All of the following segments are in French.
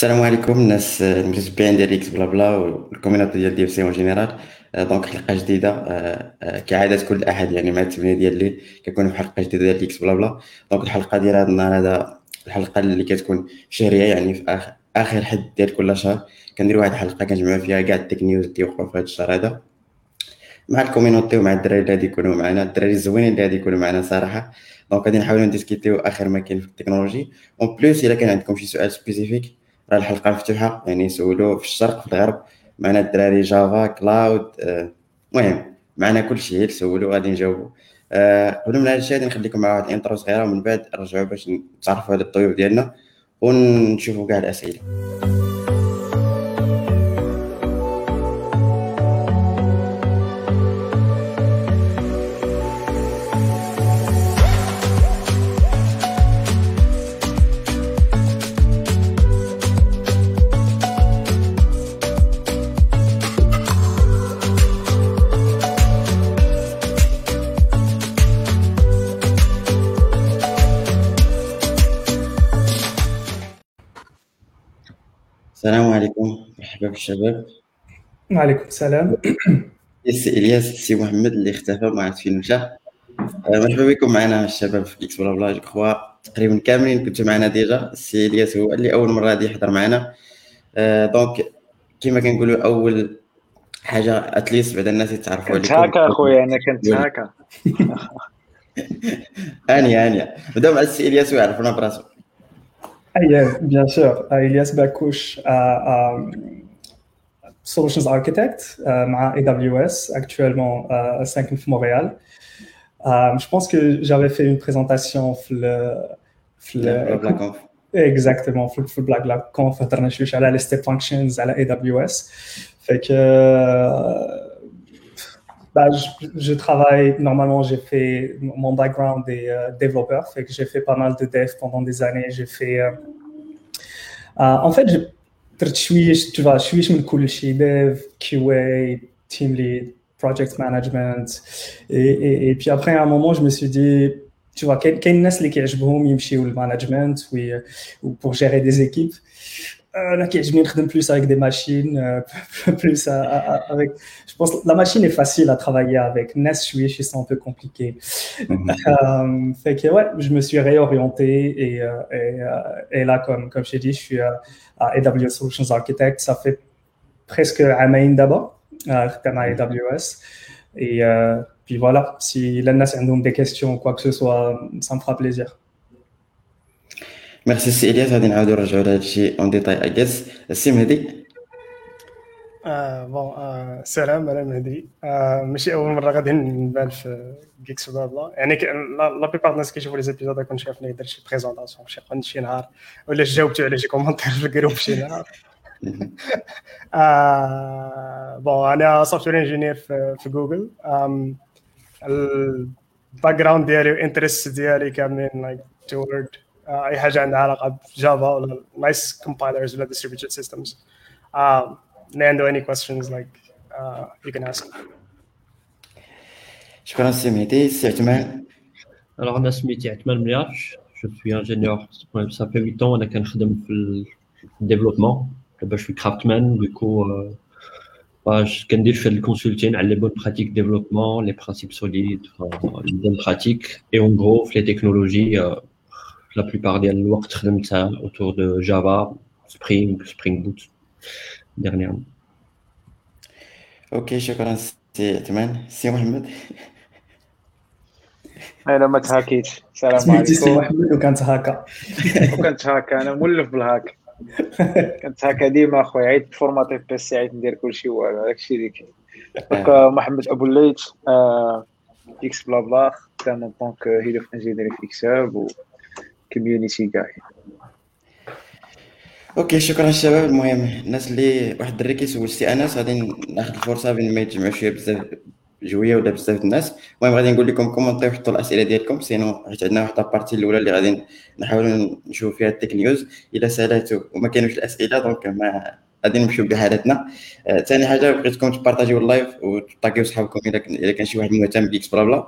السلام عليكم الناس المتتبعين ديال إكس بلا بلا والكوميونيتي ديال دي اف سي اون جينيرال دونك حلقه جديده كعاده كل احد يعني مع الثمانيه ديال الليل كنكون في حلقه جديده ديال إكس بلا بلا دونك الحلقة ديال هذا النهار هذا الحلقة اللي كتكون شهريه يعني في اخر اخر حد ديال كل شهر كندير واحد الحلقة كنجمعوا فيها كاع التك نيوز اللي وقعوا في هذا الشهر هذا مع الكوميونيتي ومع الدراري اللي غادي يكونوا معنا الدراري الزوينين اللي غادي يكونوا معنا صراحة دونك غادي نحاولوا نديسكوتيو اخر ما كاين في التكنولوجي اون بليس الا كان عندكم شي سؤال سبيسيفيك الحلقة مفتوحة يعني سولوا في الشرق في الغرب. معنا الدراري جافا كلاود آه، المهم معنا كل شيء سولوا غادي نجاوبوا آه، قبل من هذا الشيء غادي نخليكم مع واحد الانترو صغيرة ومن بعد نرجعوا باش نتعرفوا على الضيوف ديالنا ونشوفوا كاع الأسئلة. مرحبا بالشباب وعليكم السلام. السي إلياس السي محمد اللي اختفى ما عرفت فين مشى آه، مرحبا بكم معنا الشباب في إكس بلا بلا جو كخوا تقريبا كاملين كنتوا معنا ديجا. السي إلياس هو اللي أول مرة غادي يحضر معنا. آه، دونك كما كنقولوا أول حاجة اتليست بعد الناس يتعرفوا كنت عليكم. هكا أخويا أنا كنت هكا. هانيه هانيه نبداو مع السي إلياس ويعرفونا براسو Ah, yeah, bien sûr. Uh, Solutions Architect euh, euh, à AWS, actuellement à 5 Montréal. Euh, je pense que j'avais fait une présentation le, le, Black Off. Exactement, full, Black Lab Conf, je suis allé à Functions, à la AWS. Fait que bah, je, travaille, normalement j'ai fait, mon background est euh, développeur, fait que j'ai fait pas mal de dev pendant des années, j'ai fait... En fait, j'ai درت شويش tu vois شويش من كل شيء dev, QA, team lead, project management et, et, et puis après à un moment je me suis dit tu vois كاين كاين الناس اللي كيعجبهم يمشيو للمانجمنت و ou pour gérer des équipes انا كيعجبني نخدم plus avec des machines euh, plus à- à- à- avec je pense que la machine est facile à travailler avec NES شويش c'est un peu compliqué euh, fait que ouais, je me suis réorienté et, euh, et, euh, et là, comme, comme je t'ai dit, je suis euh, à AWS Solutions Architect. Ça fait presque un main d'abord, euh, à AWS. Et euh, puis voilà, si l'ANAS a des questions ou quoi que ce soit, ça me fera plaisir. ميرسي السي الياس غادي نعاودو نرجعوا لهذا الشيء اون ديتاي اي جيس السي مهدي آه بون آه سلام أنا مهدي آه ماشي اول مره غادي نبان في جيكس ولا بلا يعني لا بيبار الناس كيشوفوا لي زيبيزود كنت شافني درت شي بريزونطاسيون شي قن شي نهار ولا جاوبتو على شي كومونتير في الجروب شي نهار آه بون أنا سوفت وير انجينير في, في جوجل الباك جراوند ديالي والانترست ديالي كاملين لايك تورد اي حاجه عندها علاقه بجافا ولا نايس كومبايلرز ولا distributed systems um, اللي عنده any questions like uh, you can ask شكرا السي مهدي السي عثمان Alors, أنا سميتي عثمان ملياش je suis ingénieur ça fait 8 ans أنا كنخدم في ال développement دابا je suis craftsman du coup euh, bah, je كندير في الكونسلتين على les bonnes pratiques développement les principes solides enfin, les bonnes pratiques et en gros في les technologies euh, la plupart ديال الوقت خدمتها autour de Java Spring Spring Boot dernièrement اوكي شكرا السي عثمان السي محمد انا ما تهاكيتش السلام سميتي سي عليكم محمد وكانت هكا وكنت هاكا انا مولف بالهاك كنت هاكا ديما اخويا عيط فورماتي بيسي عيط ندير كلشي والو داكشي اللي كاين دونك آه، محمد ابو الليث آه، اكس بلا بلا خدام اون طونك هيد اوف انجينيري في كساب و كوميونيتي كاع أوكي شكرا الشباب المهم الناس اللي واحد الدري كيسول سي انس غادي ناخذ الفرصة بين ما يتجمعوا شوية بزاف جوية ولا بزاف الناس. المهم غادي نقول لكم كومونتيو حطوا الأسئلة ديالكم. سينو حيت عندنا واحد البارتي الأولى اللي غادي نحاولوا نشوفوا فيها التك نيوز إلا سألاتو وما كانوش الأسئلة دونك ما غادي نمشيو بحالتنا. آه، ثاني حاجة بغيتكم تبارطاجيو اللايف وتطاقيو صحابكم إلا كان شي واحد مهتم بيكس بلا بلا.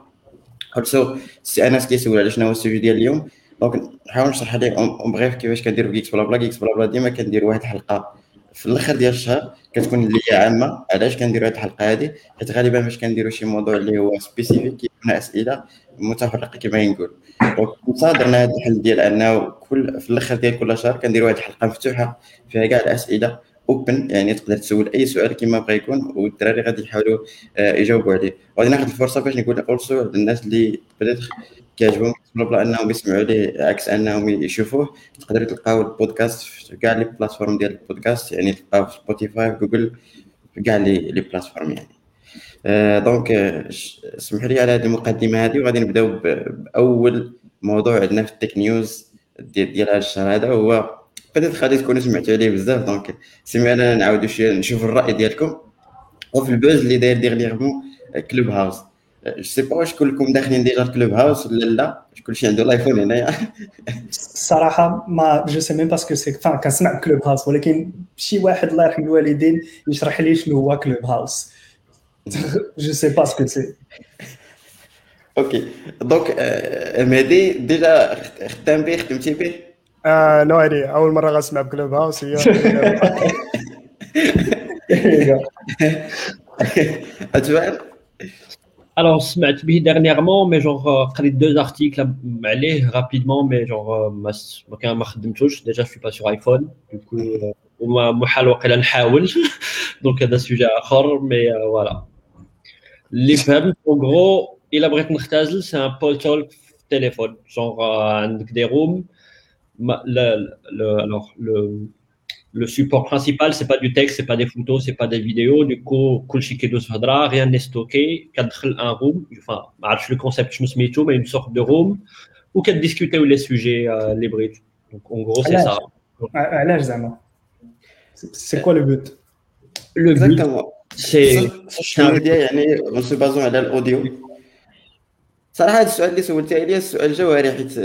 سي انس كيسول على شنو هو السوجي ديال اليوم؟ دونك نحاول نشرح عليهم بغيف كيفاش كنديروا كيكس بلا بلا كيكس بلا بلا ديما كندير واحد الحلقة في الأخر ديال الشهر كتكون اللي هي عامة. علاش كنديروا هذه الحلقة هذه حيت غالبا فاش كنديروا شي موضوع اللي هو سبيسيفيك كيكون أسئلة متفرقة كما نقول دونك درنا هذا الحل ديال أنه كل في الأخر ديال كل شهر كنديروا واحد الحلقة مفتوحة فيها كاع الأسئلة اوبن يعني تقدر تسول أي سؤال كما بغى يكون والدراري غادي يحاولوا آه، يجاوبوا عليه. وغادي ناخذ الفرصة باش نقول اولسو للناس اللي بدات كيعجبهم بلا انهم يسمعوا ليه عكس أنهم يشوفوه. تقدروا تلقاو البودكاست في كاع لي بلاتفورم ديال البودكاست يعني تلقاو في سبوتيفاي جوجل في كاع لي بلاتفورم يعني. آه دونك اسمحوا لي على هذه المقدمة هذه وغادي نبداو بأول موضوع عندنا في التك نيوز ديال هذا الشهر هذا هو بدأت غادي تكونوا سمعتوا عليه بزاف. دونك سمعنا نعاودوا شوية نشوف الرأي ديالكم. وفي البوز اللي داير ديغنيغمون كلوب هاوس جو سي با واش كلكم داخلين ديجا كلوب هاوس ولا لا كلشي عنده الايفون هنايا الصراحه ما جو سي ميم باسكو سي فان كنسمع كلوب هاوس ولكن شي واحد الله يرحم الوالدين يشرح لي شنو هو كلوب هاوس جو سي با سكو سي اوكي دونك مهدي ديجا خدام به خدمتي به آه نو ايديا اول مره غنسمع بكلوب هاوس هي اتوان Alors, سمعت به dernièrement mais genre euh, قريت deux articles عليه rapidement mais genre euh, ما ما كان ما خدمتوش déjà je suis pas sur iPhone du coup euh, وما محال وقيلا نحاول دونك هذا سوجي اخر مي فوالا اللي فهمت en gros الا بغيت نختزل سي ان بول تولك في التليفون جونغ عندك دي روم le, le, alors, le, le support principal, c'est pas du texte, c'est pas des photos, c'est pas des vidéos. Du coup, rien n'est stocké. un room, enfin, le concept, je me suis mais une sorte de room où qu'elle discuter les sujets, euh, les bridges. Donc, en gros, c'est ça. C'est quoi le but Le Exactement. but, c'est. En se basant à l'audio. صراحه هذا السؤال اللي سولتي عليه السؤال جوهري حيت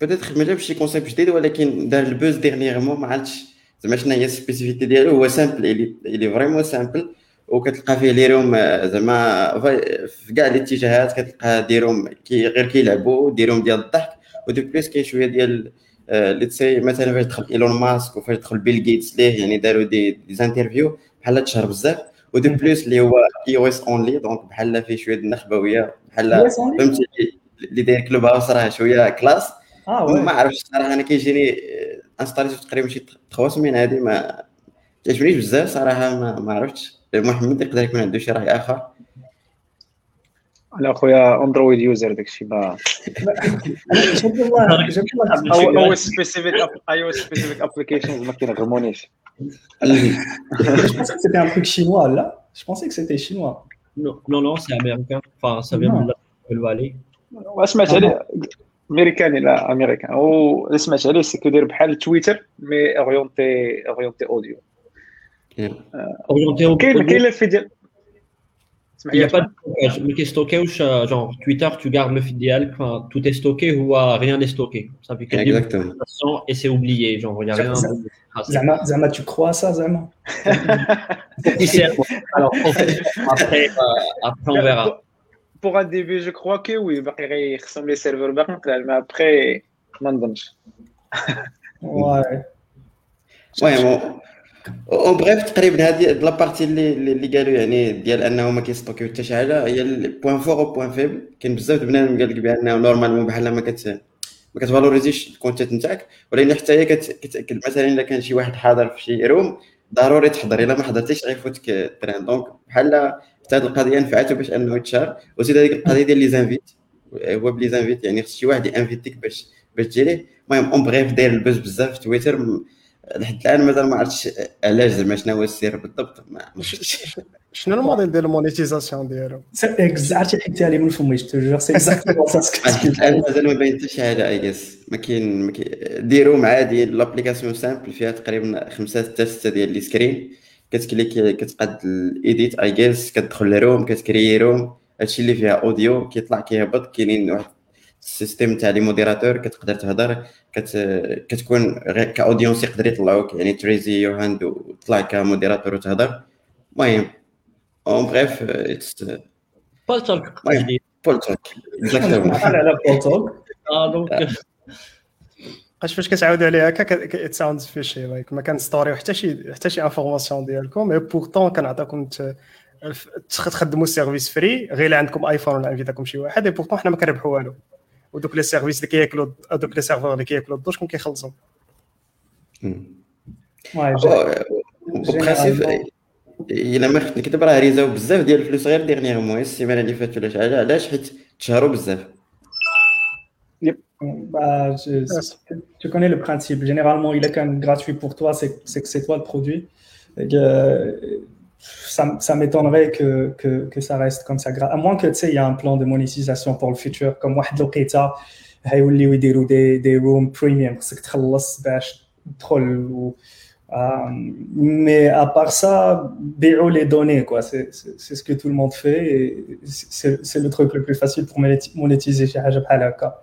بيتيتر ما جابش شي كونسيبت جديد ولكن دار البوز ديغنيغمون ما عرفتش زعما شنو هي السبيسيفيتي ديالو؟ هو سامبل اللي فريمون سامبل وكتلقى فيه لي روم زعما في كاع الاتجاهات كتلقى ديروم كي غير كيلعبوا ديروم ديال الضحك ودو بليس كاين شوية ديال ليتسي مثلا فاش دخل إيلون ماسك وفاش دخل بيل جيتس ليه يعني داروا دي زانترفيو بحال تشهر بزاف. ودو بليس اللي هو اي أو اس اونلي دونك بحال فيه شوية النخبوية بحال فهمتي اللي داير كلوب هاوس راه شوية كلاس. آه ما عرفتش صراحة أنا كيجيني انستاليت تقريبا شي 300 هذه ما تعجبنيش بزاف صراحة ما, ما عرفتش. محمد يقدر يكون عنده شي رأي آخر. أنا اخويا اندرويد يوزر داكشي ما جاب الله أو سبيسيفيك اي أو سبيسيفيك ابليكيشنز ما كينغرمونيش سيتي ان تروك شينوا لا جو بونسي كو سيتي شينوا نو نو سي امريكان فا سا فيان من الفالي سمعت عليه Valley. سمعت عليه امريكاني لا امريكان و سمعت عليه سي كيدير بحال تويتر مي اورينتي اورينتي اوديو اورينتي اوديو كاين كاين في ديال Il n'y a pas de stockage. Mais qui est stocké, genre Twitter, tu gardes le feed d'IAL, tout est stocké ou rien n'est stocké. Ça fait que Exactement. et c'est oublié. Genre, il n'y a rien. Zama, Zama, tu crois à ça, Zama Alors, après, euh, après, on verra. Pour un début, je crois que oui. Il ressemble les serveurs, mais après, ما نظنش. Ouais. Ouais, bon. اون بريف تقريبا هذه لابارتي اللي اللي قالوا يعني ديال انه ما كيستوكيو حتى شي حاجة هي البوان فور أو بوان فيبل كاين بزاف بنادم قال لك بانه نورمالمون بحال ما كت ما كتفالوريزيش الكونتنت نتاعك ولكن حتى هي كتاكد مثلا الا كان شي واحد حاضر في شي روم ضروري تحضر الا ما حضرتيش غيفوتك الترند دونك بحال حتى هذه القضية نفعته باش أنه يتشهر وزيد هذيك القضية ديال لي زانفيت هو بلي زانفيت يعني خص شي واحد ينفيتيك باش باش تجي ليه. المهم اون بريف داير البوز بزاف في تويتر. لحد الآن مازال ما عرفتش علاش زعما شنو هو السر بالضبط شنو الموديل ديال المونيتيزاسيون ديالو؟ عرفتي حكيتها لي من فمي جو سي اكزاكتومون الآن مازال ما باين حتى شي حاجة اي جيس ما كاين ما كاين ديرو عادي لابليكاسيون سامبل فيها تقريبا خمسة ستة ستة ديال لي سكرين كتكليك كتقاد الإيديت اي جيس كتدخل لروم كتكري روم هادشي اللي فيها أوديو كيطلع كيهبط كاينين واحد السيستيم تاع لي موديراتور كتقدر تهضر كت... كتكون كأودينس يقدر يطلعوك. يعني تريزي يور هاند وتطلع كموديراتور وتهضر. المهم اون بريف اتس بول توك بول توك اكزاكتومون على بول توك آه دونك قاش فاش كتعاود عليها هكا ات ساوندز فيشي لايك ما كنستوريو حتى شي حتى شي انفورماسيون ديالكم مي بورتون كنعطيكم تخدموا سيرفيس فري غير عندكم ايفون ولا انفيتاكم شي واحد اي بورتون حنا ما كنربحوا والو ودوك لي سيرفيس اللي كياكلوا دوك لي سيرفور اللي كياكلوا الضو شكون كيخلصوا برانسيب الا ما خفت نكتب راه ريزاو بزاف ديال الفلوس غير ديغنيغمون السيمانه اللي فاتت ولا شحال علاش حيت تشهروا بزاف Bah, je, tu connais le principe. Généralement, il est quand même gratuit pour toi, c'est que c'est toi le produit. Et que, ça, ça m'étonnerait que, que, que, ça reste comme ça. À moins que tu sais, il y a un plan de monétisation pour le futur, comme واحد الوقيته هيوليو يديروا des, des rooms premium خصك تخلص باش تدخل و euh, mais à part ça, BO les données, quoi. C'est ce que tout le monde fait et c'est le truc le plus facile pour monétiser chez Hajab Halaka.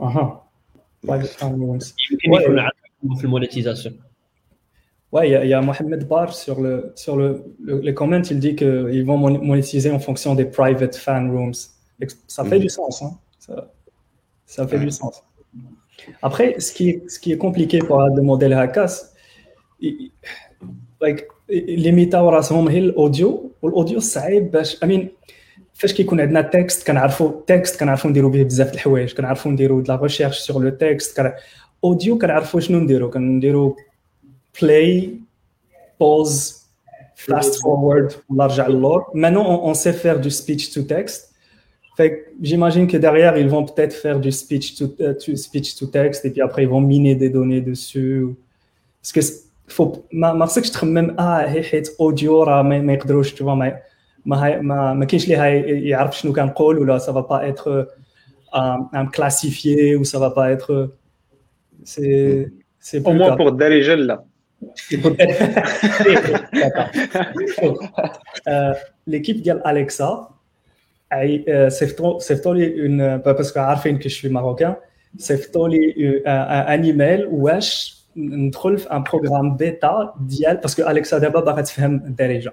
اها يمكن يكون في المونيتيزاسيون Ouais, il y, y, a Mohamed Bar sur le sur le, le les comments, il dit qu'ils vont monétiser en fonction des private fan rooms. Ça fait mm -hmm. du sens, hein. Ça, ça fait ouais. du sens. Après, ce qui est, ce qui est compliqué pour le modèle Hakas, like, les méta راسهم هي الاوديو والاوديو صعيب باش I mean فاش كيكون عندنا تكست كنعرفوا تكست كنعرفوا نديروا به بزاف د الحوايج كنعرفوا نديروا لا ريشيرش سور لو تكست اوديو كنعرفوا شنو نديروا كنديروا بلاي بوز فاست فورورد ولا رجع للور maintenant on, on sait faire du speech to text fait j'imagine que derrière ils vont peut-être faire du speech to, uh, to speech to text et puis après ils vont miner des données dessus parce que faut ما ما خصكش تخمم اه هي حيت اوديو راه ما يقدروش تو ما ما ما ما كاينش اللي هاي يعرف شنو كنقول ولا ça va pas être um, classifié ou ça va pas être c'est c'est au moins pour الدارجه لا l'équipe ديال Alexa صيفطوا لي une parce que عارفين que je suis marocain صيفطوا لي un email واش ندخل في ان بروغرام بيتا ديال باسكو اليكسا دابا باغا تفهم الدارجه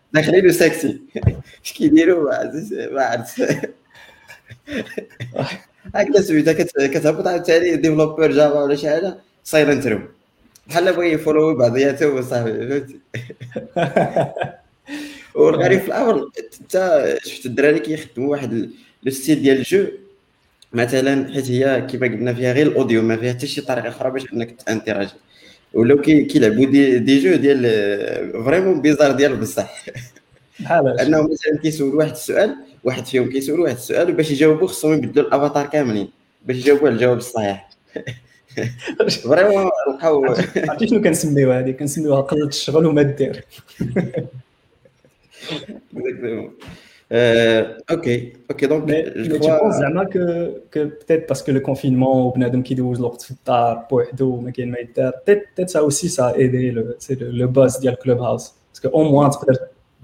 داخلين سكسي اش كيديروا ما عرفت. هكذا سميتها كتهبط عاوتاني ديفلوبر جافا ولا شي حاجة سايلنت روم بحال بغا يفولو بعضياتهم وصافي فهمتي والغريب في الأمر حتى شفت الدراري كيخدموا واحد لو ستيل ديال الجو؟ مثلا حيت هي كما قلنا فيها غير الأوديو ما فيها حتى شي طريقة أخرى باش إنك تانتيراجي ولاو كيلعبوا دي, دي جو ديال فريمون بيزار ديال بصح بحال انهم مثلا كيسول واحد السؤال واحد فيهم كيسول واحد السؤال وباش يجاوبوا خصهم يبدلوا الأفاتار كاملين باش يجاوبوا على الجواب الصحيح. فريمون لقاو عرفتي شنو كنسميوها هذه؟ كنسميوها قلة الشغل وما دير. Euh, ok, ok, donc mais, je mais crois... tu penses زعما que, que peut-être parce que le confinement وبنادم كيدوز الوقت في الدار بوحدو وما كاين ما يدار peut-être peut-être ça aussi ça a aidé le c'est le, le buzz ديال كلوب هاوس parce que au moins تقدر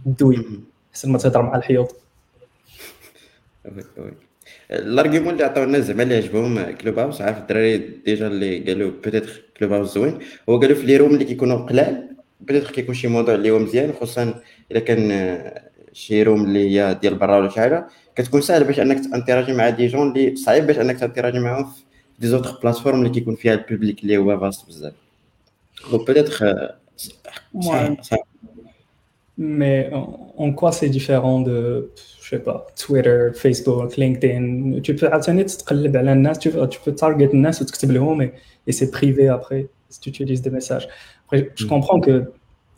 دوي احسن ما تهضر مع الحيوط الارغيومون اللي عطاو الناس زعما اللي عجبهم كلوب هاوس عارف الدراري ديجا اللي قالوا بيتيتر كلوب هاوس زوين هو قالوا في لي روم اللي كيكونوا قلال بيتيتر كيكون شي موضوع اللي هو مزيان خصوصا الا كان شي روم اللي هي ديال برا ولا شي حاجه كتكون ساهل باش انك تانتيراجي مع دي جون اللي صعيب باش انك تانتيراجي معاهم في دي زوتر بلاتفورم اللي كيكون فيها البوبليك اللي هو فاست بزاف دونك بيتيتر Mais en quoi c'est différent de, je sais pas, Twitter, Facebook, LinkedIn Tu peux عاوتاني تتقلب على الناس, tu peux, tu peux target الناس وتكتب لهم et c'est privé après. si tu utilises des messages. Après, je mm. comprends que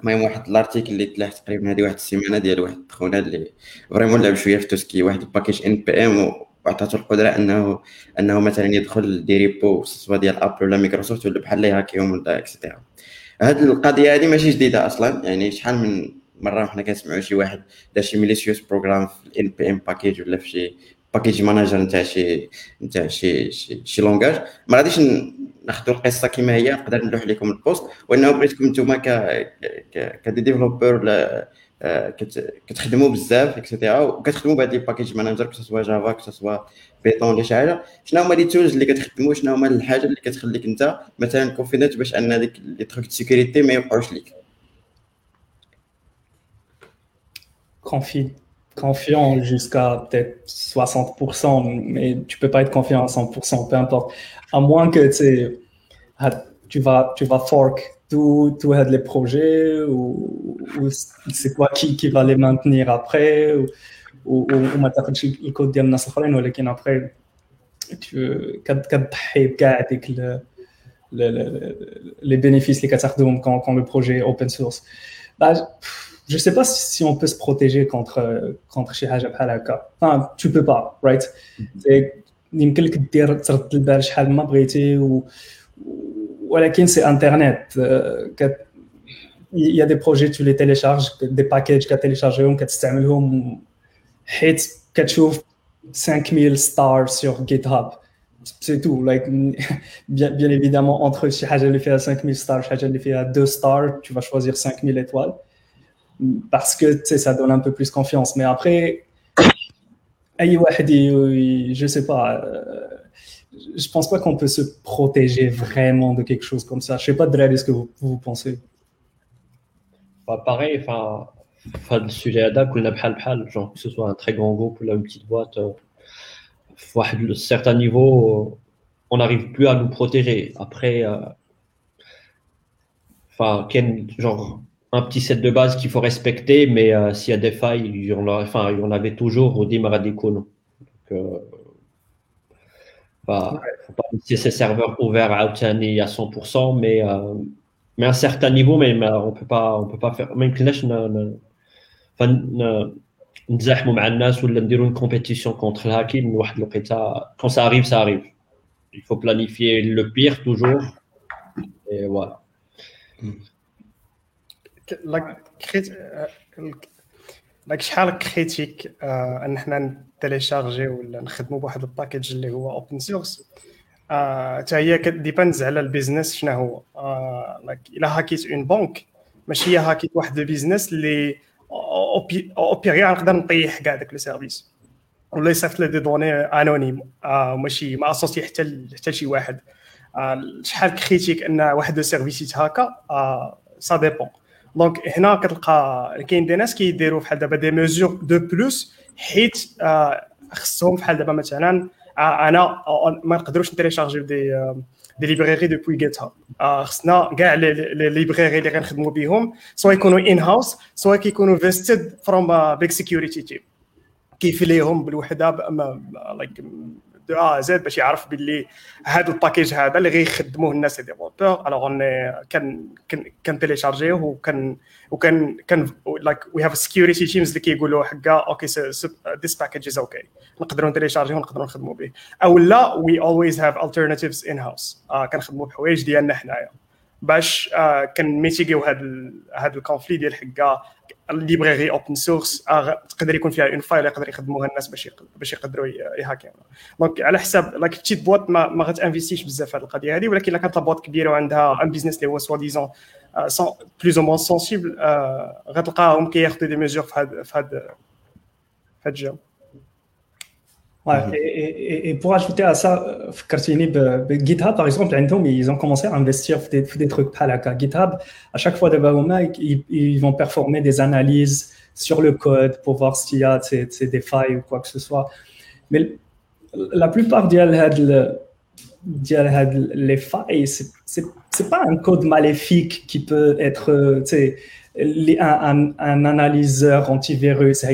المهم واحد الارتيكل اللي تلاح تقريبا هذه واحد السيمانة ديال واحد خونا اللي فريمون لعب شوية في توسكي واحد الباكيج ان بي ام وعطاتو القدرة انه أنه مثلا يدخل دي ريبو سواء ديال ابل ولا مايكروسوفت ولا بحال اللي هاكيهم ولا اكسيتيرا هاد القضية هذه ماشي جديدة أصلا يعني شحال من مرة حنا كنسمعوا شي واحد دار شي ميليسيوس بروغرام في الان بي ام باكيج ولا في شي باكيج مانجر نتاع شي نتاع شي شي, شي لونغاج ما غاديش ناخذوا القصة كما هي نقدر نلوح لكم البوست. وإنه بغيتكم نتوما ك ك ديفلوبر ولا آه، كتخدموا بزاف اكسيتيرا وكتخدموا بهاد لي باكيج مانجر كو جافا كو بيتون ولا شي حاجة. شنو هما لي تولز اللي كتخدموا شنو هما الحاجة اللي كتخليك انت مثلا كونفيدنت باش أن هذيك لي تروك سيكوريتي ما يوقعوش ليك؟ confiant jusqu'à peut-être 60%, mais tu peux pas être confiant à 100%, peu importe. À moins que tu vas, tu vas fork tout, tout les projets ou, ou c'est quoi qui, qui va les maintenir après ou, ou, ou ما تاخذش الكود ديال الناس الاخرين ولكن après tu كتضحي بكاع هذيك les bénéfices اللي كتاخذهم quand, quand le projet est open source bah, je sais pas si on peut se protéger contre contre شي حاجه بحال هكا enfin tu peux pas right يمكن لك دير ترد البال شحال ما بغيتي و ولكن c'est internet il y a des projets tu les télécharges des packages كتيليشارجيهم كتستعملهم حيت كتشوف 5000 stars sur GitHub c'est tout like bien, bien évidemment entre شي حاجه اللي فيها 5000 stars شي حاجه اللي فيها 2 stars tu vas choisir 5000 étoiles parce que ça donne un peu plus confiance. Mais après, je sais pas. Euh, je pense pas qu'on peut se protéger vraiment de quelque chose comme ça. Je sais pas, Drell, ce que vous, pensez? Bah, pareil, enfin, le sujet à genre que ce soit un très grand groupe ou une petite boîte, euh, à un certain niveau, euh, on n'arrive plus à nous protéger. Après, enfin, genre, un petit set de base qu'il faut respecter, mais s'il y a des failles, il y en, a, enfin, il y en avait toujours au démarrage des Donc, pas, faut pas laisser ces serveurs ouverts à Outani à 100%, mais, euh, mais à un certain niveau, mais, mais on peut pas, on peut pas faire. Mais نتزاحموا مع الناس ولا نديروا une compétition contre le hacking واحد الوقيته quand ça arrive ça arrive il faut planifier le pire toujours et voilà Like شحال كريتيك أن حنا تيليشارجي ولا نخدموا بواحد الباكيج اللي هو اوبن سورس حتى هي كديباندز على البيزنس شنو هو. لايك إلا هاكيت اون بنك ماشي هي هاكيت واحد البيزنس اللي اوبيغي نقدر نطيح كاع داك لو سيرفيس ولا يصيفط لي دي دوني انونيم ماشي ما اسوسي حتى حتى شي واحد. شحال كريتيك أن واحد السيرفيس يتهاكا؟ سا ديبون دونك هنا كتلقى كاين دي ناس كيديروا بحال دابا دي ميزور دو بلوس حيت خصهم بحال دابا مثلا أنا ما نقدروش نتيليشارجيو دي دي ليبراري دوبوي جيت هاب خصنا كاع لي ليبراري اللي غنخدموا بهم سواء يكونوا ان هاوس سواء كيكونوا فيستد فروم بيك سيكيورتي تيم كيفليهم بالوحدة لايك دو ا زد باش يعرف باللي هذا الباكيج هذا اللي غيخدموه الناس ديفلوبور الوغ كان كان تيليشارجيوه وكان وكان كان لايك وي هاف سكيورتي تيمز اللي كيقولوا حكا أوكي ذيس باكيج از أوكي نقدروا نتيليشارجيوه ونقدروا نخدموا به. أو لا وي اولويز هاف alternatives ان هاوس كنخدموا بحوايج ديالنا حنايا. باش uh, كنميتيغيو هذا هذا الكونفلي ديال حكا الليبراري اوبن سورس تقدر يكون فيها اون فايل يقدر يخدموها الناس باش باش يقدروا يهاكيوها دونك على حساب لايك بتيت بوات ما, ما غتانفيستيش بزاف هذه القضية هذه ولكن الا كانت بوات كبيرة وعندها ان بيزنس اللي هو سوا ديزون بلوز أو موان سونسيبل غتلقاهم كياخذوا دي ميزور في هذا في هذا الجو. Ouais, mhm. et, et, pour ajouter à ça, GitHub, par exemple, ils ont commencé à investir dans des, des trucs pas GitHub, à chaque fois, ils, ils vont performer des analyses sur le code pour voir s'il y a des failles ou quoi que ce soit. Mais la plupart des les failles, c'est n'est pas un code maléfique qui peut être un, un, analyseur antivirus.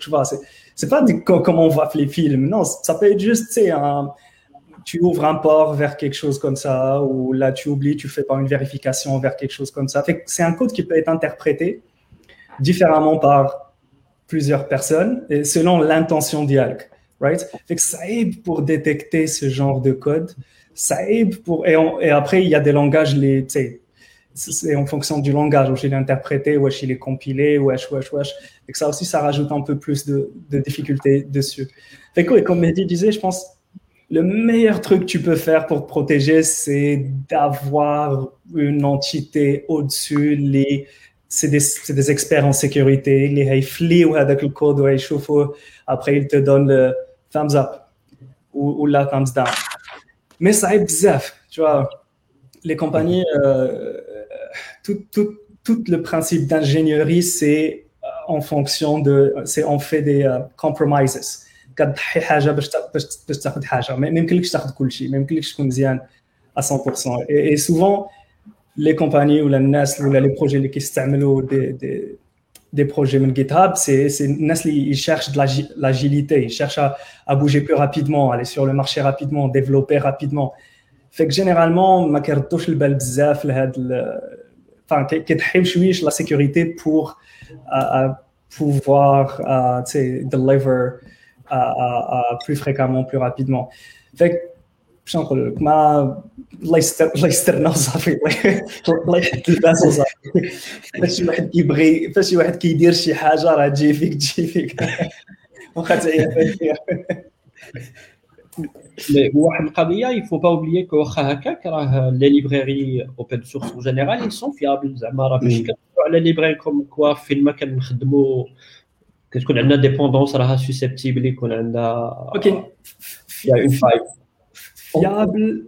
Tu vois, c'est pas comme on voit les films. Non, ça peut être juste tu ouvres un port vers quelque chose comme ça, ou là tu oublies, tu fais pas une vérification vers quelque chose comme ça. C'est un code qui peut être interprété différemment par plusieurs personnes et selon l'intention dialogue, right? Ça aide pour détecter ce genre de code. Ça aide pour et, et après il y a des langages les, c'est en fonction du langage où il est interprété, où il est compilé, wesh, wesh, wesh. Et que ça aussi, ça rajoute un peu plus de, de difficultés dessus. Fait que, et comme Mehdi disait, je pense, le meilleur truc que tu peux faire pour te protéger, c'est d'avoir une entité au-dessus les c'est des, des, experts en sécurité. Les ou avec le code ou après ils te donnent le thumbs up ou, la thumbs down. Mais ça aide bzaf, tu vois. Les compagnies, euh, tout, tout, tout, le principe d'ingénierie, c'est euh, en fonction de, c'est on fait des uh, compromises. كتضحي حاجه باش باش تاخذ حاجه ما يمكنلكش تاخذ كل شيء ما يمكنلكش تكون مزيان à 100% et, et souvent les compagnies ou les projets qui s'améliorent des, des, projets de GitHub, c'est ils cherchent de l'agilité, ils cherchent à, bouger plus rapidement, aller sur le marché rapidement, développer rapidement. Fait que généralement, ma touche le bel bzaf, enfin, la sécurité pour pouvoir deliver plus fréquemment, plus rapidement. Fait باش نقول لك ما الله يستر الله يسترنا وصافي الله يحد الباس وصافي فاش شي واحد كيبغي فاش شي واحد كيدير شي حاجه راه تجي فيك تجي فيك واخا تعيا فيها واحد القضيه يفو با اوبليي كو واخا هكاك راه لي ليبراري اوبن سورس اون جينيرال سون فيابل زعما راه باش كنهضروا على ليبراري كوم كوا فين ما كنخدموا كتكون عندنا ديبوندونس راها سوسيبتيبل يكون عندها اوكي يا اون فايف فيابل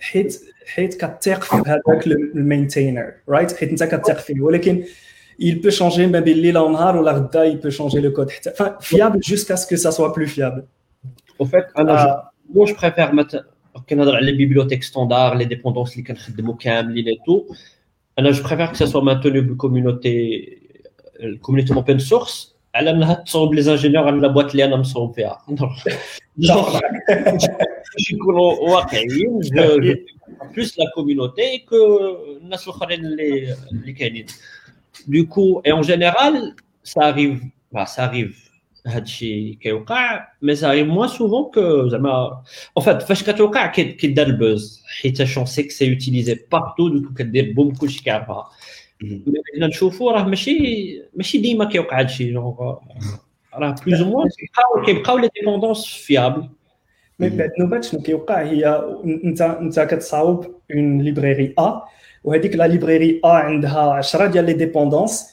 حيت حيت كتثيق في هذاك المينتينر رايت حيت انت كتثيق فيه ولكن il peut changer ما بين ليله ونهار ولا غدا il peut changer le code حتى fiable jusqu'à ce que ça soit plus fiable au fait, ah. moi, je préfère mettre les bibliothèques standards, les dépendances, les et tout. Alors, je préfère que ça soit maintenu par la communauté, euh, communauté open source. Elle a semble les ingénieurs à la boîte les me sont PA. Genre, je oh, plus la communauté que les canines. Du coup, et en général, ça arrive, ça arrive جينيرال سا اريف سا اريف هادشي كيوقع مي سا اريف موان سوفون كو زعما اون فات فاش كتوقع كيدار البوز حيت شون سي كو سي يوتيليزي بارتو دوكو كدير بوم كلشي كيعرفها ملي نشوفوا راه ماشي ماشي ديما كيوقع هادشي جونغ راه بلوز موان كيبقاو كيبقاو لي ديبوندونس فيابل مي بعد نوبات شنو كيوقع هي انت انت كتصاوب اون ليبراري ا وهذيك لا ليبراري ا عندها 10 ديال لي ديبوندونس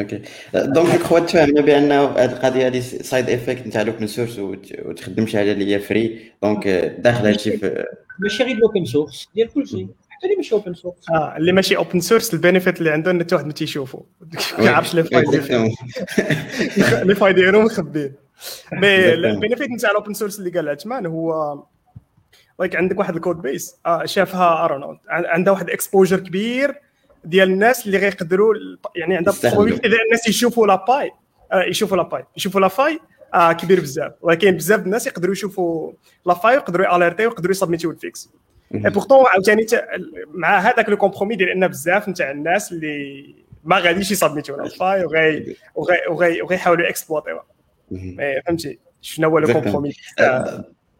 أوكي دونك كخوا تفاهمنا بان هذه القضية هذه سايد افكت نتاع الاوبن سورس وتخدم شي حاجة اللي هي فري دونك داخل هادشي في ماشي غير الاوبن سورس ديال كلشي حتى اللي ماشي اوبن سورس آه اللي ماشي اوبن سورس البينيفيت اللي عنده ان حتى واحد ما تيشوفو ما كيعرفش لي فايد لي فايد ديالهم مخبين مي البينيفيت نتاع الاوبن سورس اللي قال عثمان هو لايك عندك واحد الكود بيس آه شافها ارونولد عندها واحد اكسبوجر كبير. ديال الناس اللي غيقدروا يعني عندها إذا الناس يشوفوا لاباي آه يشوفوا لاباي يشوفوا لافاي آه كبير بزاف. ولكن بزاف الناس يقدروا يشوفوا لافاي ويقدروا يأليرتي ويقدروا يسبميتيو الفيكس. اي بورتون عاوتاني مع هذاك لو كومبرومي ديال أن بزاف نتاع الناس اللي ما غاديش يسبميتيو لافاي وغي وغي وغيحاولوا اكسبلوطيوها فهمتي؟ شنو هو لو كومبرومي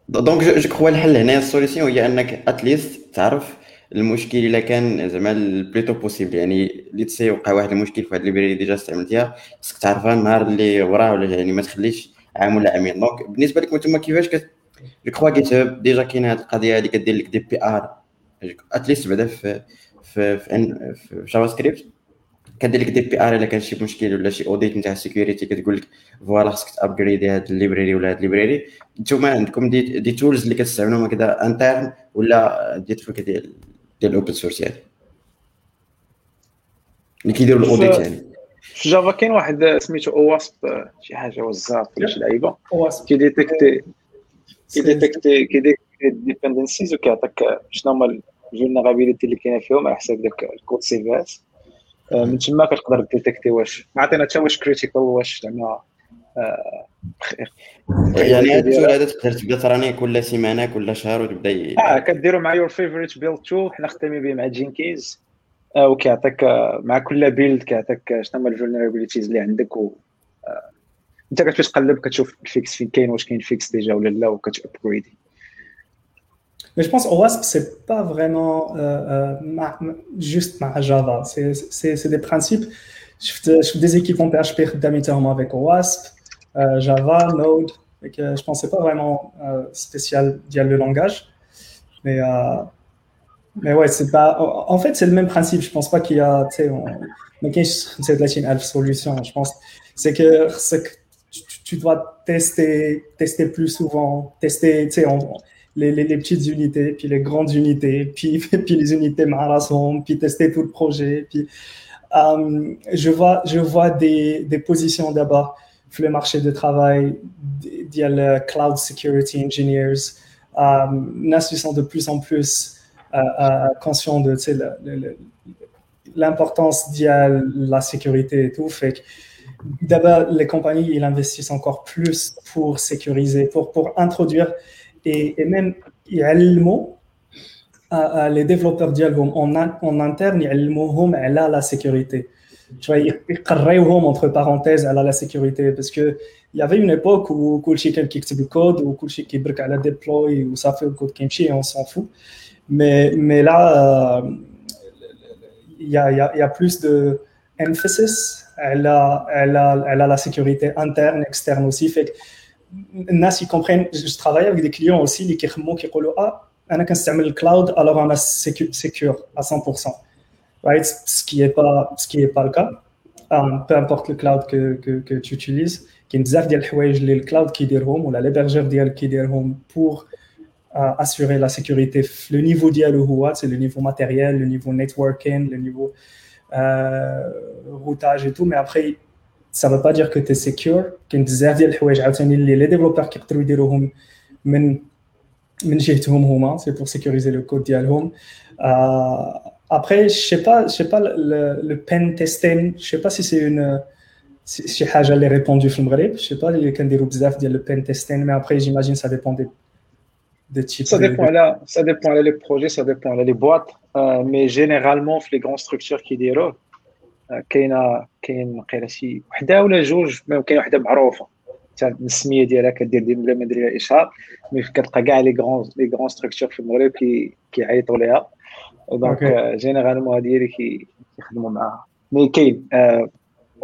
دونك جو كخوا الحل هنا السوليسيون هي انك اتليست تعرف المشكل إلا كان زعما البليتو بوسيبل يعني اللي تسي وقع واحد المشكل في واحد الليبراري ديجا استعملتيها خصك تعرفها النهار اللي وراه ولا يعني ما تخليش عام ولا عامين. دونك بالنسبة لكم نتوما كيفاش كت جو كخوا جيت هاب ديجا كاينة هاد القضية اللي كدير لك دي بي ار اتليست بعدا في في في, في جافا سكريبت كدير لك دي بي ار إلا كان شي مشكل ولا شي اوديت نتاع السيكوريتي كتقول لك فوالا خصك تابجريدي هاد الليبراري ولا هاد الليبراري نتوما عندكم دي, دي تولز اللي كتستعملوهم هكذا انترن ولا دي تروك ديال ديال الاوبن سورس يعني. اللي كيديروا الاوديت يعني. في جافا كاين واحد سميتو اواسب شي حاجة وزاف ولا شي لعيبه كيديتيكتي كيديتيكتي كيديتيكتي ديبندنسيز وكيعطيك شنو هما الفولنرابيليتي اللي كاينة فيهم على حساب داك الكود سي في اس من تما كتقدر ديتيكتي واش ما عطينا حتى واش كريتيكال واش زعما يعني هاد التول هذا تقدر تبدا تراني كل سيمانة كل شهر وتبدأ آه كديروا مع يور فيفوريت بيلد تو حنا خدامين به مع جينكيز آه وكيعطيك آه مع كل بيلد كيعطيك شنو هما الفولنرابيليتيز اللي عندك و آه انت كتمشي تقلب كتشوف الفيكس فين كاين واش كاين فيكس ديجا ولا لا وكتابجريدي Mais je pense OWASP, c'est pas vraiment euh, euh, juste ma Java. C'est des principes. Je fais des équipes en PHP d'amitièrement avec OWASP, euh, Java, Node. Et que je que c'est pas vraiment euh, spécial via le langage. Mais, euh, mais ouais, c'est pas. En fait, c'est le même principe. Je pense pas qu'il y a. Tu sais, mais c'est de la Chine solution. Je pense c'est que, que tu, dois tester, tester plus souvent, tester, tu les, les, petites unités, puis les grandes unités, puis, puis les unités marathon, puis tester tout le projet. Puis, euh, je vois, je vois des, des positions d'abord sur le marché du travail, il y a le cloud security engineers, euh, qui sont de plus en plus euh, euh, conscients de l'importance de la sécurité et tout. Fait que d'abord, les compagnies, ils investissent encore plus pour sécuriser, pour, pour introduire et, et même يعلموا les développeurs ديالهم en, en interne يعلموهم على la sécurité tu vois يقريوهم entre parenthèses على la sécurité parce que il y avait une époque où كلشي كان كيكتب الكود وكلشي كيبرك على deploy وصافي الكود كيمشي et on s'en fout mais mais là il y a il y a, y a plus de emphasis elle a, elle a, elle a la sécurité interne externe aussi fait que الناس ils comprennent je travaille avec des clients aussi اللي كيخمموا كيقولوا اه انا كنستعمل الكلاود alors انا secure à 100% right ce qui est pas ce qui est pas le cas um, peu importe le cloud que que, que tu utilises كاين بزاف ديال الحوايج اللي الكلاود كيديرهم ولا ليبرجور ديالك كيديرهم pour uh, assurer la sécurité le niveau ديالو هو c'est le niveau matériel le niveau networking le niveau euh, routage et tout mais après ça veut pas dire que tu es secure كاين بزاف ديال الحوايج عاوتاني اللي لي ديفلوبر كيقدروا يديروهم من من جهتهم هما c'est pour sécuriser le code ديالهم euh, après je sais pas je sais pas le, le pen testing je sais pas si c'est une شي حاجه اللي ريبوندو في المغرب je sais pas اللي كنديروا بزاف ديال le pen testing mais après j'imagine ça dépend des des types ça dépend là ça dépend là les projets ça dépend là les boîtes euh, mais généralement في les grandes structures qui ديروه كاينه كاين قيله شي وحده ولا جوج كاين وحده معروفه السميه ديالها كدير ديما بلا ما ندير لها اشهار مي كتلقى كاع لي غران لي غران ستركتور في المغرب كي كيعيطوا ليها دونك جينيرالمون هذه هي اللي كيخدموا معاها مي كاين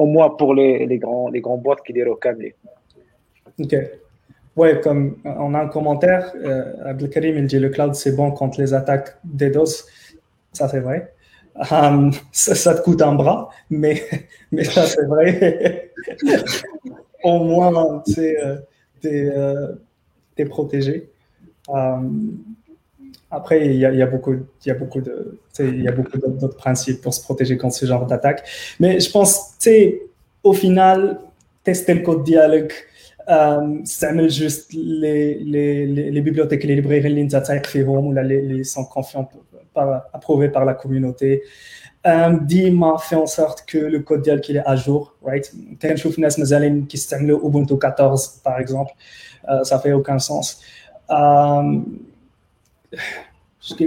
او موا بور لي لي غران لي غران بوات كيديروا كاملين Ok. Ouais, comme on a un commentaire, euh, Abdelkarim, il dit le cloud c'est bon contre les attaques DDoS. Ça c'est vrai. Um, ça, ça, te coûte un bras, mais, mais ça c'est vrai. Au moins, tu es, euh, es, protégé. Um, après, il y, a, beaucoup, il y a beaucoup de, il y a beaucoup d'autres principes pour se protéger contre ce genre d'attaque. Mais je pense, tu au final, tester le code dialogue, euh, ça amène juste les, les, les, les bibliothèques et les librairies ou les, les sont confiants par, approuvés par la communauté. Euh, um, Dima fait en sorte que le code dialogue il est à jour, right? T'as une qui s'aime le Ubuntu 14, par exemple. Uh, ça fait aucun sens. Euh,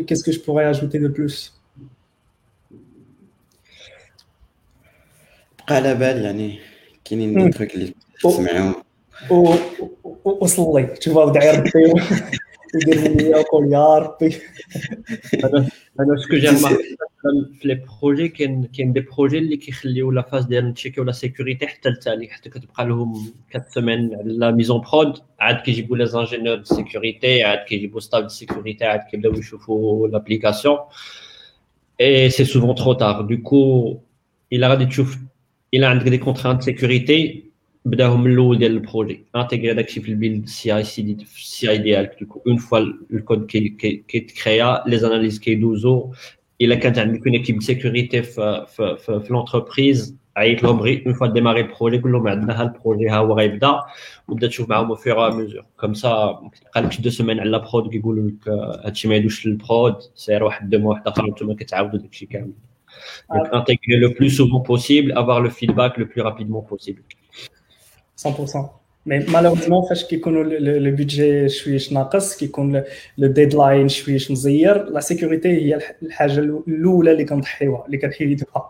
qu'est-ce que je pourrais ajouter de plus بقى على بال يعني كاينين دي تروك اللي تسمعهم وصلي شوف داعي ربي ce que j'ai remarqué dans les projets كاين كاين دي بروجي اللي كيخليو لا فاز ديال تشيكيو لا سيكوريتي حتى لتالي حتى كتبقى لهم 4 سيمين على لا ميزون برود عاد كيجيبوا لي زانجينيور دو سيكوريتي عاد كيجيبوا ستاف دو سيكوريتي عاد كيبداو يشوفوا لابليكاسيون et c'est souvent trop tard. Du coup, il a تشوف il a عندك des contraintes de sécurité بداهم من الاول ديال البروجي انتيغري داكشي في البيلد سي اي سي دي في السي اي ديالك دوكو اون فوا الكود كيتكريا لي زاناليز كيدوزو الا كانت عندك اون ايكيب سيكوريتي في في في, في لونتربريز عيط لهم غير اون فوا ديماري البروجي قول لهم عندنا ها البروجي ها هو غيبدا وبدا تشوف معاهم فيغ ميزور كوم سا كتبقى لك دو سيمين على البرود كيقولوا لك هادشي ما يدوش للبرود سير واحد دو موا واحد اخر وانتم كتعاودوا داكشي كامل Donc, intégrer le plus souvent possible, avoir le feedback le plus rapidement possible. 100%. Mais malheureusement, فاش كيكونوا le budget شويش ناقص كيكون le deadline شويش مزير لا سيكوريتي هي الحاجة الاولى اللي كنضحيوها اللي كنحيدوها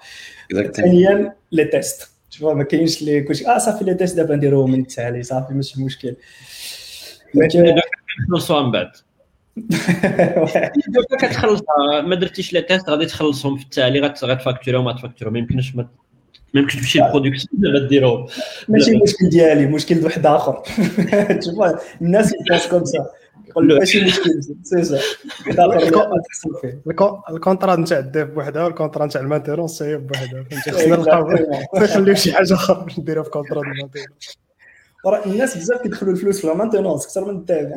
ثانيا لي تيست شوف ما كاينش اللي كلشي آه صافي لي تيست دابا نديروهم من التالي صافي ماشي مشكل نخلصوا من بعد دوكا كتخلص ما درتيش لي تيست غادي تخلصهم في التالي غتفاكتوريهم ما تفاكتوريهم ما يمكنش ما يمكنش تمشي للبرودكسيون دابا ديرهم ماشي مشكل ديالي مشكل واحد آخر. تشوف الناس يبونس كوم سا. يقول ماشي مشكل سي سا. الكونترا نتاع الديف بوحدها والكونترا نتاع المانتيرونس هي بوحدها فهمتي؟ خصنا نلقاو نخليو شي حاجة أخرى نديرها في كونترا المانتيرونس الناس بزاف كيدخلوا الفلوس في المانتيرونس أكثر من الديف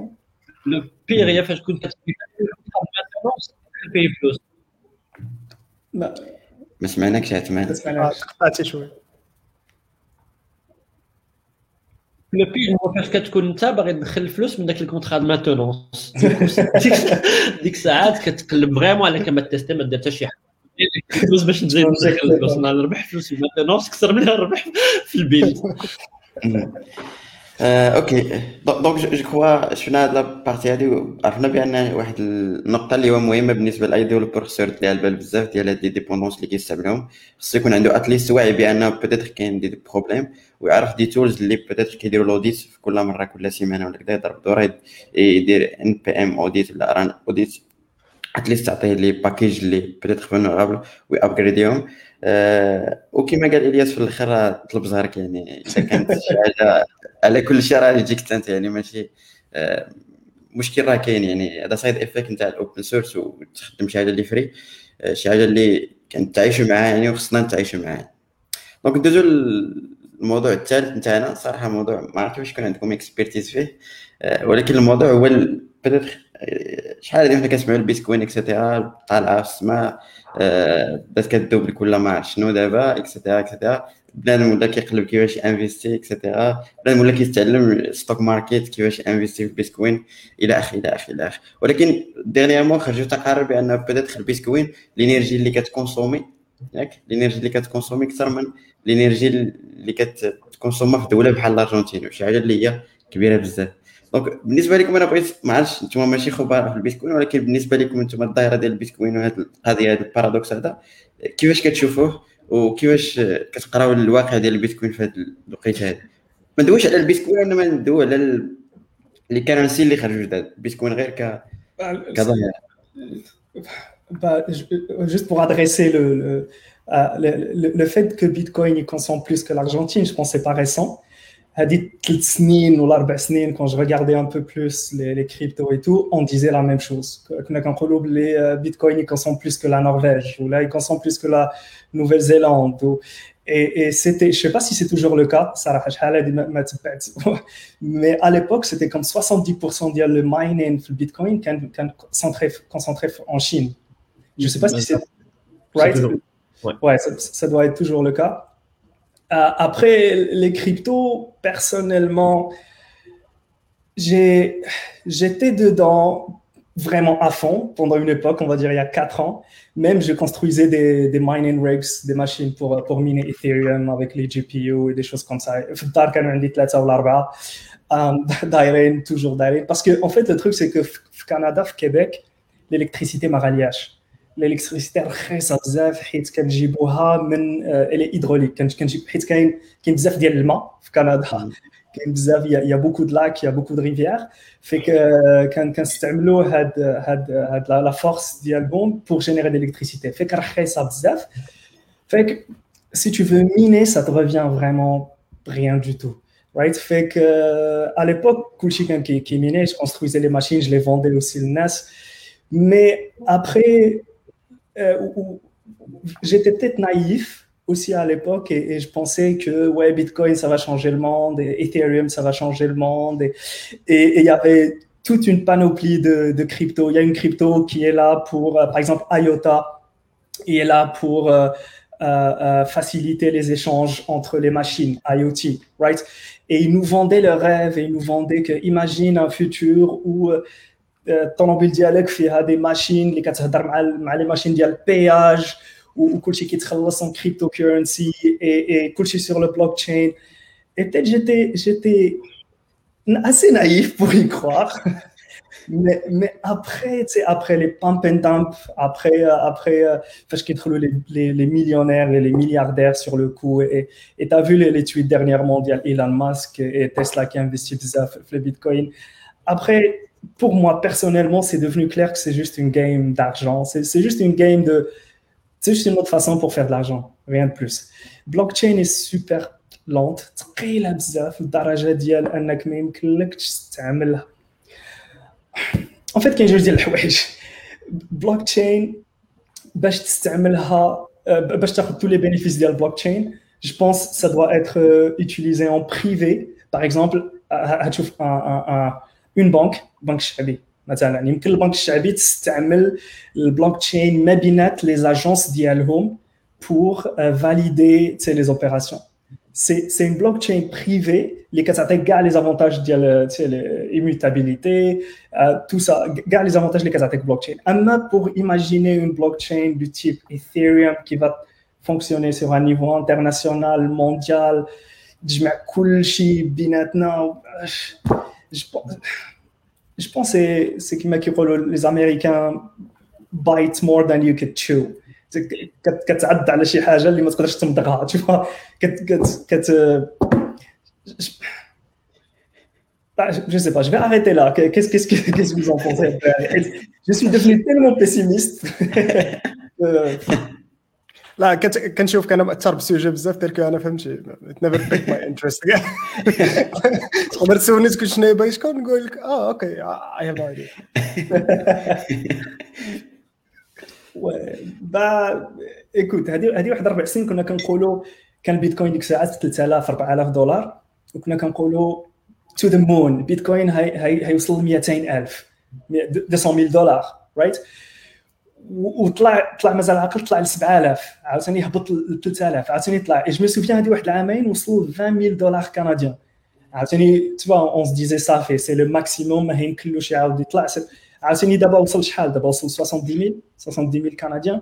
لو بيغ هي فاش كنت كتبي المانتيرونس كتبي فلوس ما سمعناكش عثمان. قطعتي شوية لو بي هو فاش كتكون انت باغي تدخل الفلوس من داك الكونترا دو ماتونونس ديك الساعات كتقلب فريمون على كما تيستي ما دير حتى شي حاجة الفلوس باش تدخل الفلوس أنا نربح فلوس في الماتونونس أكثر من نربح في البيل أوكي. دونك جو كوا شفنا هاد لابارتي هادي عرفنا بأن واحد النقطة اللي هو مهمة بالنسبة لأي ديفلوبر خصو ليها البال بزاف ديال هاد لي ديبوندونس اللي كيستعملوهم. خصو يكون عنده اتليست وعي بأن بوتيتر كاين دي بروبليم ويعرف دي تولز اللي بوتيتر كيديروا لوديت في كل مرة كل سيمانة ولا كذا يضرب دورة يدير ان بي ام اوديت ولا ران اوديت اتليست تعطيه لي باكيج اللي بوتيتر فولنرابل ويابجريديهم أه وكما قال إلياس في الآخر طلب زهرك يعني إذا كانت شي حاجة على كل شيء راه يجيك أنت يعني ماشي. أه مشكل راه كاين يعني هذا سايد افكت نتاع الاوبن سورس وتخدم شي حاجة اللي فري أه شي حاجة اللي كنتعايشوا معاها يعني وخصنا نتعايشوا معاها. دونك ندوزو الموضوع الثالث نتاعنا. صراحة موضوع ما عرفتش واش كان عندكم اكسبيرتيز فيه أه ولكن الموضوع هو بدات شحال هادي حنا كنسمعوا البيتكوين اكسيتيرا طالعة في السماء بدات كدوبل كل ما عرفت شنو دابا اكسيتيرا اكسيتيرا بنادم ولا كيقلب كيفاش انفيستي اكسيتيرا بنادم ولا كيتعلم ستوك ماركت كيفاش انفيستي في البيتكوين إلى آخره إلى آخره إلى آخره. ولكن ديرنيامون خرجوا تقارير بأن بدات البيتكوين الانرجي اللي كتكونسومي ياك؟ الانرجي اللي كتكونسومي أكثر من الانرجي اللي كتكونسومها في دولة بحال الأرجنتين وشي حاجة اللي هي كبيرة بزاف. دونك بالنسبة لكم أنا بغيت ما عرفتش أنتم ماشي خبراء في البيتكوين ولكن بالنسبة لكم أنتم الدائرة ديال البيتكوين وهذه القضية هذا البارادوكس هذا كيفاش كتشوفوه؟ وكيفاش كتقراو الواقع ديال البيتكوين في هذا الوقيته هذا ما ندويش على البيتكوين انما ندوي على لي كارنسي اللي خرجوا جداد البيتكوين غير ك كظاهره Bah, juste pour adresser le, le, le, le, le fait que Bitcoin il consomme plus que l'Argentine, je pense que c'est pas récent. هذه ثلاث سنين ولا اربع سنين quand je regardais un peu plus les, les cryptos et tout on disait la même chose كنا كنقولوا بلي بيتكوين consomme plus que la Norvège ou là il consomme plus que la Nouvelle-Zélande. Et, et c'était, je ne sais pas si c'est toujours le cas, ben, mais à l'époque, c'était comme 70% de le mining le Bitcoin concentré, concentré en Chine. Je ne sais pas si c'est. Right? Ouais, ouais ça, doit être toujours le cas. Euh, après, les cryptos, personnellement, j'étais dedans vraiment à fond pendant une époque, on va dire il y a quatre ans. Même je construisais des, des mining rigs, des machines pour, pour miner Ethereum avec les GPU et des choses comme ça. Um, toujours Darren. Parce que, en fait, le truc, c'est que au Canada, au Québec, l'électricité maraliache. L'électricité, euh, elle est hydraulique. Quand il y a des Canada, mm كاين كاين بزاف ديال الماء في كندا il y, a beaucoup de lacs, il y a beaucoup de rivières. Fait que quand quand la, la force d'album pour générer de l'électricité. Fait que ça Fait que si tu veux miner, ça te revient vraiment rien du tout. Right? Fait que à l'époque, Kulchikan qui, qui minait, je construisais les machines, je les vendais aussi le NAS. Mais après, euh, j'étais peut-être naïf aussi à l'époque et, je pensais que ouais, Bitcoin, ça va changer le monde, et Ethereum, ça va changer le monde. Et il y avait toute une panoplie de, de crypto. Il y a une crypto qui est là pour, euh, par exemple, IOTA, qui est là pour euh, euh, faciliter les échanges entre les machines, IoT, right? Et ils nous vendaient le rêve et ils nous vendaient que, imagine un futur où ton dialogue fait ah, des machines, les machines, les machines, le péage, وكلشي كيتخلص en cryptocurrency et, et كلشي sur le blockchain et peut-être j'étais j'étais assez naïf pour y croire mais, mais après, tu sais, après les pump and dump, après, après, parce qu'ils les, les, les, millionnaires et les milliardaires sur le coup, et tu as vu les, les tweets dernièrement d'Elon Musk et Tesla qui investit dans le Bitcoin. Après, pour moi, personnellement, c'est devenu clair que c'est juste une game d'argent. C'est juste une game de, c'est juste une autre façon pour faire de l'argent, rien de plus. Blockchain est super lente, ثقيلة بزاف لدرجة ديال انك ما يمكنلكش تستعملها. En fait, كاين جوج ديال الحوايج. blockchain باش تستعملها باش تاخذ tous les bénéfices ديال blockchain, je pense ça doit être euh, utilisé en privé. Par exemple, هتشوف un, un, un, une banque, banque الشعبي مثلا يمكن البنك الشعبي تستعمل البلوك تشين ما بينات les agences ديالهم pour euh, valider les opérations. C'est une blockchain privée qui a les avantages de l'immutabilité, euh, tout ça, garde les avantages de la blockchain. Maintenant, pour imaginer une blockchain du type Ethereum qui va fonctionner sur un niveau international, mondial, je mets cool maintenant, je pense, je pense que c'est que les Américains bite more than you could chew. كتعد على شي حاجه اللي ما تقدرش تمضغها تشوف كت كت كت je sais pas, je vais arrêter là. Qu'est-ce qu'est-ce qu'est-ce que vous en pensez Je suis devenu tellement pessimiste. لا كنت كنشوف كان مأثر بالسوجي بزاف دير أنا فهمتي. نيفر بيك ماي انترست تقدر تسولني تقول شنو باغي شكون نقول لك؟ آه أوكي اي هاف نو ايديا با إيكوت هذه هذه واحد أربع سنين كنا كنقولوا كان البيتكوين ديك الساعات 3000 4000 دولار وكنا كنقولوا تو ذا مون بيتكوين هي هيوصل ل 200000 200000 دولار رايت right? وطلع طلع مازال عاقل طلع ل 7000 عاوتاني هبط ل 3000 عاوتاني طلع جو سوفيان هذه واحد العامين وصلوا ل 20000 دولار كنديان عاوتاني تبا اون سي ديزي صافي سي لو ماكسيموم ما يمكنلوش يعاود يطلع عاوتاني دابا وصل شحال دابا وصل 70000 70000 كنديان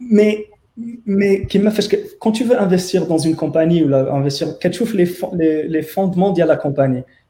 مي مي كيما فاش كون تو فو انفستير دون اون كومباني ولا انفستير كتشوف لي لي فوندمون ديال لا كومباني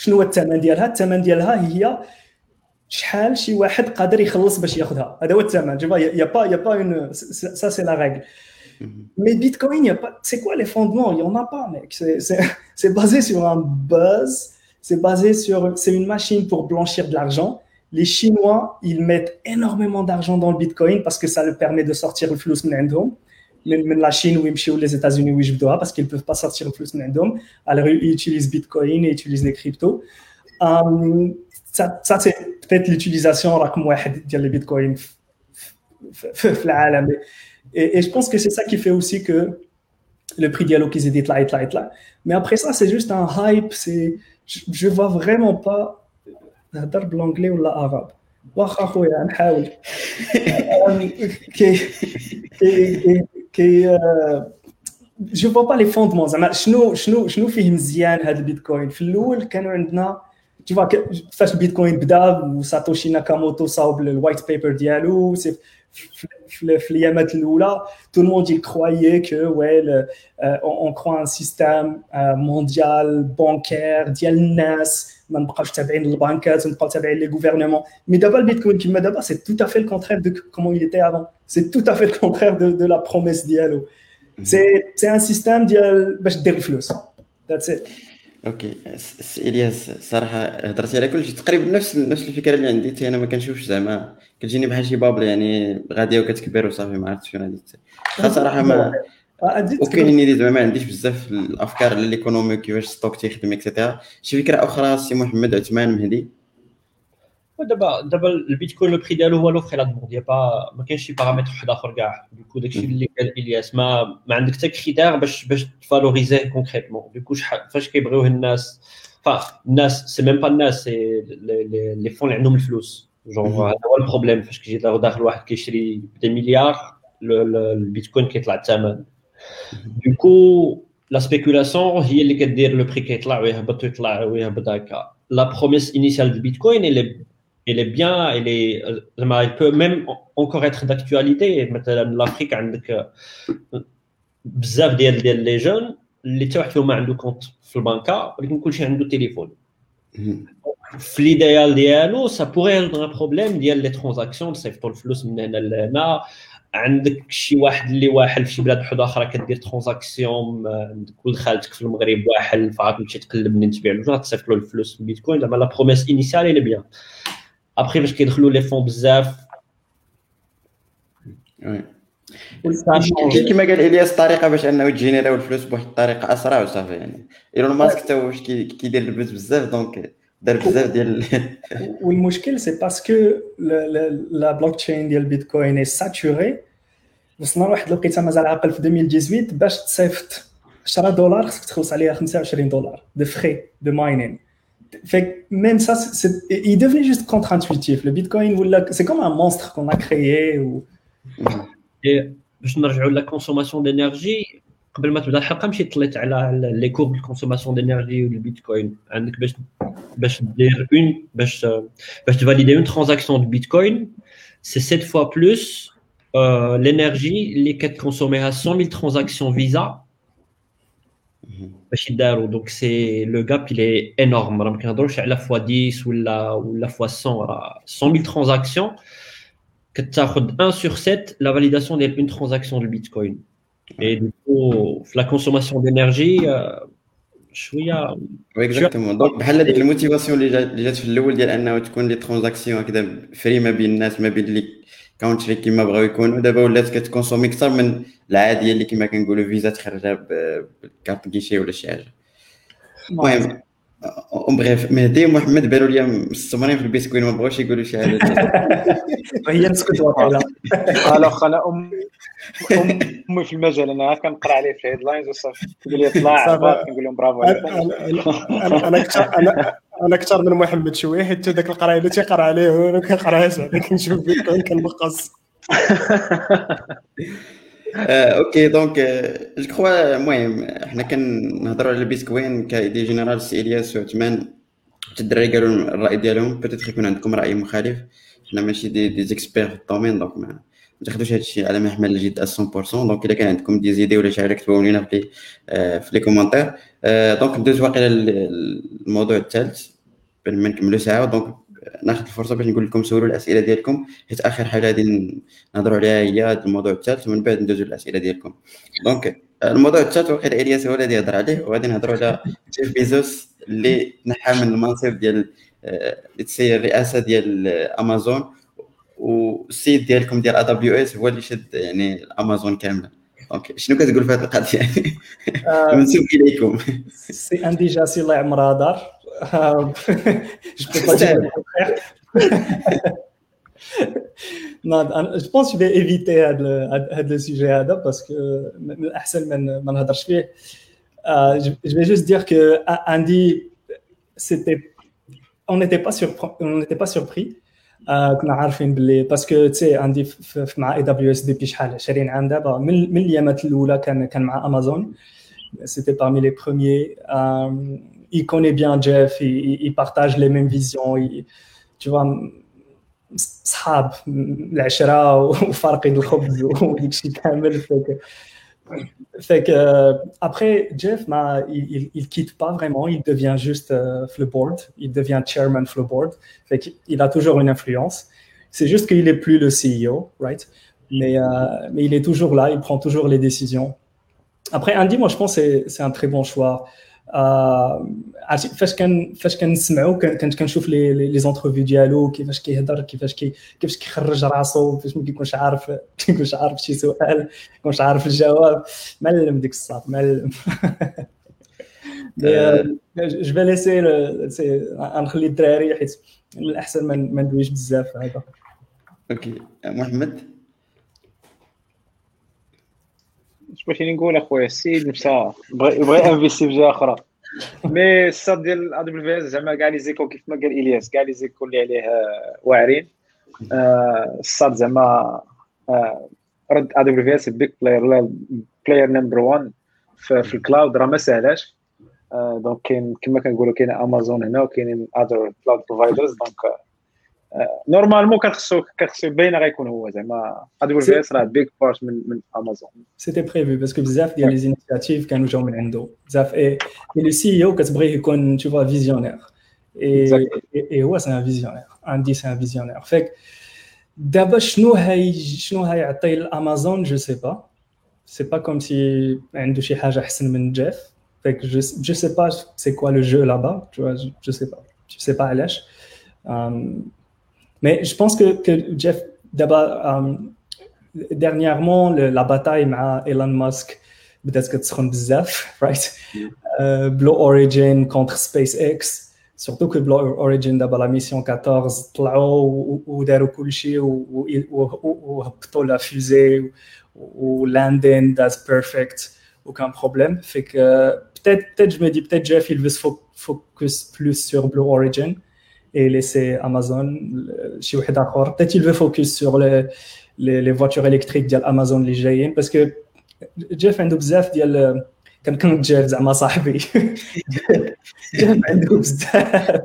شنو هو الثمن ديالها الثمن ديالها هي شحال شي واحد قادر يخلص باش ياخذها هذا هو الثمن جو يا با يا با اون سا سي لا رègle Mais Bitcoin, y a pas, c'est quoi les fondements Il n'y en a pas, mec. C'est basé sur un buzz, c'est basé sur, c'est une machine pour blanchir de l'argent. Les Chinois, ils mettent énormément d'argent dans le Bitcoin parce que ça leur permet de sortir le flux de من la Chine ou les États-Unis où je dois parce qu'ils ne peuvent pas sortir le plus d'indom. Alors ils utilisent Bitcoin et utilisent les cryptos. Um, ça, ça c'est peut-être l'utilisation رقم واحد ديال les Bitcoin في العالم. Et, et je pense que c'est ça qui fait aussi que le prix dialogue qu'ils éditent là, là, là. Mais après ça, c'est juste un hype. C'est, je, je vois vraiment pas نهضر l'anglais ou l'arabe. واخا خويا نحاول كي كي كي جو فوا با لي فوندمون زعما شنو شنو شنو فيه مزيان هذا البيتكوين في الاول كانوا عندنا tu vois فاش البيتكوين بدا وساتوشي ناكاموتو صاوب الوايت بيبر ديالو في الايامات الاولى tout le monde il croyait que ouais le, euh, on croit un système euh, mondial bancaire ديال الناس ما نبقاوش تابعين للبنكات ونبقاو تابعين لي غوفرنمون مي دابا البيتكوين كيما دابا سي tout à fait le contraire de comment il était avant c'est tout à fait le contraire de, de la promesse ديالو سي سي ان سيستيم ديال باش دير الفلوس ذاتس ات اوكي الياس صراحه هضرتي على كلشي تقريبا نفس نفس الفكره اللي عندي حتى انا ما كنشوفش زعما كتجيني بحال شي بابل يعني غاديه وكتكبر وصافي ما عرفتش فين غادي صراحه ما وكاين اللي زعما ما عنديش بزاف الأفكار على ليكونومي كيفاش ستوك تيخدم اكسيتيرا شي فكرة أخرى سي محمد عثمان مهدي دابا دابا البيتكوين لو بري ديالو هو لوفر لا دوموند با ما كاينش شي بارامتر واحد آخر كاع. دوكو داكشي اللي قال إلياس ما ما عندك حتى كريتير باش باش تفالوريزي كونكريتمون دوكو شحال فاش كيبغيوه الناس فا الناس سي ميم با الناس سي لي فون اللي عندهم الفلوس. جونغ هذا هو البروبليم فاش كيجي داخل واحد كيشري بدي مليار البيتكوين كيطلع الثمن. دوكو لا سبيكولاسيون هي اللي كدير لو بري كيطلع ويهبط ويطلع ويهبط هكا لا بروميس انيسيال دو بيتكوين اللي elle est bien, elle est, elle peut même encore être d'actualité. Maintenant, l'Afrique a بزاف ديال ديال لي جون اللي حتى واحد فيهم ما عنده كونت في البنكه ولكن كلشي عنده تليفون في ليديال ديالو سا بوغي ان بروبليم ديال لي ترانزاكسيون تصيفطوا الفلوس من هنا لهنا عندك شي واحد اللي واحل في شي بلاد وحده أخرى كدير ترانزاكسيون عندك ولد خالتك في المغرب واحل فعاد تمشي تقلب منين تبيع له. تصيفط له الفلوس بالبيتكوين زعما لا بروميس انيسيال اللي بيان ابخي باش كيدخلوا لي فون بزاف كيما قال إلياس الطريقة باش أنه تجينيراو الفلوس بواحد الطريقة أسرع وصافي يعني. ايلون ماسك حتى هو كيدير الفلوس بزاف دونك دار بزاف ديال والمشكل سي باسكو لا بلوك تشين ديال البيتكوين اي ساتوري وصلنا لواحد الوقيته مازال عاقل في 2018 باش تصيفط 10 دولار خصك تخلص عليها 25 دولار دو فري دو ماينين Fait même ça, il devenait juste contre-intuitif. Le Bitcoin, c'est comme un monstre qu'on a créé. Ou... Et باش نرجعوا لا كونسوماسيون دينيرجي قبل ما تبدا الحلقه مشيت طليت على لي كورب الكونسوماسيون دينيرجي والبيتكوين عندك باش باش دير اون باش باش تفاليدي اون ترانزاكسيون دو بيتكوين سي 7 فوا بلوس l'énergie اللي كتكونسوميها 100 000 ترانزاكسيون فيزا donc c'est le gap il est énorme à la fois 10 ou la ou la fois 100 100 000 transactions que tu as 1 sur 7 la validation d'une transaction de bitcoin Et du coup la consommation d'énergie شوية وي اكزاكتومون دونك بحال هذيك الموتيفاسيون اللي جات في الأول ديال أنه تكون لي ترانزاكسيون هكذا فري ما بين الناس ما بين لي كونتري كيما بغاو يكونوا. دابا ولات كتكونسومي أكثر من العادية اللي كيما كنقولوا فيزا تخرجها بكارت كيشي ولا شي حاجة. المهم. بغيف مهدي ومحمد بانوا لي مستمرين في البيتكوين ما بغاوش يقولوا شي حاجة. هي نسكت واقيلا الوغ أنا ام امي في المجال. أنا كنقرأ عليه في الهيدلاينز وصافي. تقول لي طلع كنقول لهم برافو أنا أنا أنا أكثر من محمد شوية. حيت ذاك القرايه اللي تيقرأ عليه وأنا كنقراها زعما كنشوف بيتكوين كنبقص أوكي دونك جو كخوا المهم حنا كنهضروا على البيتكوين كايدي جينيرال سي إلياس وعثمان الدراري قالوا الرأي ديالهم بيتيتر يكون عندكم رأي مخالف. حنا ماشي دي دي زيكسبير في الدومين دونك ما تاخذوش هذا الشيء على محمل الجد 100% دونك إلا كان عندكم دي زيدي ولا شي حاجة كتبوا لنا في في لي كومونتير دونك ندوز واقيلا الموضوع الثالث قبل ما نكملوا ساعة. دونك ناخذ الفرصة باش نقول لكم سولوا الأسئلة ديالكم حيت آخر حاجة غادي نهضروا عليها هي الموضوع الثالث ومن بعد ندوزوا الاسئله ديالكم. دونك الموضوع الثالث وقيل الياس هو الذي يهضر عليه وغادي نهضروا على جيف بيزوس اللي نحى من المنصب ديال تسير الرئاسه ديال امازون والسيد ديالكم ديال ا دبليو اس هو اللي شد يعني امازون كاملة. دونك شنو كتقول في هذه القضية؟ منسوب إليكم. سي ان ديجا سي الله يعمرها دار. je peux pas dire le contraire. non, je pense que je vais éviter le sujet parce que je vais juste dire que Andy, c'était, on n'était pas surpris, on n'était pas surpris. آه كنا عارفين باللي باسكو تي عندي مع اي دبليو اس ديبي شحال 20 عام دابا من من الايامات الاولى كان كان مع امازون سيتي بارمي لي بروميي il connaît bien Jeff il, il partage les mêmes visions il, tu vois صحاب العشره وفارقين الخبز وديك الشيء كامل فك fait que euh, après Jeff ma, il, il, quitte pas vraiment il devient juste euh, board il devient chairman le board fait qu'il a toujours une influence c'est juste qu'il est plus le CEO right mais euh, mais il est toujours là il prend toujours les décisions après Andy moi je pense c'est c'est un très bon choix عرفتي فاش كان فاش كنسمعو كنت كنشوف لي لي زونترفيو ديالو كيفاش كيهضر كيفاش كي كيفاش كيخرج راسو فاش ما كيكونش عارف كيكونش عارف شي سؤال كيكونش عارف الجواب. معلم ديك الصاط معلم. جو في ليسي نخلي الدراري حيت من الأحسن ما ندويش بزاف هذا. أوكي. محمد؟ اش بغيتي نقول أخويا السيد مشى بغى انفيستي في جهة أخرى. مي الصاد ديال ا دبليو اس زعما كاع لي زيكو كيف ما قال إلياس كاع لي زيكو اللي عليه آه، واعرين. الصاد زعما آه، رد ا دبليو اس بيك بلاير بلاير نمبر 1 في الكلاود راه ما ساهلاش دونك كاين كما كنقولوا كاين امازون هنا وكاينين اذر كلاود بروفايدرز دونك نورمالمون كنخصو كنخصو باينه غيكون هو زعما ا دبليو اس راه بيك بارت من من امازون سيتي بريفي باسكو بزاف ديال لي زينيسياتيف كانوا جاو من عنده بزاف اي لو سي او كتبغيه يكون تو فوا فيزيونير اي اي هو سي ان فيزيونير عندي سي ان فيزيونير فيك دابا شنو هاي شنو هيعطي الامازون جو سي با سي با كوم سي عنده شي حاجه احسن من جيف فيك جو جو سي با سي كوا لو جو لابا تو جو سي با جو سي با علاش Mais je pense que, Jeff, d'abord, euh, dernièrement, la bataille avec Elon Musk, peut-être que tu bzaf, right? Euh, Blue Origin contre SpaceX, surtout que Blue Origin, d'abord, la mission 14, ou ou ou la fusée, ou landing, that's perfect, aucun problème. Fait que peut-être, peut je me dis, peut-être Jeff, il veut se focus plus sur Blue Origin et laisser Amazon chez Peut-être il veut focus sur les, les, les voitures électriques d'Amazon les جايين parce que Jeff عنده بزاف ديال كان كان جيف زعما صاحبي جيف عنده بزاف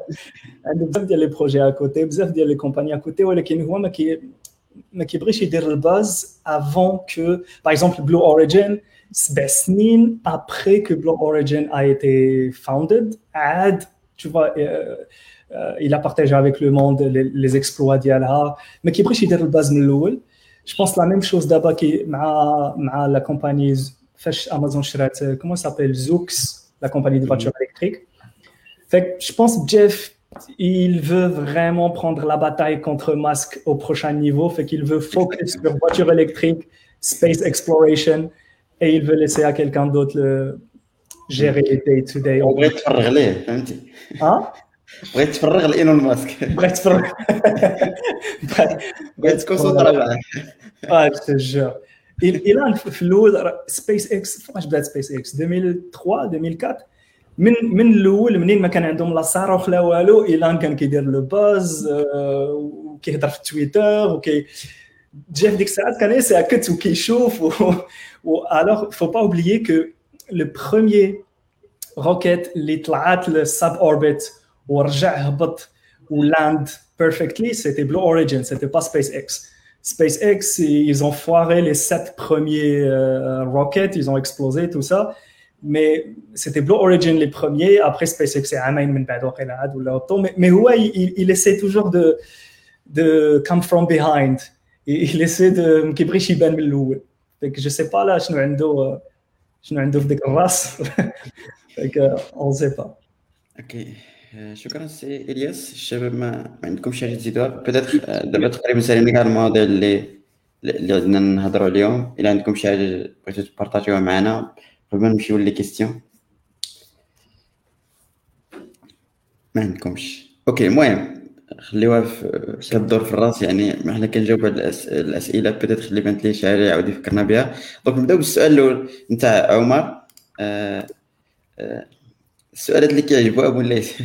عنده بزاف ديال لي بروجي اكوتي بزاف ديال لي كومباني اكوتي ولكن هو ما كي ما كيبغيش يدير الباز افون كو باغ اكزومبل بلو اوريجين سبع سنين ابخي كو بلو اوريجين ا ايتي فاوندد عاد tu vois euh, il a partagé avec le monde les, les exploits d'Yalha, mais qui brise le base de Je pense la même chose d'abord qui la compagnie Amazon comment ça s'appelle? Zoox, la compagnie de voitures électriques. Fait je pense Jeff il veut vraiment prendre la bataille contre Musk au prochain niveau, fait qu'il veut focus sur voiture électrique, space exploration, et il veut laisser à quelqu'un d'autre le gérer les day-to-day. On va être Hein? بغيت تفرغ لإيلون ماسك. بغيت تفرغ. بغيت تكون صوت معاه. آه جو إلى في الأول سبيس إكس فاش بدات سبيس إكس 2003 2004 من من الأول منين ما كان عندهم لا صاروخ لا والو إيلان كان كيدير لو باز وكيهضر في تويتر وكي جا في ديك الساعات كان ساكت وكيشوف و الوغ فو با اوبليي كو لو بروميير روكيت اللي طلعت للساب اوربيت ورجع هبط ولاند perfectly, c'était Blue Origin, c'était pas SpaceX. SpaceX, ils ont foiré les sept premiers euh, rockets, ils ont explosé, tout ça. Mais c'était Blue Origin les premiers, après SpaceX c'est Amain من بعد وقيلا ولا auto. Mais, mais ouais, il, il essaie toujours de, de come from behind. Il, il essaie de مكيبغيش يبان من الاول. Donc je sais pas là شنو عنده شنو عنده في ديك الراس. Donc on sait pas. Okay. شكرا سي الياس الشباب ما, ما عندكم شي حاجة تزيدوها بيتيتر دابا تقريبا سالينا كاع المواضيع اللي اللي عندنا نهضروا عليهم الا عندكم شي حاجة بغيتو تبارطاجيوها معنا قبل ما نمشيو لي كيستيون ما عندكمش أوكي المهم خليوها في كدور في الراس يعني حنا كنجاوب على الاسئله بيتيتر اللي بانت لي شي حاجة يعاود يفكرنا بها دونك نبداو بالسؤال الأول نتاع عمر آه آه السؤالات اللي كيعجبوا أبو الليث.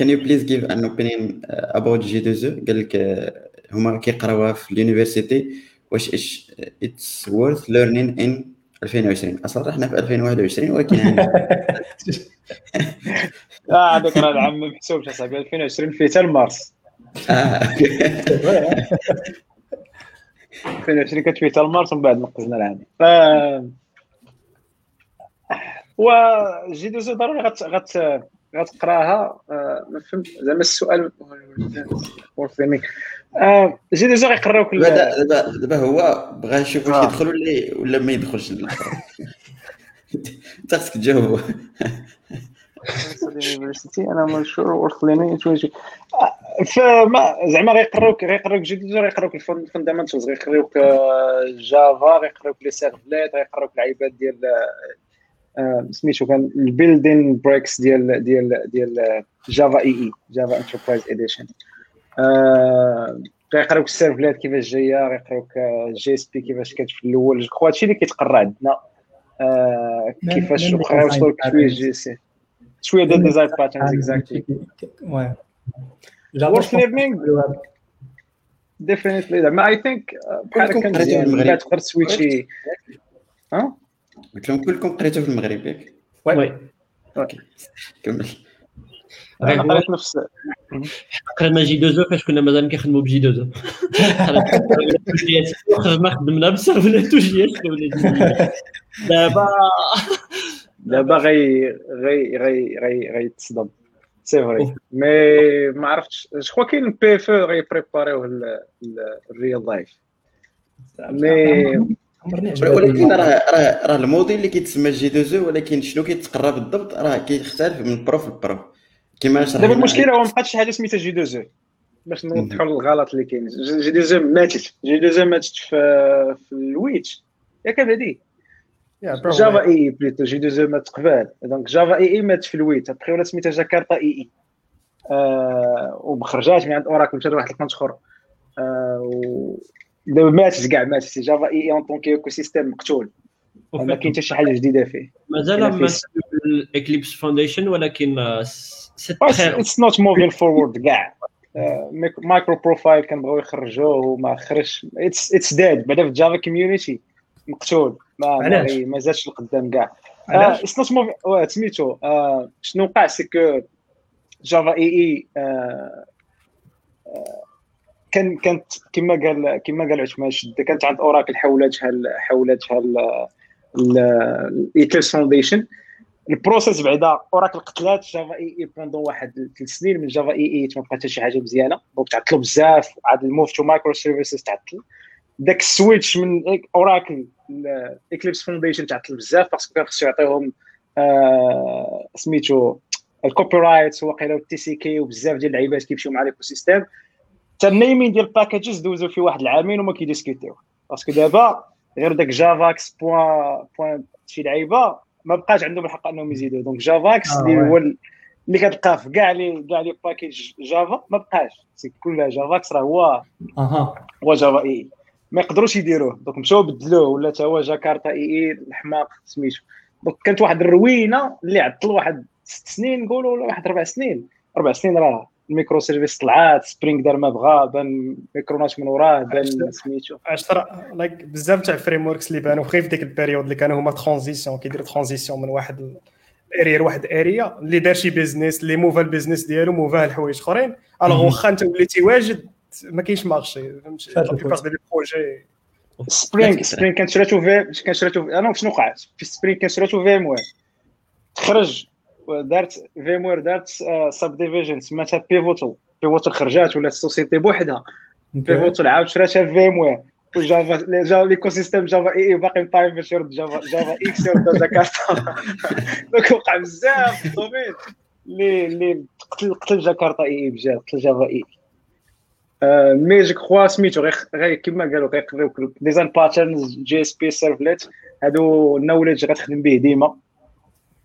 Can you please give an opinion uh, about G2E قال لك uh, هما كيقراوها في اليونيفرسيتي. واش it's worth learning in 2020 أصلا إحنا في 2021 ولكن يعني آه هذاك راه العام ما محسوبش أصاحبي. 2020 فيه حتى لمارس. آه. 2020 كانت فيه حتى لمارس ومن بعد نقزنا العام. ف و جي دوزو ضروري غت غت غتقراها. آه، ما فهمت. زعما السؤال آه، جي دوزو غيقراوك ال- دابا دابا دابا هو بغا يشوف واش آه. يدخل ولا ولا ما يدخلش. انت خصك تجاوبو أنا مشهور ورثليني فما زعما غيقراوك غيقراوك جي دوزو غيقراوك الفوندامنتالز غيقراوك جافا غيقراوك لي سيرفليت غيقراوك العيبات ديال سميتو كان البيلدين بريكس ديال ديال ديال جافا اي اي جافا انتربرايز اديشن غيقراوك السيرفليت كيفاش جاية غيقراوك جي اس بي كيفاش كانت في الأول جو كخوا هادشي اللي كيتقرا عندنا. آه، كيفاش design شوية. جي سي شوية ديال ديزاين باترنز اكزاكتلي que le web. ديفينيتلي زعما اي ثينك بحال. بعد تقدر تسويتشي ها قلت لهم كلكم قريتو في المغرب ياك وي كمل أنا غير هو قريت نفس قرينا جي دوزو فاش كنا مازال كنخدموا بجي دوزو خرجنا خدمنا بالسيرفلات وجي اس دابا دابا غي غي غي غي غيتصدم سي فري مي ما عرفتش جو كوا كاين بي اف غيبريباريوه الريال لايف مي عمرني ولكن. راه راه راه الموديل اللي كيتسمى جي 2 ولكن شنو كيتقرا بالضبط راه كيختلف من بروف لبروف كما شرحنا دابا المشكلة هو ما بقاتش حاجة سميتها جي دو زو باش نوضحوا الغلط اللي كاين. جي دو زو ماتت. جي دو زو ماتت في في الويتش ياك هادي. جافا اي اي بليتو جي دو زو مات قبال. دونك جافا اي اي مات في الويت. ابخي ولا سميتها جاكرتا اي اي آه ومخرجات من عند اوراكل مشات واحد الكونت اخر آه و دابا ماتت كاع ماتت جافا إي إي أون طونك ايكو سيستيم مقتول ما كاين حتى شي حاجة جديده فيه. مازال ما الإكليبس فاونديشن ولكن اتس نوت موفين فورورد كاع. مايكرو بروفايل كنبغيو يخرجوه وما خرجش. اتس اتس ديد بعدا في جافا كوميونيتي مقتول ما ما علاش؟ غي- ما زادش لقدام كاع؟ اتس نوت موفين سميتو آه، شنو وقع؟ سي كو جافا إي إي آه، آه، كان كانت كما قال كما قال عثمان شده كانت عند اوراكل حولتها حولتها الايكليبس فاونديشن البروسيس بعدا اوراكل قتلات جافا إي إي بوندون واحد ثلاث سنين من جافا إي إي ما حتى شي حاجة مزيانة. دونك تعطلوا بزاف عاد الموف تو مايكرو سيرفيسز تعطل. داك السويتش من اوراكل الاكليبس فاونديشن تعطل بزاف باسكو كان خصو يعطيهم آه سميتو الكوبي رايتس وقيلا التي سي كي وبزاف ديال اللعيبات كيمشيو مع الايكو سيستيم حتى النيمين ديال الباكاجز دوزو فيه واحد العامين وما كيديسكوتيو. باسكو دابا غير داك جافاكس بوان بوان شي لعيبة ما بقاش عندهم الحق أنهم يزيدوا دونك جافاكس اللي. هو ال- اللي كتلقاه في كاع لي كاع لي باكيج جافا ما بقاش. سي كلها جافاكس راه هو أها. هو جافا إي. ما يقدروش يديروه. دونك مشاو بدلوه ولا تا هو جاكرتا إي إي الحماق سميتو. دونك كانت واحد الروينة اللي عطل واحد ست سنين نقولوا ولا واحد أربع سنين. أربع سنين راه. الميكرو سيرفيس طلعات سبرينغ دار ما بغا بان ميكروناش من وراه بان سميتو. عرفت راه لايك بزاف تاع الفريم وركس اللي بانوا غير في ديك البيريود اللي كانوا هما ترانزيسيون كيديروا ترانزيسيون من واحد اريا لواحد اريا اللي دار شي بيزنس اللي موفا البيزنس ديالو موفاه لحوايج اخرين. الوغ. واخا انت وليتي واجد ما كاينش مارشي فهمتي؟ لا ديال البروجي سبرينغ سبرينغ كان شراتو في كان شراتو في- أنا شنو وقع في سبرينغ كان شراتو في ام وير تخرج دارت في ام وير دارت سب ديفيجن سماتها بيفوتل بيفوتل خرجات ولات سوسيتي بوحدها. بيفوتل عاود شراتها في ام وير وجافا جافا ليكو سيستيم جافا إي اي باقي مطايب باش يرد جافا جافا إكس يرد جاكرتا دونك وقع بزاف الدومين. اللي اللي قتل قتل جاكرتا إي إي بجد قتل جافا إي مي جو كخوا سميتو غير غير كيما قالوا غيقريوك ديزاين باترنز جي إس بي سيرفليت هادو النوليدج غتخدم به ديما.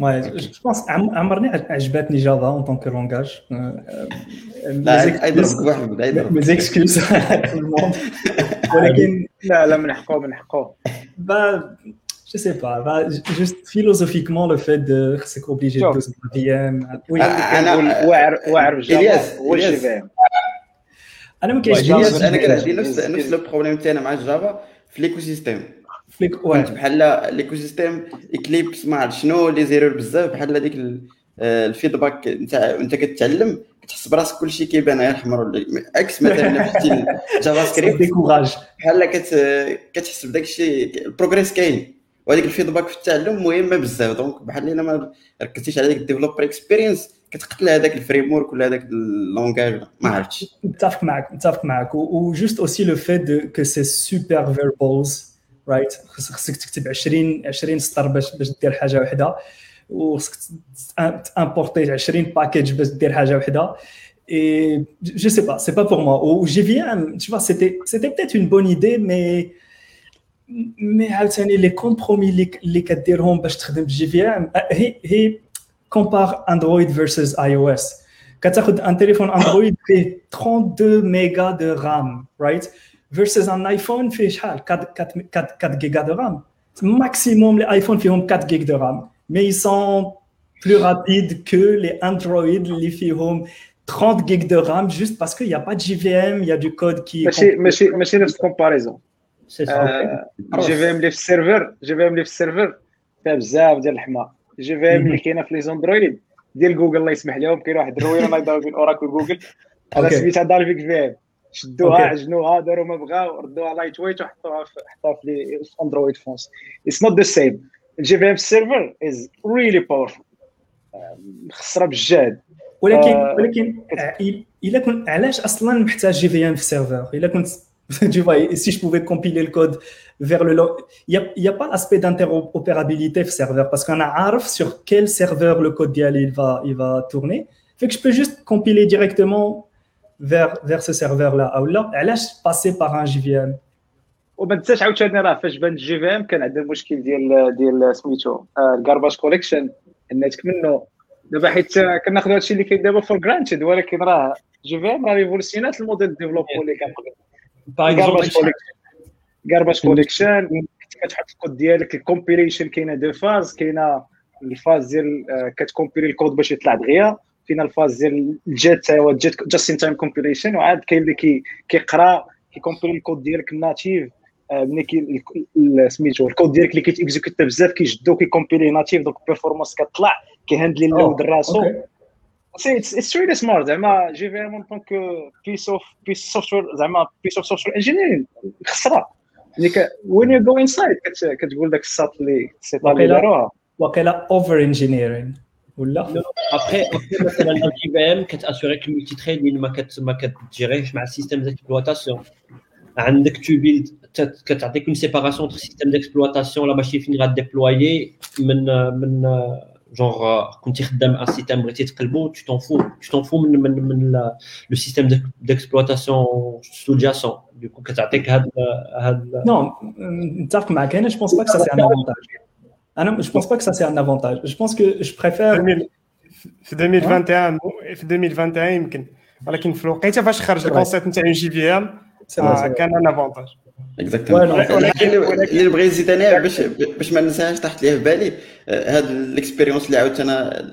Ouais, je je pense عمرني عجبتني جافا اون طون كو لونغاج لا يضرب واحد يضرب mes excuses à tout le monde ولكن لا لا من حقه من حقه bah je sais pas bah, juste philosophiquement le fait de c'est obligé de Sure. doser la VM oui انا واعر واعر جافا إلياس، هو إلياس. الجي في ام انا ما إلياس، كاينش جافا انا كده. كندير نفس كده. نفس البروبليم تاعنا مع جافا في ليكو سيستيم فليك ouais بحال الايكو سيستيم إكليبس ما عرفت شنو لي زيرور بزاف بحال هذيك آه، الفيدباك نتاع انت كتعلم كتحس براسك كلشي كيبان غير ولا عكس مثلا الجافا ça سكريبت décourage بحال كت كتحس بداك الشيء البروغريس كاين. وهذيك الفيدباك في التعلم مهمة بزاف. دونك بحال الا ما ركزتيش على ديك الديفلوبر اكسبيرينس كتقتل هذاك الفريم ورك ولا هذاك اللونغاج ما عرفتش. متفق معك متفق معك و و juste aussi le fait de que c'est super verbose right خص- خصك تكتب 20 20 سطر باش باش دير حاجه واحده وخصك تامبورتي 20 باكيج باش دير حاجه واحده et je sais pas c'est pas pour moi au JVM tu vois c'était c'était peut-être une bonne idée mais mais عاوتاني les compromis اللي اللي كديرهم باش تخدم بجي في ام هي هي compare Android versus iOS كتاخذ ان تليفون اندرويد فيه 32 ميجا دو رام رايت versus ان ايفون فيه شحال 4 4 4 جيجا دو رام ماكسيموم لي ايفون فيهم 4 جيجا دو رام مي ils sont plus rapides que les Android اللي فيهم 30 gig de RAM juste parce qu'il n'y a pas de JVM, il y a du code qui est ماشي ماشي ماشي نفس الكومباريزون سي سا جي في ام اللي في السيرفر جي في ام اللي في السيرفر فيها بزاف ديال الحماق جي في ام اللي كاينه في لي زوندرويد ديال جوجل الله يسمح لهم كاين واحد الروينه الله يضرب بين اوراكل جوجل انا أوكي. سميتها دالفيك في ام شدوها أوكي. عجنوها داروا ما بغاو ردوها لايت ويت وحطوها في حطوها في لي- في اندرويد فونس اتس نوت ذا سيم الجي في ام السيرفر از ريلي باورفul مخسره بالجهد ولكن آه، ولكن الا كنت علاش اصلا محتاج جي في ام في السيرفر الا كنت tu vois si je pouvais compiler le code vers le lo- il y a, il y a pas l'aspect d'interopérabilité في serveur parce qu'on a عارف sur quel serveur le code ديالي il va il va tourner fait que je peux juste compiler directement vers vers ce serveur là أو لا علاش passer par un JVM وما تنساش عاوتاني راه فاش بان الجي في ام كان عندنا المشكل ديال ديال سميتو الكارباج كوليكشن الناتج منه دابا حيت كناخذ هادشي اللي كاين دابا فور جرانتد ولكن راه جي في ام راه ريفولوسيونات الموديل ديفلوبمون اللي كان قبل كارباج كوليكشن كتحط الكود ديالك الكومبيليشن كاينة دو فاز كاينة الفاز ديال كتكومبيلي الكود باش يطلع دغيا كاينة الفاز ديال الجيت الجيت جاست ان تايم كومبيليشن وعاد كاين اللي كي كيقرا كيكومبيلي الكود ديالك الناتيف آه، ملي كي سميتو الكود ديالك اللي كيتيكزيكوتا بزاف كيجدو كيكومبيلي ناتيف دونك البيرفورمانس كتطلع كيهندلي اللود راسو اتس ريلي سمارت زعما جي في ام اون طونك بيس اوف بيس سوفتوير زعما بيس اوف سوفتوير انجينيرين خسرة. يعني وين يو جو انسايد كتقول داك الساط اللي السيطه اللي. داروها. وقيلا اوفر انجينيرين ولا ابخي ابخي مثلا الجي في ام كتاسوريك الملتي تريدين ما كت ما كتجيريش مع السيستم ديكسبلواتاسيون عندك تو بيلد كتعطيك اون سيباراسيون انتر سيستم ديكسبلواتاسيون لا ماشين فين غاديبلويي من من جونغ كنتي خدام ان سيستم بغيتي تقلبو tu t'en fous tu t'en fous من من من لو سيستم ديكسبلواتاسيون سوجاسون دوكو كتعطيك هاد هاد Non, نتفق معك هنا je pense pas que ça c'est un avantage. Ah non, je pense pas que ça c'est un avantage. Je pense que je préfère. 2000 في 2021 في 2021 يمكن ولكن في الوقيته فاش خرج C'est vrai. الكونسيبت نتاع جي في ام C'est vrai, c'est vrai. كان ان افونتاج اكزاكتومون Ouais, non, اللي اللي بغيت نزيد انا باش باش ما ننساهاش طاحت ليها في بالي آه، هاد الاكسبيريونس اللي عاودت انا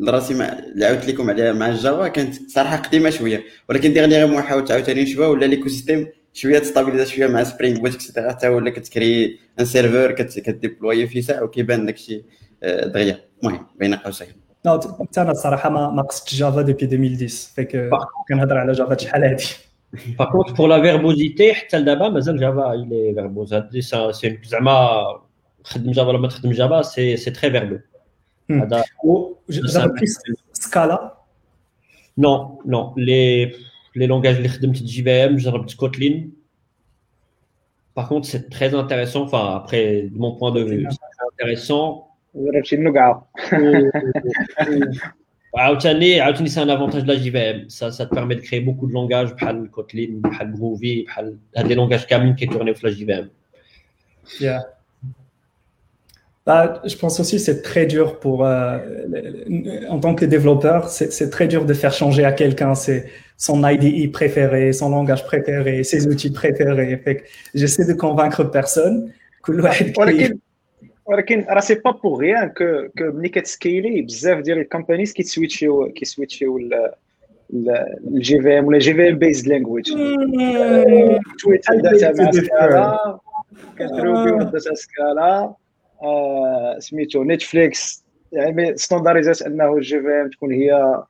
لراسي مع اللي عاودت لكم عليها مع الجافا كانت صراحه قديمه شويه ولكن ديغنيغمون حاولت عاوتاني نشوفها ولا ليكو سيستيم شوية تستابيليزا شوية مع سبرينغ بوت اكسيتيرا حتى ولا كتكري ان سيرفور كتديبلوي فيه ساعة وكيبان داكشي آه، دغيا. المهم بين قوسين نو حتى أنا الصراحة ما ما قصدتش جافا دوبي 2010 فيك كنهضر على جافا شحال هادي. Contre, pour la verbosité, حتى لدابا مازال جافا est verbose. هادي سي زعما خدم جافا ولا ما تخدم جافا سي سي تري فيربو. هذا سكالا نو نو لي لي لونغاج اللي خدمت جي في ام جربت كوتلين Par contre, c'est très intéressant. Enfin, après, de mon point de vue, c'est très intéressant. جربت شي النقعه عاوتاني عاوتاني c'est un avantage de la JVM ça ça te permet de créer beaucoup de langages بحال Kotlin بحال Groovy بحال هاد لي langages كاملين كيتورنيو في la JVM Yeah. Bah, je pense aussi que c'est très dur pour, euh, en tant que développeur, c'est très dur de faire changer à quelqu'un son IDE préféré, son langage préféré, ses outils préférés. Fait j'essaie de convaincre personne. ولكن ولكن راه سي با بور ريان كو كو ملي كتسكيلي بزاف ديال الكومبانيز كيتسويتشيو كيسويتشيو الجي في ام ولا جي في ام بيزد لانجويج تويتر داتا مع سكالا كتروبي داتا سكالا سميتو نتفليكس يعني ستاندارديزات انه الجي في ام تكون هي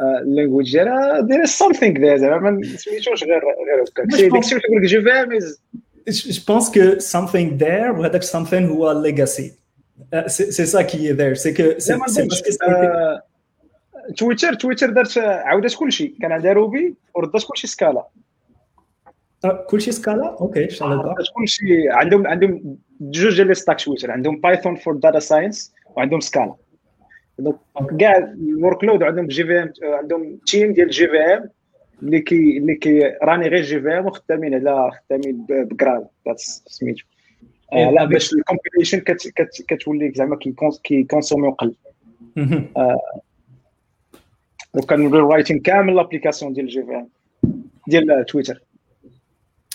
اللانجويج ديالها دير سامثينغ ذير زعما ما سميتوش غير غير هكاك سي ديك الشيء كيقول لك في ام je pense que something there وهذاك something هو legacy. c'est ça qui est there. C'est que c'est parce que تويتر تويتر دارت عاودات كلشي. كان عندها روبي وردات كلشي سكالا كلشي سكالا أوكي شغل كلشي. عندهم عندهم جوج ديال لي ستاك تويتر عندهم بايثون فور داتا ساينس وعندهم سكالا دونك كاع الورك لود عندهم جي في ام عندهم تيم ديال جي في ام اللي كي اللي كي راني غير جي في ام وخدامين على خدامين بكراد سميتو لا باش الكومبيليشن كتولي زعما كيكونسوميو قل وكان رايتين كامل لابليكاسيون ديال جي في ام ديال تويتر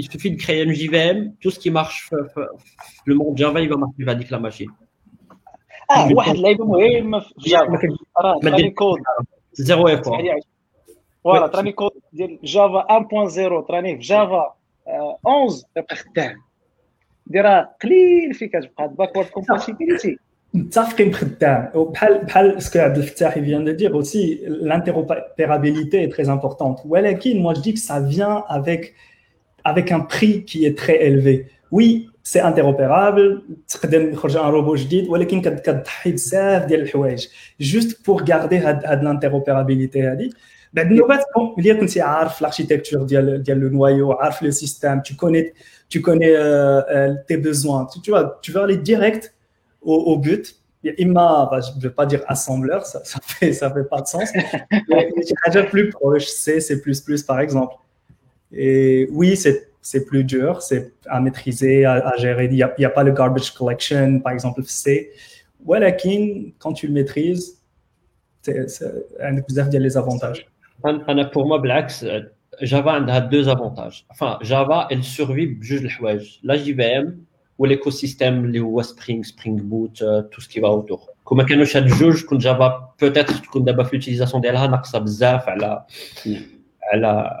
Il suffit de créer une JVM. Tout ce qui marche, le monde Java, il va marcher avec la machine. اه واحد اللعيبه مهم في جافا راه تراني كود زيرو ايفور فوالا تراني كود ديال جافا 1.0 تراني في جافا 11 تبقى خدام ديرها قليل فين كتبقى باكورد كومباتيبيليتي متفقين خدام بحال بحال ce que Abdel Fattah vient de dire aussi l'interopérabilité est très importante ولكن moi je dis que ça vient avec avec un prix qui est très élevé oui c'est interopérable تقدر تخرج un robot جديد ولكن كتضحي بزاف ديال الحوايج juste pour garder هاد هاد l'interopérabilité هذه بعد النوبات ملي كنتي عارف l'architecture ديال ديال لو نوايو عارف لو سيستيم tu connais tu connais euh, euh, tes besoins tu, tu vois tu vas aller direct au, au but Imma, bah, je ne vais pas dire assembleur, ça, ça fait ça fait pas de sens. Mais déjà plus proche, C, C++ par exemple. Et oui, c'est c'est plus dur, c'est à maîtriser, à, à gérer. Il n'y a, a, pas le garbage collection, par exemple, C. Walakin, quand tu le maîtrises, c'est un des les avantages. Pour moi, Blacks, Java a deux avantages. Enfin, Java, elle survit juste le La JVM ou l'écosystème, les Spring, Spring Boot, tout ce qui va autour. Comme كانوا شاد جوج كنت جافا peut-être تكون دابا في l'utilisation ديالها ناقصه بزاف على على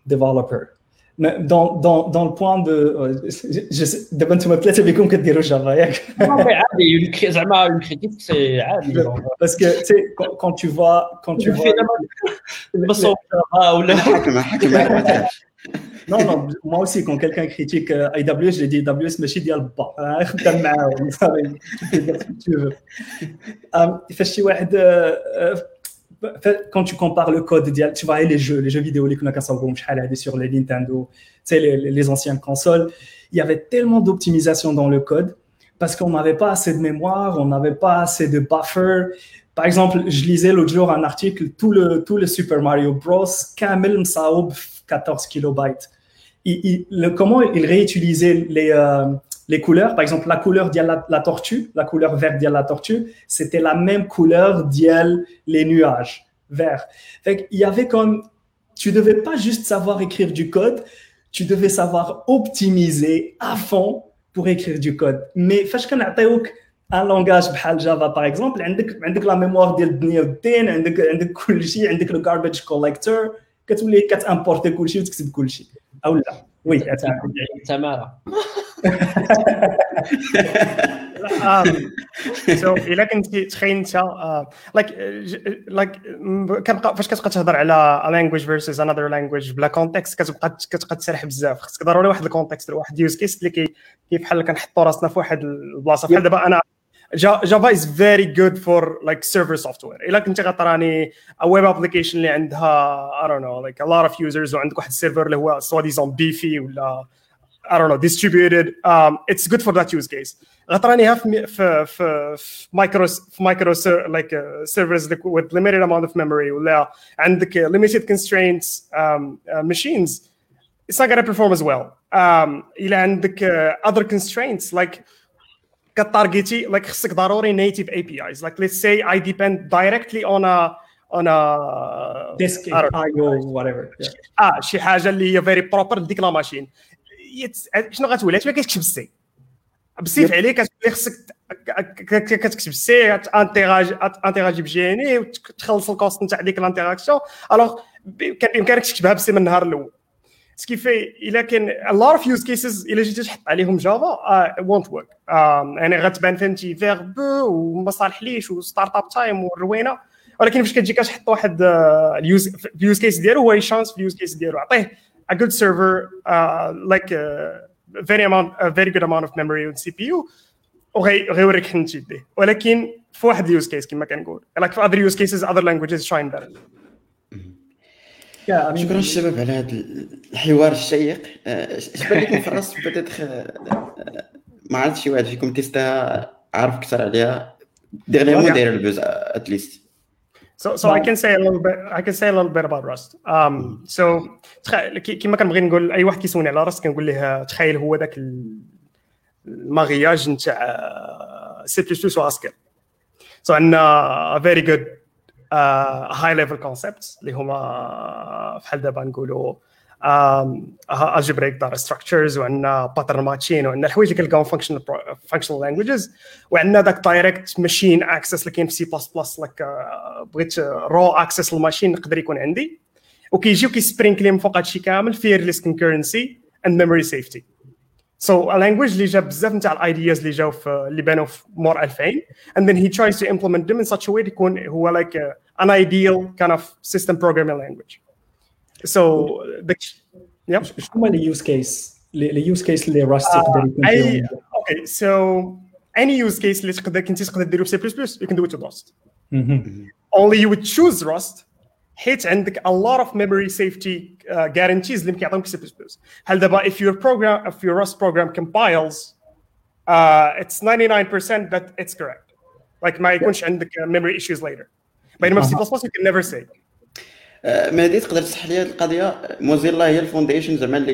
developer. Dans, dans, dans le point de. Euh, je sais, d'abord, tu me plais, c'est comme que tu dis Java. Non, mais une, une critique, c'est. Parce que, tu sais, quand, quand tu vois. Quand tu vois. Non, non, moi aussi, quand quelqu'un critique euh, AWS, je dis AWS, mais je dis le bas. Hein, comme euh, tu veux. Que je quand tu compares le code tu vois les jeux, les jeux vidéo, les sur les Nintendo, tu sais, les, les anciennes consoles, il y avait tellement d'optimisation dans le code parce qu'on n'avait pas assez de mémoire, on n'avait pas assez de buffer. Par exemple, je lisais l'autre jour un article, tout le, tout le Super Mario Bros, Kamel Msaoub 14 kilobytes. Il, il, le, comment il réutilisait les, euh, les couleurs. Par exemple, la couleur de la, la, tortue, la couleur verte de la tortue, c'était la même couleur de les nuages, vert. Fait il y avait comme, tu devais pas juste savoir écrire du code, tu devais savoir optimiser à fond pour écrire du code. Mais فاش كنعطيوك un langage بحال Java par exemple عندك عندك la mémoire ديال الدنيا والدين عندك عندك كل شيء عندك le garbage collector كتولي كتامبورتي كل شيء وتكتب كل شيء او لا وي تمارا سو الا كنتي تخيل أنت لايك لايك كنبقى فاش كتبقى تهضر على لانجويج فيرسز انذر لانجويج بلا كونتكست كتبقى كتبقى تسرح بزاف. خصك ضروري واحد الكونتكست واحد يوز كيس اللي كي كيف بحال كنحطوا راسنا في واحد البلاصة. بحال دابا أنا جافا از فيري جود فور لايك سيرفر سوفت وير الا كنت غتراني ويب ابلكيشن اللي عندها I don't know like a lot of users وعندك واحد السيرفر اللي هو سوا ديزون بيفي ولا I don't know distributed um, it's good for that use case غترانيها في في في في مايكرو في مايكرو like uh, servers with limited amount of memory ولا عندك limited constraints um, uh, machines it's not gonna perform as well um, الا عندك uh, other constraints like كتارجيتي like خصك ضروري native APIs like let's say I depend directly on a on a disk IO whatever آه شي حاجة اللي هي فيري بروبر لديك لا ماشين شنو غتولي؟ تولي كتكتب السي. بسيف عليك كتولي خصك كتكتب السي انتيراجي انتيراجي بجي ان اي وتخلص الكوست نتاع ديك الانتيراكسيون الوغ كان بإمكانك تكتبها بسي من النهار الأول. سكيفي الا كان a lot of use cases الا جيتي تحط عليهم جافا uh, work. Um, يعني غتبان فهمتي فيرب وما صالحليش وستارت اب تايم والروينة. ولكن فاش كتجي كتحط واحد اليوز اليوز كيس ديالو هو شانس في اليوز كيس ديالو. عطيه a good server uh, like a very amount a very good amount of memory and CPU وغيوريك حين تشديه ولكن في واحد اليوز كيس كما كنقول. Like for other use cases other languages shine better. شكرا الشباب على هذا الحوار الشيق اش بان لكم في الراس بدأت ما عرفتش شي واحد فيكم تيستها عارف أكثر عليها ديغنيغمون داير البوز اتليست So, so I can say a little bit. I can say a little bit about Rust. Um, so كما كنبغي نقول أي واحد كيسولني على Rust كنقول ليه تخيل هو ذاك المغياج نتاع سي بلس بلس واسكيل. So عندنا a very good هاي ليفل كونسبت اللي هما بحال دابا نقولوا الجبريك دار ستراكشرز وعندنا باترن ماتشين وعندنا الحوايج اللي كنلقاهم فانكشنال فانكشنال لانجويجز وعندنا داك دايركت ماشين اكسس اللي كاين في سي بلس بلس لك بغيت رو اكسس للماشين نقدر يكون عندي وكيجيو كيسبرينكلي من فوق هادشي كامل فيرليس كونكورنسي اند ميموري سيفتي So a language اللي جاب بزاف نتاع الايدياز اللي جاو في اللي بانوا في مور 2000 and then he tries to implement them in such a way يكون هو like a, an ideal kind of system programming language. So the yeah. شنو هما لي يوز كيس لي يوز كيس اللي راست يقدر يكون فيهم اوكي سو any use case اللي تقدر كنتي تقدر ديرو في C++ you can do it with Rust. Only you would choose Rust حيت عندك a lot of memory safety uh, guarantees اللي يمكن يعطيهم C++. هل دابا if your program if your Rust program compiles uh, it's 99% that it's correct. Like ما يكونش عندك memory issues later. بينما في C++ you can never say. مهدي تقدر تصح لي هذه القضيه موزيلا هي الفونديشن زعما اللي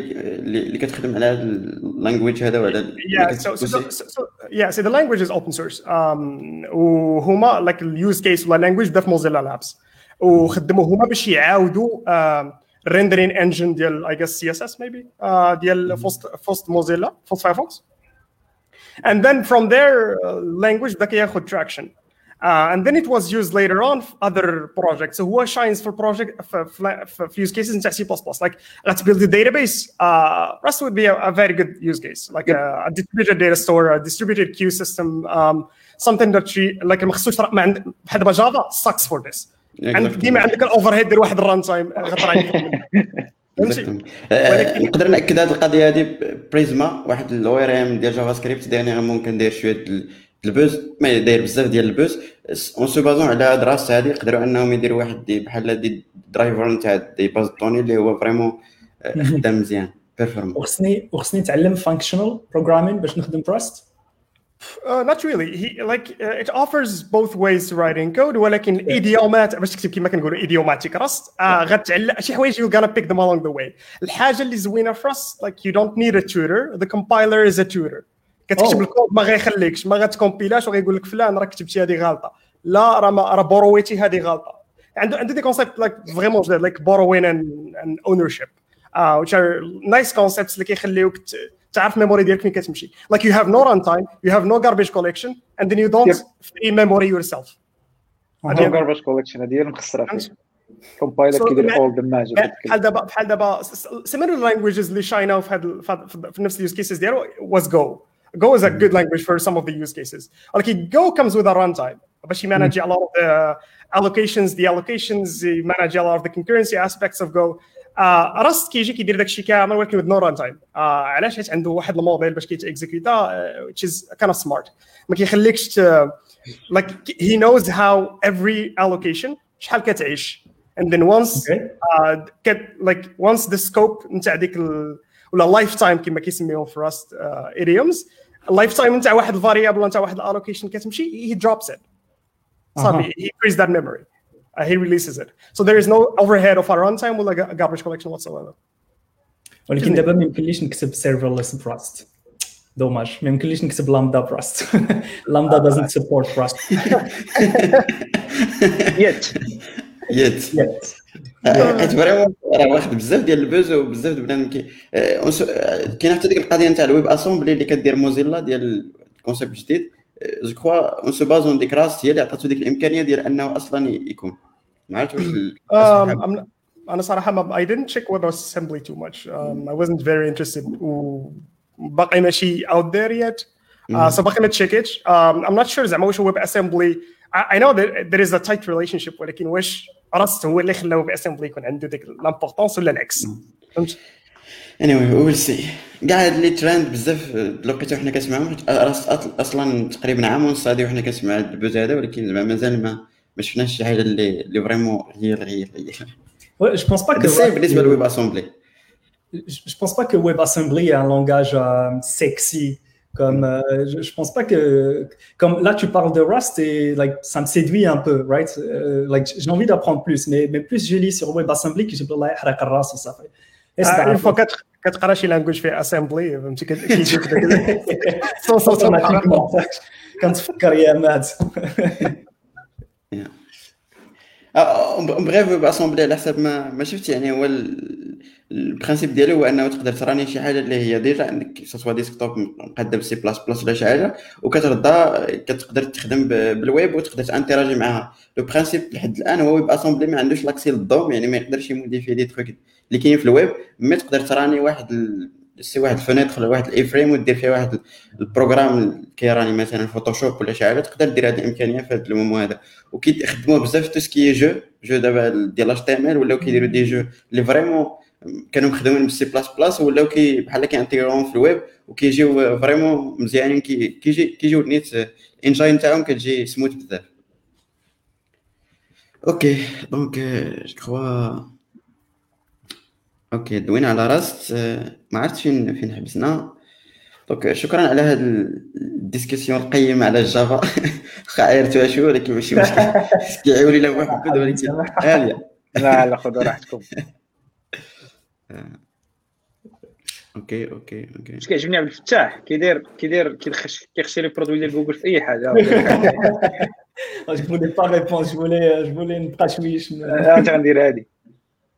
اللي كتخدم على هذا اللانجويج هذا وعلى yeah so, so, so, so yeah so the language is open source um, وهما like اليوز كيس ولا language بدا في موزيلا لابس وخدموا هما باش يعاودوا الريندرين انجن ديال اي جس سي اس اس ميبي ديال فوست فوست موزيلا فوست فايرفوكس and then from there uh, language بدا كياخذ traction Uh, and then it was used later on for other projects. So who shines for project for, for, use cases in C++? Like let's build a database. Uh, Rust would be a, a, very good use case, like a, a, distributed data store, a distributed queue system, um, something that you like مخصوص بحال دابا جافا sucks for this. عندك ديما عندك الاوفر هيد دير واحد الران تايم غطر عليك نقدر نأكد هذه القضية هذه بريزما واحد الاو ار ام ديال جافا سكريبت ديرنيغمون كندير شوية البوز ما داير بزاف ديال البوز. اون سو بازون على هاد راس هادي يقدروا أنهم يديروا واحد بحال دي درايفر نتاع دي باز طوني اللي هو فريمون خدام مزيان بيرفورم وخصني وخصني نتعلم فانكشنال بروغرامين باش نخدم براست Uh, not really. He like uh, it offers both ways to writing code ولكن الايديومات باش تكتب كما كنقولوا ايديوماتيك راست uh, غتعلم شي حوايج you gonna pick them along the way. الحاجه اللي زوينه في راست like you don't need a tutor. The compiler is a tutor. كتكتب الكود ما غيخليكش ما غتكومبيلاش وغيقول لك فلان راه كتبتي هذه غلطه لا راه ما راه بورويتي هذه غلطه عنده عنده دي كونسيبت لايك فريمون جداد لايك بوروين اند اونر شيب uh, which are nice concepts اللي كيخليوك ت- تعرف الميموري ديالك فين كتمشي like you have no runtime you have no garbage collection and then you don't Yep. free memory yourself هذا garbage collection هذه هي المخسره فيه كومبايلر So, كيدير ما- all the magic بحال دابا بحال دابا similar languages اللي شاينا في هاد في هاد- في نفس اليوز كيسز ديالو was Go Go is a good language for some of the use cases ولكن Go comes with a runtime باش يمانج a lot of the allocations the allocations يمانج a lot of the concurrency aspects of Go uh, Rust كيجي كيدير داكشي كامل ولكن with no runtime uh, علاش حيت عنده واحد الموديل باش كيتاكزيكوتا uh, which is kind of smart ما كيخليكش ت- like he knows how every allocation شحال كتعيش and then once Okay. uh, get like once the scope نتاع ديك ال ولا لايف تايم كما كيسميوهم في راست idioms اللايف تايم نتاع واحد الفاريبل نتاع واحد الالوكيشن كتمشي he drops it صافي أها. he creates that memory uh, he releases it so there is no overhead of a runtime ولا ga- garbage collection whatsoever ولكن دابا ما يمكنليش نكتب سيرفرلess براست دوماج ما يمكنليش نكتب لامدا براست لامدا doesn't support براست يت يت yet آه، حيت فريمون راه واخد بزاف ديال البوز وبزاف د بنادم كي آه، ونس- آه، كاين حتى ديك القضيه نتاع الويب اسومبلي اللي كدير موزيلا ديال الكونسيبت جديد جو كخوا اون سو بازون ديك راست هي اللي عطاتو ديك الامكانيه ديال انه أصلا يكون ما عرفتش واش أنا صراحة ما I didn't check WebAssembly too much. Um, I wasn't very interested. وباقي ماشي out there yet. Uh, so باقي ما تشيكيتش um, I'm not sure زعما واش WebAssembly I, I know that there is a tight relationship ولكن واش راست هو اللي خلى WebAssembly يكون عنده ديك الامبورطونس ولا العكس؟ فهمت؟ anyway ويل سي كاع هاد لي ترند بزاف لقيتو حنا كنسمعهم حيت راس أط- اصلا تقريبا عام ونص هادي وحنا كنسمع هاد البوز هذا ولكن زعما مازال ما ما شفناش شي حاجه اللي اللي فريمون غير غير غير Ouais, je pense pas que بس بالنسبه للويب اسومبلي je je pense pas que WebAssembly est un langage euh, sexy. Comme euh, je, je pense pas que comme là tu parles de Rust et like ça me séduit un peu, right? Euh, like j'ai envie d'apprendre plus, mais, mais plus je lis sur WebAssembly que je peux là يحرق الراس وصافي. اون فوا كتقرا شي لانجويج فيه اسامبلي فهمتي كيجيك داك صوت صوت automatiquement. كنتفكر يا مات. بغيف ويب اسومبلي على حسب ما ما شفت يعني هو ال- البرانسيب ديالو هو انه تقدر تراني شي حاجة اللي هي ديجا عندك سوا ديسكتوب مقاده بسي بلاس بلاس ولا شي حاجة وكترضى كتقدر تخدم ب- بالويب وتقدر تانتراجي معاها لو برانسيب لحد الان هو ويب اسومبلي ما عندوش لاكسي للضوم يعني ما يقدرش يموديفي دي تروك اللي كاينين في الويب مي تقدر تراني واحد ال... سي واحد الفنيتر ولا واحد الاي فريم ودير فيها واحد ال- البروغرام كيراني مثلا فوتوشوب ولا شي حاجة تقدر دير هذه الإمكانية في هذا المومو هذا. وكيخدموا بزاف تو سكي جو جو دابا ديال اش تي ام ال ولاو كيديروا دي جو اللي فريمون كانوا مخدومين بالسي بلاس بلاس ولاو كي بحال كيانتيغروهم في الويب وكيجيو فريمون مزيانين كي كيجي كيجيو نيت الانجين تاعهم كتجي سموث بزاف. أوكي دونك جو كخوا أوكي دوينا على راست. آه، ما عرفتش فين فين حبسنا. دونك شكرا على هذه الديسكسيون القيمة على الجافا. واخا عيرتوها شوية ولكن ماشي مشكل. كيعاوني لا محمد ولكن عاليه لا لا خذوا راحتكم. أوكي أوكي أوكي. اش كيعجبني عبد الفتاح كيدير كيدير كيخش كيخشي لي برودوي ديال جوجل في أي حاجة. Je voulais pas répondre, je voulais je voulais نبقى شويش أنا غندير هادي.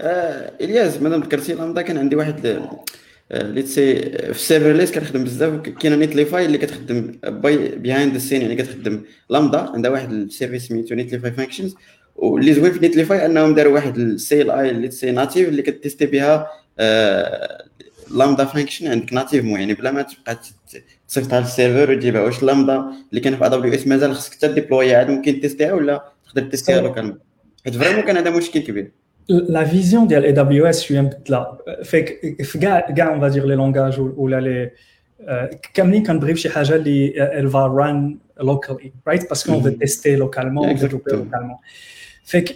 آه إلياس مادام ذكرتي لامدا كان عندي واحد ليت سي في السيرفرليس كنخدم بزاف كاينة نيتليفاي اللي كتخدم باي بيهايند السين يعني كتخدم لامدا عندها واحد السيرفيس سميتو نيتليفاي فانكشنز واللي زوين في نيتليفاي أنهم داروا واحد السي ال اي ليت سي ناتيف اللي كتيستي بها آه لامدا فانكشن عندك ناتيف مو يعني بلا ما تبقى تصيفطها للسيرفر وتجيبها. واش لامدا اللي كان في دبليو اس مازال خصك تديبلويها؟ عاد ممكن تيستيها ولا تقدر تيستيها لوكالمون حيت فريمون كان هذا مشكل كبير. La vision de AWS, je suis un peu là. Fait que, في كاع- كاع, on va dire les langages ou, ou là, les euh, كاملين كنبغيو شي حاجه اللي elle va run locally, right? Parce qu'on veut Mhm. tester localement, on veut développer Exactement. localement. Fait que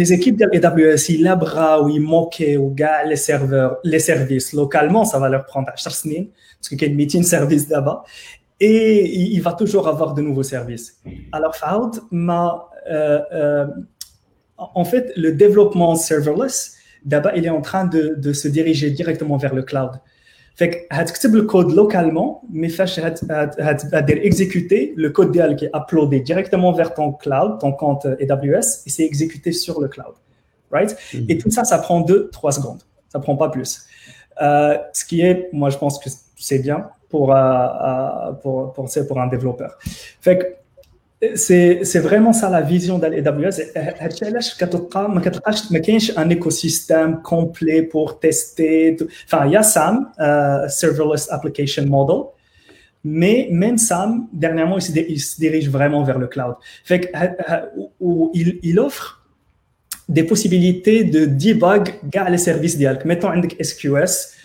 les équipes de AWS, ils labrent ou ils moquent ou les serveurs, les services localement, ça va leur prendre 10 semaines parce qu'il y a une meeting service là-bas et il va toujours avoir de nouveaux services. Alors, Faoud m'a, euh, euh, en fait, le développement serverless, d'abord, il est en train de, de, se diriger directement vers le cloud. Fait que, le code localement, mais exécuter le code qui est uploadé directement vers ton cloud, ton compte AWS, et c'est exécuté sur le cloud. Right? Mm-hmm. Et tout ça, ça prend 2-3 secondes. Ça prend pas plus. Euh, ce qui est, moi, je pense que c'est bien pour, euh, euh, pour, pour, pour un développeur. Fait que, c'est vraiment ça la vision d'AWS. a un écosystème complet pour tester. Enfin, il y a SAM, euh, Serverless Application Model, mais même SAM, dernièrement, il se, dirige vraiment vers le cloud. Fait que, euh, euh, où il, offre des possibilités de debug les services dial. Mettons, SQS,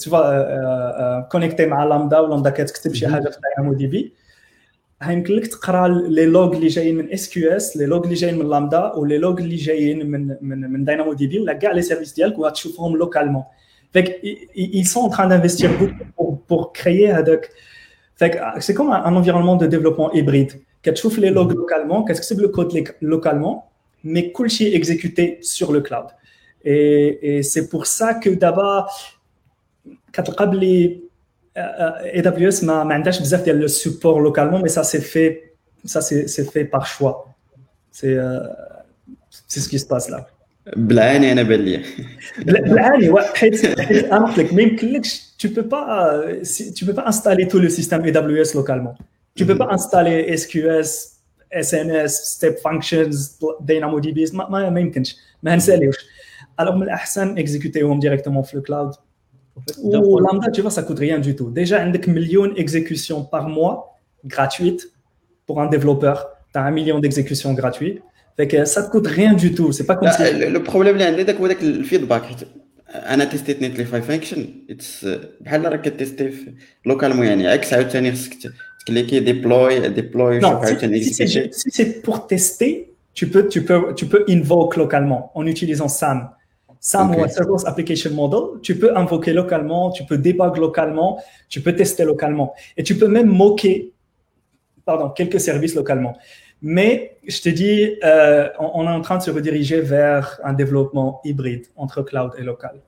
tu vas connecter à Lambda ou Lambda, tu as هيمكن لك تقرا لي لوغ اللي جايين من اس كيو اس لي لوغ اللي جايين من لامدا ولي لوغ اللي جايين من من من داينامو دي بي ولا كاع لي سيرفيس ديالك وغتشوفهم لوكالمون فك ils sont en train d'investir beaucoup pour, pour créer هذاك فك c'est comme un, un environnement de développement hybride كتشوف لي لوغ لوكالمون كتكتب لو كود لوكالمون mais كلشي exécuté sur le cloud et, et c'est pour ça que d'abord كتلقى بلي AWS m'a عندهاش بزاف ديال le support localement mais ça c'est fait ça c'est fait par choix c'est euh, c'est ce qui se passe là بالعاني انا بان لي بالعاني حيت انا قلت لك ما يمكنلكش tu peux pas tu peux pas installer tout le système AWS localement tu peux pas installer SQS SNS step functions DynamoDB ما ما يمكنش ما نساليوش alors من الاحسن اكزيكوتيهم ديريكتومون في الكلاود ou Lambda, tu vois, ça coûte rien du tout. Déjà, un million d'exécutions par mois gratuites pour un développeur. Tu as un million d'exécutions gratuites. Fait que ça te coûte rien du tout. C'est pas comme si... Le problème, c'est que le feedback. انا تيستيت نيت لي فاي فانكشن بحال راك كتيستي لوكالمون يعني عكس عاوتاني خصك تكليكي ديبلوي ديبلوي شوف عاوتاني si c'est pour tester tu peux tu peux tu peux invoke localement en utilisant SAM SAM okay. ou Serverless Application Model, tu peux invoquer localement, tu peux débug localement, tu peux tester localement. Et tu peux même moquer pardon, quelques services localement. Mais je te dis, euh, on, on, est en train de se rediriger vers un développement hybride entre cloud et local.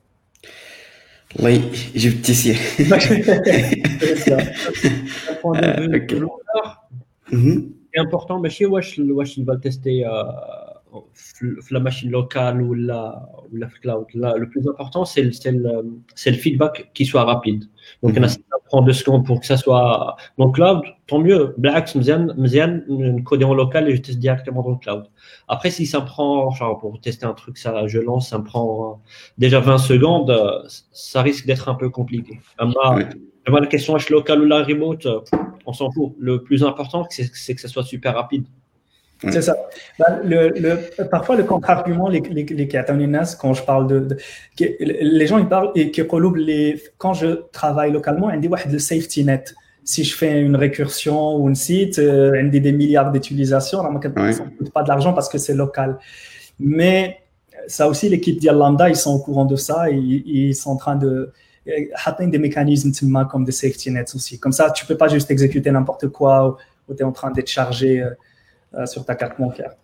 Oui, je vais ici. C'est important, mais chez Wash, Wash il va tester. Euh la machine locale ou la, ou la cloud. Le plus important, c'est le, le, le, feedback qui soit rapide. Donc, mm -hmm. ça prend deux secondes pour que ça soit dans le cloud, tant mieux. Black, une code en local et je teste directement dans le cloud. Après, si ça me prend, genre, pour tester un truc, ça, je lance, ça me prend déjà 20 secondes, ça risque d'être un peu compliqué. oui. la question est local ou la remote, on s'en fout. Le plus important, c'est que ça soit super rapide. C'est ça. Ben, le, le, parfois, le contre-argument, les, les, les quand je parle de, de, Les gens, ils parlent et qui les, quand je travaille localement, dit ouais, le safety net. Si je fais une récursion ou un site, euh, on dit des milliards d'utilisations, on ne coûte pas de l'argent parce que c'est local. Mais ça aussi, l'équipe d'Irlanda, ils sont au courant de ça et ils, sont en train de atteindre des mécanismes comme des safety nets aussi. Comme ça, tu peux pas juste exécuter n'importe quoi ou, tu es en train d'être chargé. Euh, sur ta carte bancaire.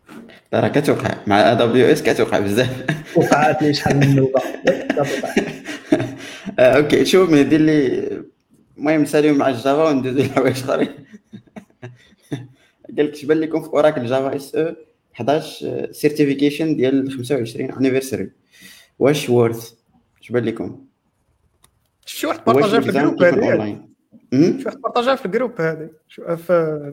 راه كتوقع مع دبليو اس كتوقع بزاف وقعت لي شحال من نوبه أوكي شوف دير لي المهم نساليو مع الجافا وندوزو لحوايج اخرين قال لك تبان لكم في اوراكل جافا اس أو 11 سيرتيفيكيشن ديال 25 انيفرساري واش وورث تبان لكم شي واحد بارطاجها في الجروب هذه شي واحد بارطاجها في الجروب هذه في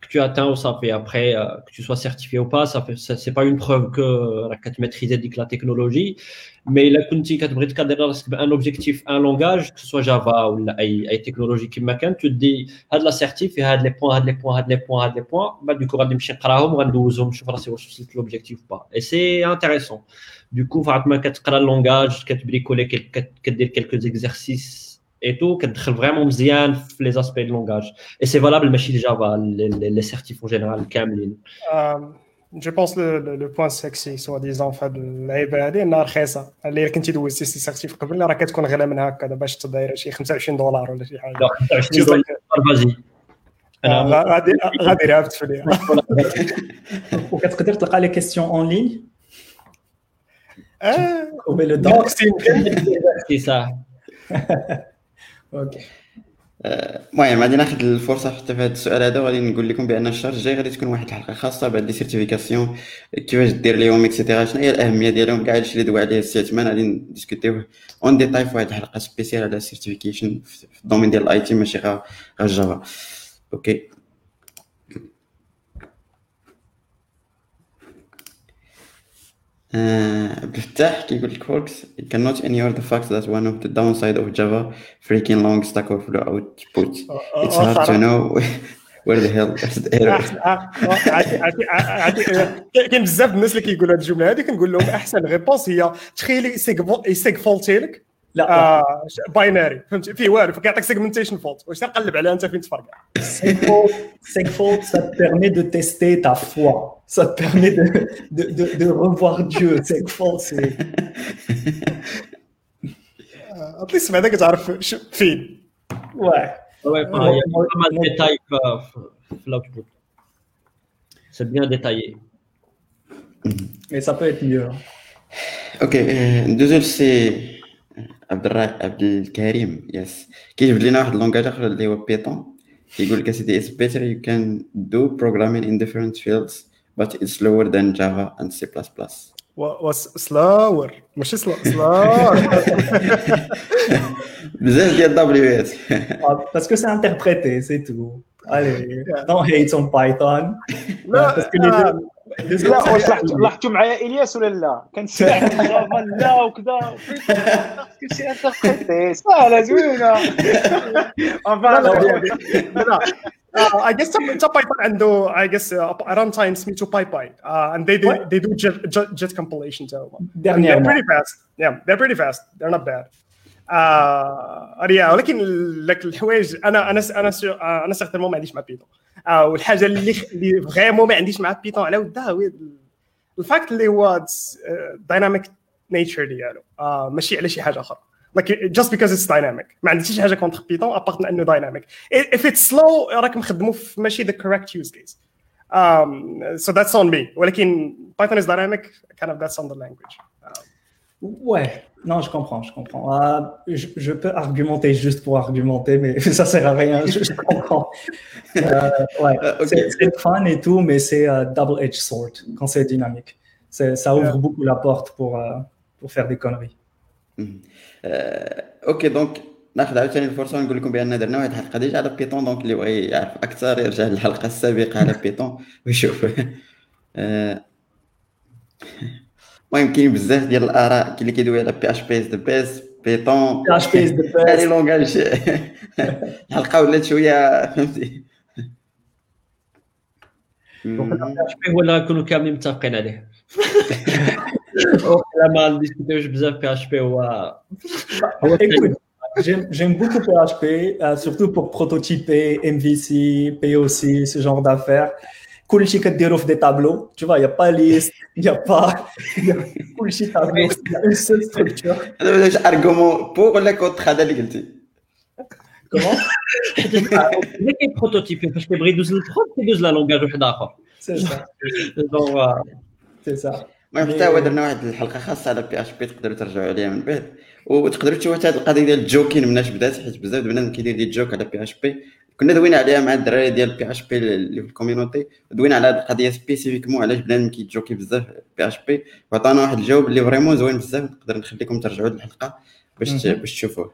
que tu atteins ou ça fait après, euh, que tu sois certifié ou pas, ça fait, c'est pas une preuve que, tu as maîtrisé la technologie. Mais là, un objectif, un langage, que ce soit Java ou la technologie qui m'accorde, tu te dis, a de la certif, et les points, les points, les points, les points, bah, du coup, on va je si c'est l'objectif pas. Et c'est intéressant. Du coup, tu as le langage, tu bricoler, quelques exercices, et tout, qui est vraiment bien les aspects de langage. Et c'est valable, mais chez Java, les, les, les certifs en général, Camlin. Euh, je pense le, le, le point sexy, soi-disant, fait de l'AIBA هذه انها رخيصه اللي كنتي دوزتي سي سيرتيف قبل راه كتكون غير من هكا باش تداير شي 25 دولار ولا شي حاجه لا 25 دولار فازي انا غادي غادي رابط في ليها وكتقدر تلقى لي كيستيون اون لين اه trouver le دونك doc سي C'est ça. أوكي. المهم غادي ناخذ الفرصة حتى في هذا السؤال هذا وغادي نقول لكم بأن الشهر الجاي غادي تكون واحد الحلقة خاصة بهاد لي سيرتيفيكاسيون كيفاش دير ليهم اكسيتيرا شنو هي الأهمية ديالهم؟ كاع هادشي اللي دوا عليه السي عثمان غادي نديسكوتيوه اون ديتاي في واحد الحلقة سبيسيال على السيرتيفيكيشن في الدومين ديال الاي تي ماشي غير غير جافا أوكي. Uh, عبد الفتاح كيقول لك فولكس you cannot ignore the fact that one of the downside of Java freaking long stack overflow output it's hard to know where the hell is the error عرفتي- عرفتي- كاين بزاف الناس اللي كيقولوا هذه الجمله هذه كنقول لهم احسن ريبونس هي تخيلي يسيغ- يسيغ فولتي لك لا لا آه، باينري فهمتي فيه والو فكيعطيك سيجمنتيشن فولت واش تقلب عليها انت فين تفرقع Segfault, Segfault, ça te permet de tester ta foi. Ça te permet de, de, de, de revoir Dieu. Segfault, c'est. اتليست بعدا كتعرف ش- فين Ouais. Ouais, enfin, il y a pas mal de détails euh, f- l'output. C'est bien détaillé. Mais ça peut être mieux. hein. اوكي آه، ندوزو لسي عبد الرا... عبد الكريم يس. كيجبد لنا واحد لونجاج آخر اللي هو بيتون كيقول لك اسيدي اتس بيتر يو كان دو بروغرامين ان ديفرنت فيلدز بات اتس لوور ذان جافا اند سي بلس بلس سلاور ماشي سلاور بزاف ديال دبليو إس. باسكو سي انتربريتي سي تو c'est tout. Allez, don't hate on Python. لا Parce que les deux, les deux- لا واش لاحظتوا لاحظتوا معايا الياس ولا لا كنسمع جافا لا وكذا كلشي انتربريتي سهله زوينه Uh, I guess حتى بايثون عنده I guess uh, ران تايم سميتو باي باي uh, and they do, What? they do jet, jet, jet compilation تاع هما they're dernièrement. pretty fast yeah they're pretty fast they're not bad آه ريا ولكن لك الحوايج أنا أنا أنا آه، أنا سيغتيرمون ما عنديش مع بيتون. آه والحاجة اللي اللي فريمون ما عنديش مع بيتون على ودها الفاكت اللي هو دايناميك آه، نيتشر ديالو. آه، ماشي على شي حاجة أخرى. Like جاست بيكوز اتس دايناميك ما عنديش شي حاجة كونتر بيتون ابارت من إنه دايناميك اف اتس سلو راك مخدمو في ماشي ذا كوريكت يوز كيس سو ذاتس اون مي ولكن بايثون از دايناميك kind of ذاتس اون ذا لانجويج Ouais, non, je comprends, je comprends. Ah, je, je peux argumenter juste pour argumenter, mais ça sert à rien, je, je comprends. Euh, ouais, Euh, ok. c'est c'est fun et tout, mais c'est euh, double-edged sword quand c'est dynamique. C'est- Ça ouvre Yeah. beaucoup la porte pour, euh, pour faire des conneries. آه، اوكي دونك ناخذ عاوتاني الفرصه ونقول لكم بان درنا واحد الحلقه ديجا على بيتون دونك اللي بغى يعرف اكثر يرجع للحلقه السابقه على بيتون ويشوف آه، المهم كاين بزاف ديال الاراء كاين اللي كيدوي على بي اش بي از ذا بيست بيتون PHP is the هذه best. لونغاج الحلقه ولات شويه فهمتي Donc, PHP هو اللي غنكونوا كاملين متفقين عليه. لا ما نديسكوتيوش بزاف PHP هو هو Écoute, j'aime j'aime beaucoup PHP, euh, surtout pour prototyper MVC, POC, ce genre d'affaires. كلشي كديرو في دي تابلو. تشوف يا با ليست يا با كلشي تابلو. اون سول ستركتور هذا واش ارغومون بوغ ولا كونتر هذا اللي قلتي. كومون؟ اللي كيبروتوتيبي فاش كيبغي يدوز للبروب كيدوز لا لونغاج واحد آخر. سي سا سي سا ما حتى هو درنا واحد الحلقة خاصة على بي اش بي تقدروا ترجعوا عليها من بعد. وتقدروا تشوفوا هذه القضية ديال الجوكين مناش بدات حيت بزاف البنات كيدير دي جوك على بي اش بي كنا دوينا عليها مع الدراري ديال بي اش بي اللي في الكوميونيتي دوينا على هذه القضية سبيسيفيكمون علاش بنادم كيتجوكي بزاف بي اش بي. وعطانا واحد الجواب اللي فريمون زوين بزاف نقدر نخليكم ترجعوا للحلقة باش. باش تشوفوه.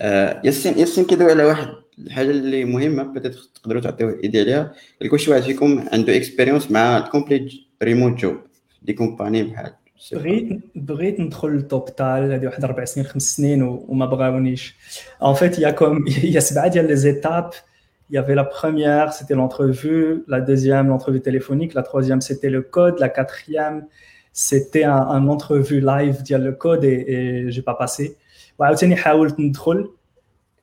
آه، ياسين ياسين كيدوي على واحد الحاجة اللي مهمة بدات تقدروا تعطيو إيدي عليها. واش واحد فيكم عنده اكسبيريونس مع الكومبليت ريموت جوب دي كومباني بحال. بغيت بغيت ندخل لوبيتال هذه واحد اربع سنين خمس سنين وما بغاونيش ان فيت يا كوم يا سبعه ديال لي زيتاب Il y avait la première, c'était l'entrevue, la deuxième, l'entrevue téléphonique, la troisième, c'était le code, la quatrième, c'était un, un entrevue live via le code et, et j'ai pas passé. وعاوتاني حاولت ندخل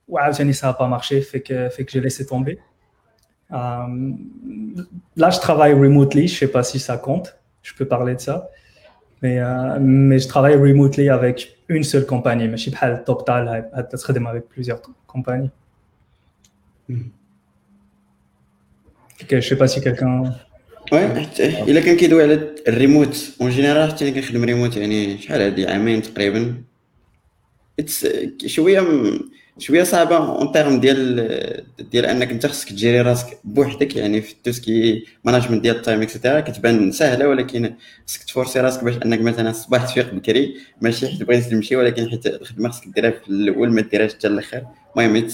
وعاوتاني ça a pas marché fait que fait que j'ai laissé tomber. Euh, là je travaille remotely, je sais pas si ça compte, je peux parler de ça. Mais, euh, mais je travaille remotely avec une seule compagnie ماشي بحال توبتال تخدم avec plusieurs compagnies. Ok, je sais pas si quelqu'un وي حتى الا كان كيدوي على الريموت اون جينيرال حتى انا كنخدم ريموت يعني شحال هادي عامين تقريبا اتس شويه م- شوية صعبة اون تيرم ديال ديال أنك أنت خصك تجيري راسك بوحدك يعني في توسكي ماناجمنت ديال التايم اكسيتيرا كتبان سهلة ولكن خصك تفورسي راسك باش أنك مثلا الصباح تفيق بكري ماشي حيت بغيتي تمشي ولكن حيت الخدمة خصك ديرها في الأول ما ديرهاش حتى الآخر المهم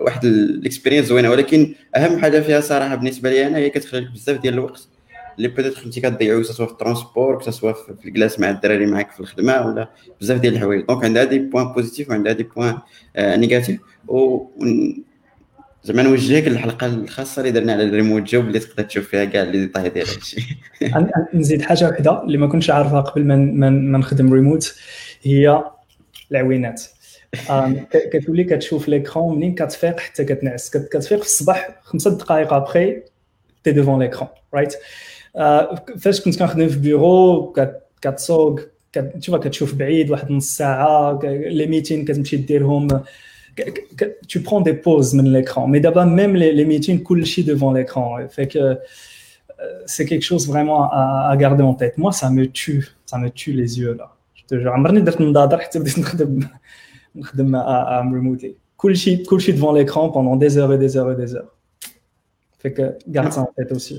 واحد الاكسبيرينس زوينة ولكن أهم حاجة فيها صراحة بالنسبة لي أنا هي كتخليك بزاف ديال الوقت. اللي بيتيت كنتي كتضيعو سواء في الترونسبور سواء في الجلاس مع الدراري معاك في الخدمة ولا بزاف ديال الحوايج. دونك عندها دي بوان بوزيتيف وعندها دي بوان نيجاتيف و زعما نوجهك للحلقة الخاصة اللي درنا على الريموت جوب اللي تقدر تشوف فيها كاع لي ديتاي ديال هادشي. نزيد حاجة وحدة اللي ما كنتش عارفها قبل ما ما نخدم ريموت هي العوينات. كتولي كتشوف ليكرون منين كتفيق حتى كتنعس. كت- كتفيق في الصباح خمسة دقائق ابخي تي ديفون ليكرون رايت فاش كنت كنخدم في بيرو كت- كتسوق كت- تشوف كتشوف بعيد واحد نص ساعه ك- لي ميتين كتمشي ديرهم tu prends des pauses من l'écran mais d'abord même les, les meetings كلشي devant l'écran fait que euh, c'est quelque chose vraiment à, à garder en tête moi ça me tue ça me tue les yeux là je te jure عمرني درت نضاضر حتى بديت نخدم نخدم à, à remotely كلشي كلشي devant l'écran pendant des heures et des heures et des heures fait que garde ça en tête aussi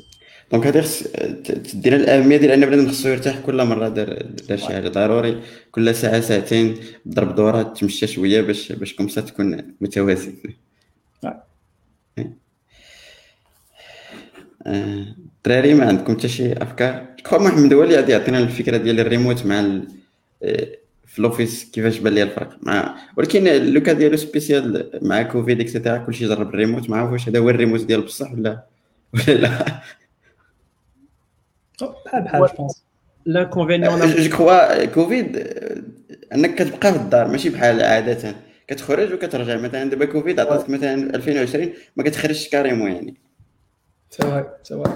دونك هذه خص تدير الاهميه ديال أن بنادم خصو يرتاح كل مرة دار دار شي حاجة ضروري. كل ساعة ساعتين ضرب دورات تمشى شوية باش باش كومسا تكون متوازن. نعم. آه، الدراري ما عندكم حتى شي أفكار؟ كو محمد هو اللي غادي يعطينا الفكرة ديال الريموت مع ال... آه، في الأوفيس. كيفاش بان لي الفرق مع ولكن لوكا ديالو سبيسيال مع كوفيد إكسيتيرا كلشي جرب الريموت. ما عرف واش هذا هو الريموت ديال بصح ولا ولا لا. L'inconvénient, جو كخوا كوفيد آه، انك كتبقى في الدار ماشي بحال عادة. كتخرج وكترجع. مثلا دابا كوفيد عطاتك مثلا 2020 ما كتخرجش كاريمون يعني. C'est vrai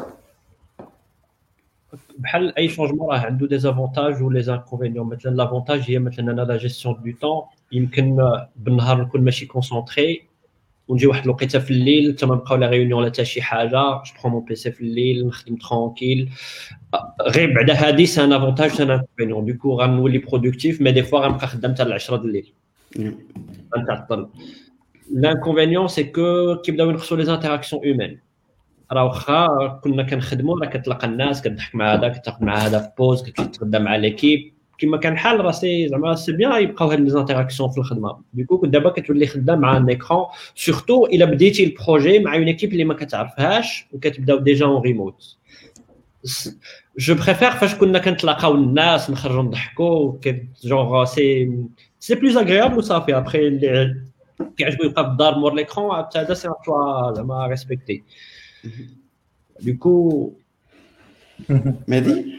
بحال أي شونجمون راه عنده دي زافونتاج و لي زانكونفينيون مثلا لافونتاج هي مثلا أنا لا جيستيون دو طون يمكن بالنهار نكون ماشي كونسونطري ونجي واحد الوقيته في الليل حتى ما نبقاو لا ريونيون ولا حتى شي حاجة. جو برون مون بيسي في الليل نخدم ترونكيل غير بعدا هادي سي ان افونتاج سي ان دوكو غنولي برودكتيف مي دي فوا غنبقى خدام حتى ل 10 الليل. غنتعطل. لانكونفينيون سي كو كيبداو ينقصوا لي زانتيراكسيون هيومان راه واخا كنا كنخدموا راه كتلقى الناس كتضحك مع هذا كتاخذ مع هذا في بوز كتغدا مع ليكيب كما كان الحال راه سي زعما سي بيان يبقاو هاد لي زانتيراكسيون في الخدمة. ديكو دابا كتولي خدام مع ان ايكرون سورتو إلا بديتي البروجي مع اون ايكيب اللي ما كتعرفهاش وكتبداو ديجا اون ريموت جو بريفير فاش كنا كنتلاقاو الناس نخرجوا نضحكوا جونغ سي سي بلوز اغريابل وصافي ابخي اللي كيعجبو يبقى في الدار مور ليكرون حتى هذا سي شوا زعما ريسبكتي دوكو مهدي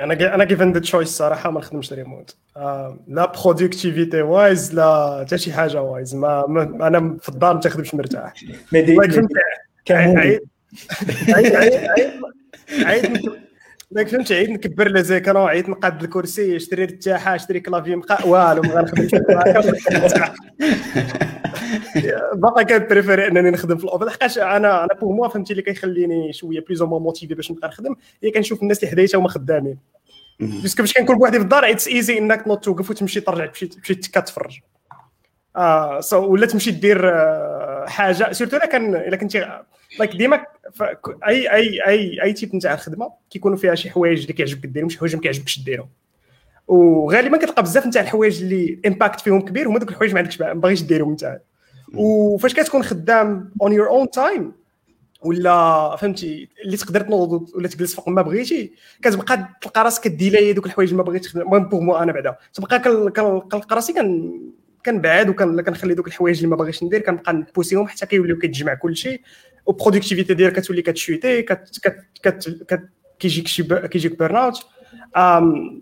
أنا كي- أنا كيف عندي تشويس صراحة ما نخدمش ريموت آه، لا برودكتيفيتي وايز لا حتى شي حاجة وايز ما, ما أنا في الدار ما تخدمش مرتاح. عيد عيد عيد داك فهمتي؟ عيد نكبر لي زيكرون عيد نقاد الكرسي اشتري رتاحة اشتري كلافي مقا والو ما غنخدمش. باقي كنبريفيري انني نخدم في الاوفيس لحقاش أنا أنا بور موا فهمتي اللي كيخليني شوية بليز مو موتيفي باش نبقى نخدم هي كنشوف الناس اللي حدايا هما خدامين. باسكو باش كنكون بوحدي في الدار اتس إيزي إنك تنوض توقف وتمشي ترجع تمشي تمشي كتفرج آه سو ولا تمشي دير آه، حاجة. سيرتو الا كان إلا كنتي لايك ديما أي أي أي أي تيب نتاع الخدمة كيكونوا فيها شي حوايج اللي كيعجبك ديرهم شي حوايج ما كيعجبكش ديرهم. وغالبا كتلقى بزاف نتاع الحوايج اللي امباكت فيهم كبير هما دوك الحوايج ما عندكش ما باغيش ديرهم انت وفاش كتكون خدام اون يور اون تايم ولا فهمتي اللي تقدر تنوض ولا تجلس فوق ما بغيتي كتبقى تلقى راسك كديلاي دوك الحوايج اللي ما بغيتش تخدم المهم بوغ مو أنا بعدا. تبقى كنلقى راسي كن كنبعد وكنخلي دوك الحوايج اللي ما باغيش ندير كنبقى نبوسيهم حتى كيوليو كيتجمع كلشي. وبرودكتيفيتي ديالك كتولي كتشويتي كيجيك شي كيجيك بيرن اوت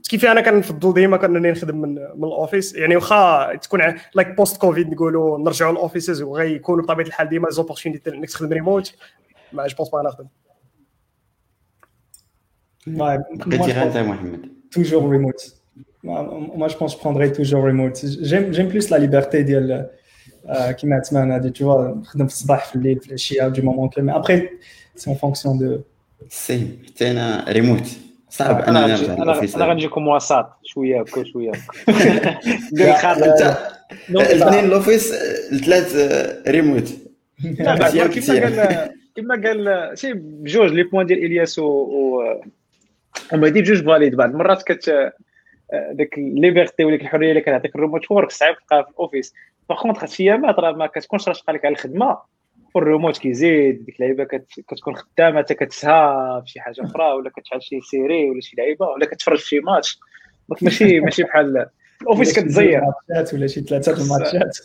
كيف أنا كنفضل ديما كانني نخدم من, من الاوفيس يعني واخا تكون لايك بوست كوفيد نقولوا نرجعوا للاوفيسز وغيكونوا بطبيعة الحال ديما زوبورتونيتي انك تخدم ريموت ما جو بونس با نخدم بقيتي غير انت محمد توجور ريموت moi je pense que je prendrais toujours remote j'aime j'aime plus la liberté ديال كيما تمانا هذه tu vois نخدم في الصباح في الليل في العشيه du moment que mais après c'est en fonction de سي حتى انا ريموت صعب انا انا انا غنجيكم وسط شويه هكا شويه ندير خاطر الاثنين الاوفيس الثلاث ريموت كما قال كما قال شي بجوج لي بوان ديال الياس و ومهدي بجوج فاليد بعض المرات كت داك الليبرتي وليك الحريه اللي كتعطيك الريموت وورك صعيب تلقاها في الاوفيس باغ كونتخ هاد ايامات راه ما كتكونش راشقه لك على الخدمه والريموت كيزيد ديك اللعيبه كتكون خدامه حتى كتسها في شي حاجة أخرى ولا كتفعل شي سيري ولا شي لعيبه ولا كتفرج في شي ماتش دونك ماشي ماشي بحال الاوفيس كتزير ولا شي ثلاثة الماتشات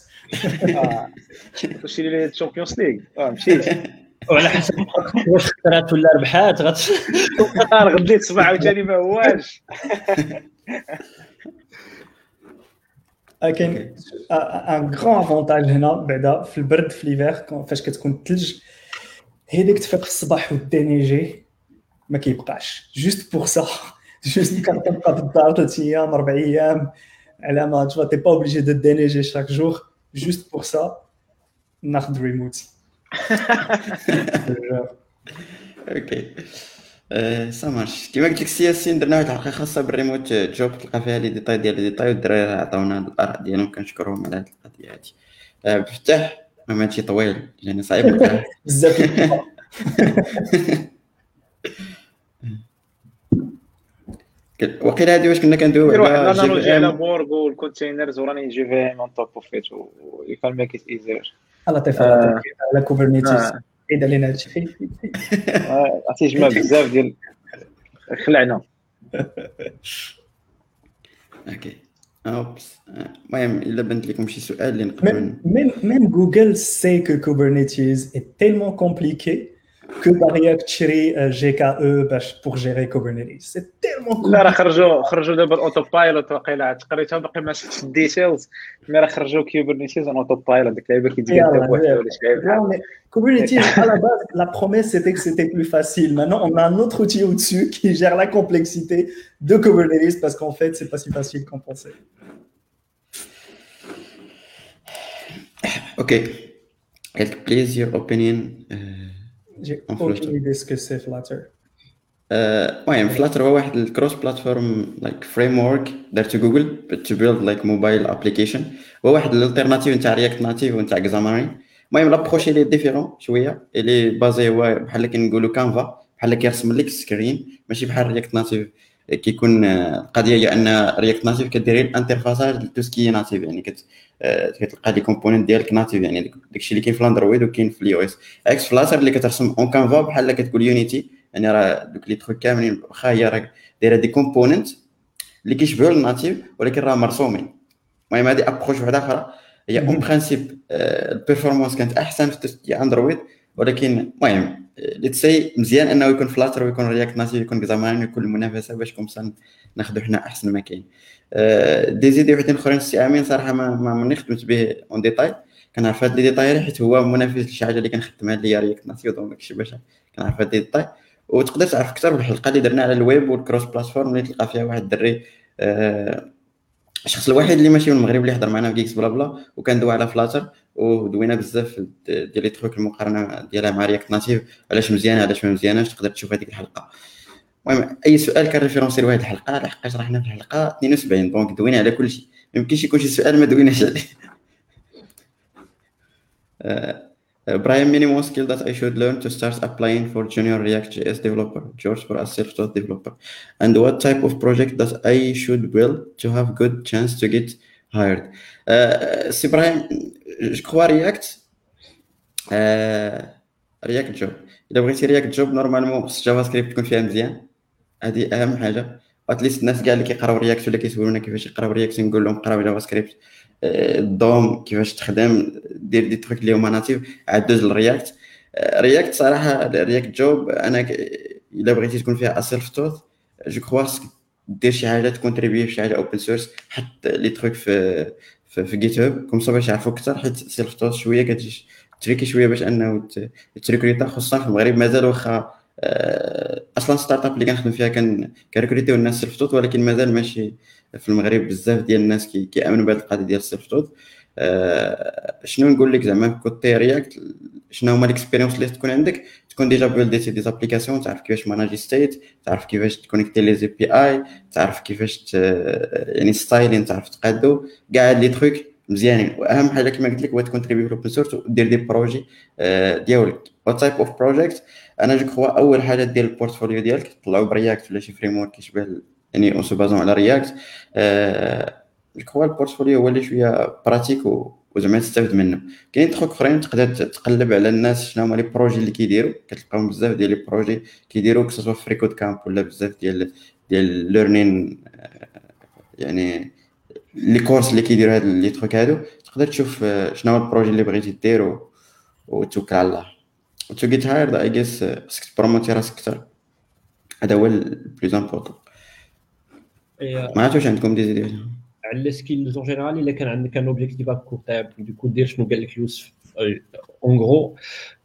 شي لي تشامبيونز ليغ آه مشيت وعلى حسب واش خسرات ولا ربحات غديت صباح عاوتاني ما هواش كاين ان غران افونتاج هنا بعدا في البرد في ليفير فاش كتكون الثلج هي ديك تفيق في الصباح ودينيجي ما كيبقاش جوست بور سا جوست كتبقى في الدار ثلاث ايام اربع ايام على ما تشوا تي با اوبليجي دو دينيجي شاك جور جوست بور سا ناخذ ريموت اوكي سا مارش كيما قلت لك سي ياسين درنا واحد الحلقة خاصة بالريموت جوب تلقى فيها لي ديتاي ديال لي ديتاي والدراري عطاونا الاراء ديالهم كنشكرهم على هاد القضية هادي. بفتح ما هادشي طويل يعني صعيب بزاف. وقيلا هادي واش كنا كندويو على أنا نرجع على بورغ والكونتينرز وراني جي في إم اون توب اوف ات يو كان ميك ات ايزير على طيف على كوبرنيتيز عيد علينا هادشي عرفتي جمع بزاف ديال خلعنا. أوكي. اوبس المهم إلا بنت لكم شي سؤال اللي نقدروا ميم ميم جوجل سي كو كوبرنيتيز اي تيلمون كومبليكي que باغي تشري جي كا او باش بور جيري كوبرنيتيز سي تيلمون لا راه خرجوا خرجوا دابا الاوتو بايلوت واقيلا تقريتها باقي ما شفتش الديتيلز مي راه خرجوا كوبرنيتيز ان اوتو بايلوت ديك اللعيبه كيدير بوحده ولا شي لعيبه Kubernetes, à la base, la promesse, c'était que c'était plus facile. Maintenant, on a un autre outil au-dessus qui gère la complexité de Kubernetes parce qu'en fait, c'est pas si facile qu'on pensait. Ok. Help, please, your opinion. Uh, J'ai aucune idée ce que c'est Flutter. المهم فلاتر هو واحد الكروس بلاتفورم لايك فريم ورك دارته جوجل تو بيلد لايك موبايل ابليكيشن هو واحد الالتيرناتيف نتاع رياكت ناتيف ونتاع اكزامارين المهم لابروش اللي ديفيرون شوية اللي بازي هو بحال كنقولوا كانفا بحال كيرسم لك سكرين ماشي بحال رياكت ناتيف كيكون القضية هي ان رياكت ناتيف كديري الانترفاساج تو سكي ناتيف يعني كت كتلقى لي كومبوننت ديالك ناتيف يعني داكشي اللي كاين في الأندرويد وكاين في اليو إس. عكس فلاتر اللي كترسم اون كانفا بحال كتقول يونيتي يعني راه دوك لي تخوك كاملين واخا هي راه دايرة دي كومبوننت اللي كيشبهوا الناتيف ولكن راه مرسومين. المهم هذه ابروش واحدة أخرى هي اون برانسيب البيرفورمانس كانت أحسن في اندرويد ولكن المهم ليتسي مزيان أنه يكون فلاتر ويكون رياكت ناتيف يكون كزامان ويكون المنافسة باش كومسا ناخذوا حنا أحسن ما كاين. دي زيدي وحدين أخرين السي آمين صراحة ما ما مني خدمت به اون ديتاي كنعرف هاد لي ديتاي حيت هو منافس لشي حاجة اللي كنخدمها اللي هي رياكت ناتيف دونك داكشي باش كنعرف هاد ديتاي وتقدر تعرف أكثر بالحلقة اللي درنا على الويب والكروس بلاتفورم اللي تلقى فيها واحد الدري. الشخص الوحيد اللي ماشي من المغرب اللي حضر معنا في جيكس بلا بلا وكان دوى على فلاتر ودوينا بزاف ديال لي تروك المقارنة ديالها مع رياكت ناتيف علاش مزيانة؟ علاش ما مزياناش تقدر تشوف هذيك الحلقة. المهم أي سؤال كان ريفيرونسي لواحد الحلقة لحقاش راه حنا في الحلقة 72 دونك دوينا على كل شيء. ما يمكنش يكون شي سؤال ما دويناش عليه. برايم مينيموم سكيل ذات اي شود ليرن تو ستارت ابلاين فور جونيور رياكت جي اس ديفلوبر جورج فور ا سيلف taught ديفلوبر اند وات تايب اوف بروجكت ذات اي شود بيلد تو هاف جود تشانس تو جيت هايرد سي إبراهيم جو كخوا رياكت رياكت جوب الا بغيتي رياكت جوب نورمالمون خص جافا سكريبت تكون فيها مزيان هذه اهم حاجة اتليست الناس كاع اللي كيقراو رياكت ولا كيسولونا كيفاش يقراو رياكت نقول لهم قراو جافا سكريبت الدوم كيفاش تخدم دير دي تروك اللي هما ناتيف عاد دوز للرياكت رياكت صراحة رياكت جوب أنا الا بغيتي تكون فيها اسيلف توث جو كخوا دير شي حاجة تكونتريبي في شي حاجة اوبن سورس حط لي تروك في في, في جيت هاب كوم باش يعرفوا أكثر حيت سيلف توث شوية كتجي تريكي شوية باش أنه تريكريتا خصوصا في المغرب مازال واخا آه، أصلا ستارت اب اللي كنخدم فيها كان كريكريتيو الناس سيلف توث ولكن مازال ماشي في المغرب بزاف ديال الناس كيامنوا بهذه القضية ديال السيلف توث آه، شنو نقول لك زعما؟ كوتي رياكت شنو هما الاكسبيريونس اللي تكون عندك؟ تكون ديجا بيلديتي دي زابليكاسيون تعرف كيفاش ماناجي ستيت تعرف كيفاش تكونيكتي لي زي بي اي تعرف كيفاش يعني ستايلين تعرف تقادو كاع لي تروك مزيانين واهم حاجة كما قلت لك هو تكونتريبي في سورس ودير دي بروجي ديالك وات تايب اوف بروجيكت أنا جو كخوا اول حاجة دير البورتفوليو ديالك طلعوا برياكت ولا شي فريم ورك يشبه يعني اون سو بازون على رياكت جو كخوا البورتفوليو هو اللي شوية براتيك وزعما تستافد منه. كاين تخوك أخرين تقدر تقلب على الناس شنو هما لي بروجي اللي كيديروا. كتلقاهم بزاف ديال لي بروجي كيديروا كسوا في فريكود كامب ولا بزاف ديال ديال ليرنين يعني لي كورس اللي كيديروا هاد لي تروك هادو. تقدر تشوف شنو هو البروجي اللي بغيتي دير وتوكل على الله. تو جيت هايرد اي جيس خصك تبروموتي راسك أكثر هذا هو البلوز امبورطون ما عرفتش عندكم دي زيدي على لي سكيلز اون جينيرال الا كان عندك ان اوبجيكتيف ا كور تيرم دوكو دير شنو قال لك يوسف اون غرو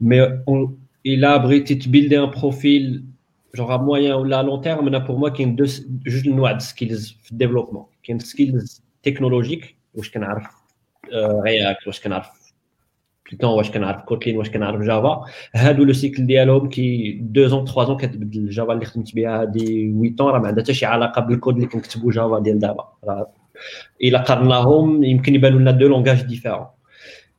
مي الا بغيتي تبيلدي ان بروفيل جونغ ا مويان ولا لون تيرم انا بور موا كاين دو جوج انواع د سكيلز في الديفلوبمون كاين سكيلز تكنولوجيك واش كنعرف رياكت واش كنعرف بيتون واش كنعرف كوتلين واش كنعرف جافا هادو لو سيكل ديالهم كي 2 زون 3 زون كتبدل الجافا اللي خدمت بها هادي 8 راه ما عندها حتى شي علاقه بالكود اللي كنكتبو جافا ديال دابا الا قارناهم يمكن يبانوا لنا دو لونغاج ديفيرون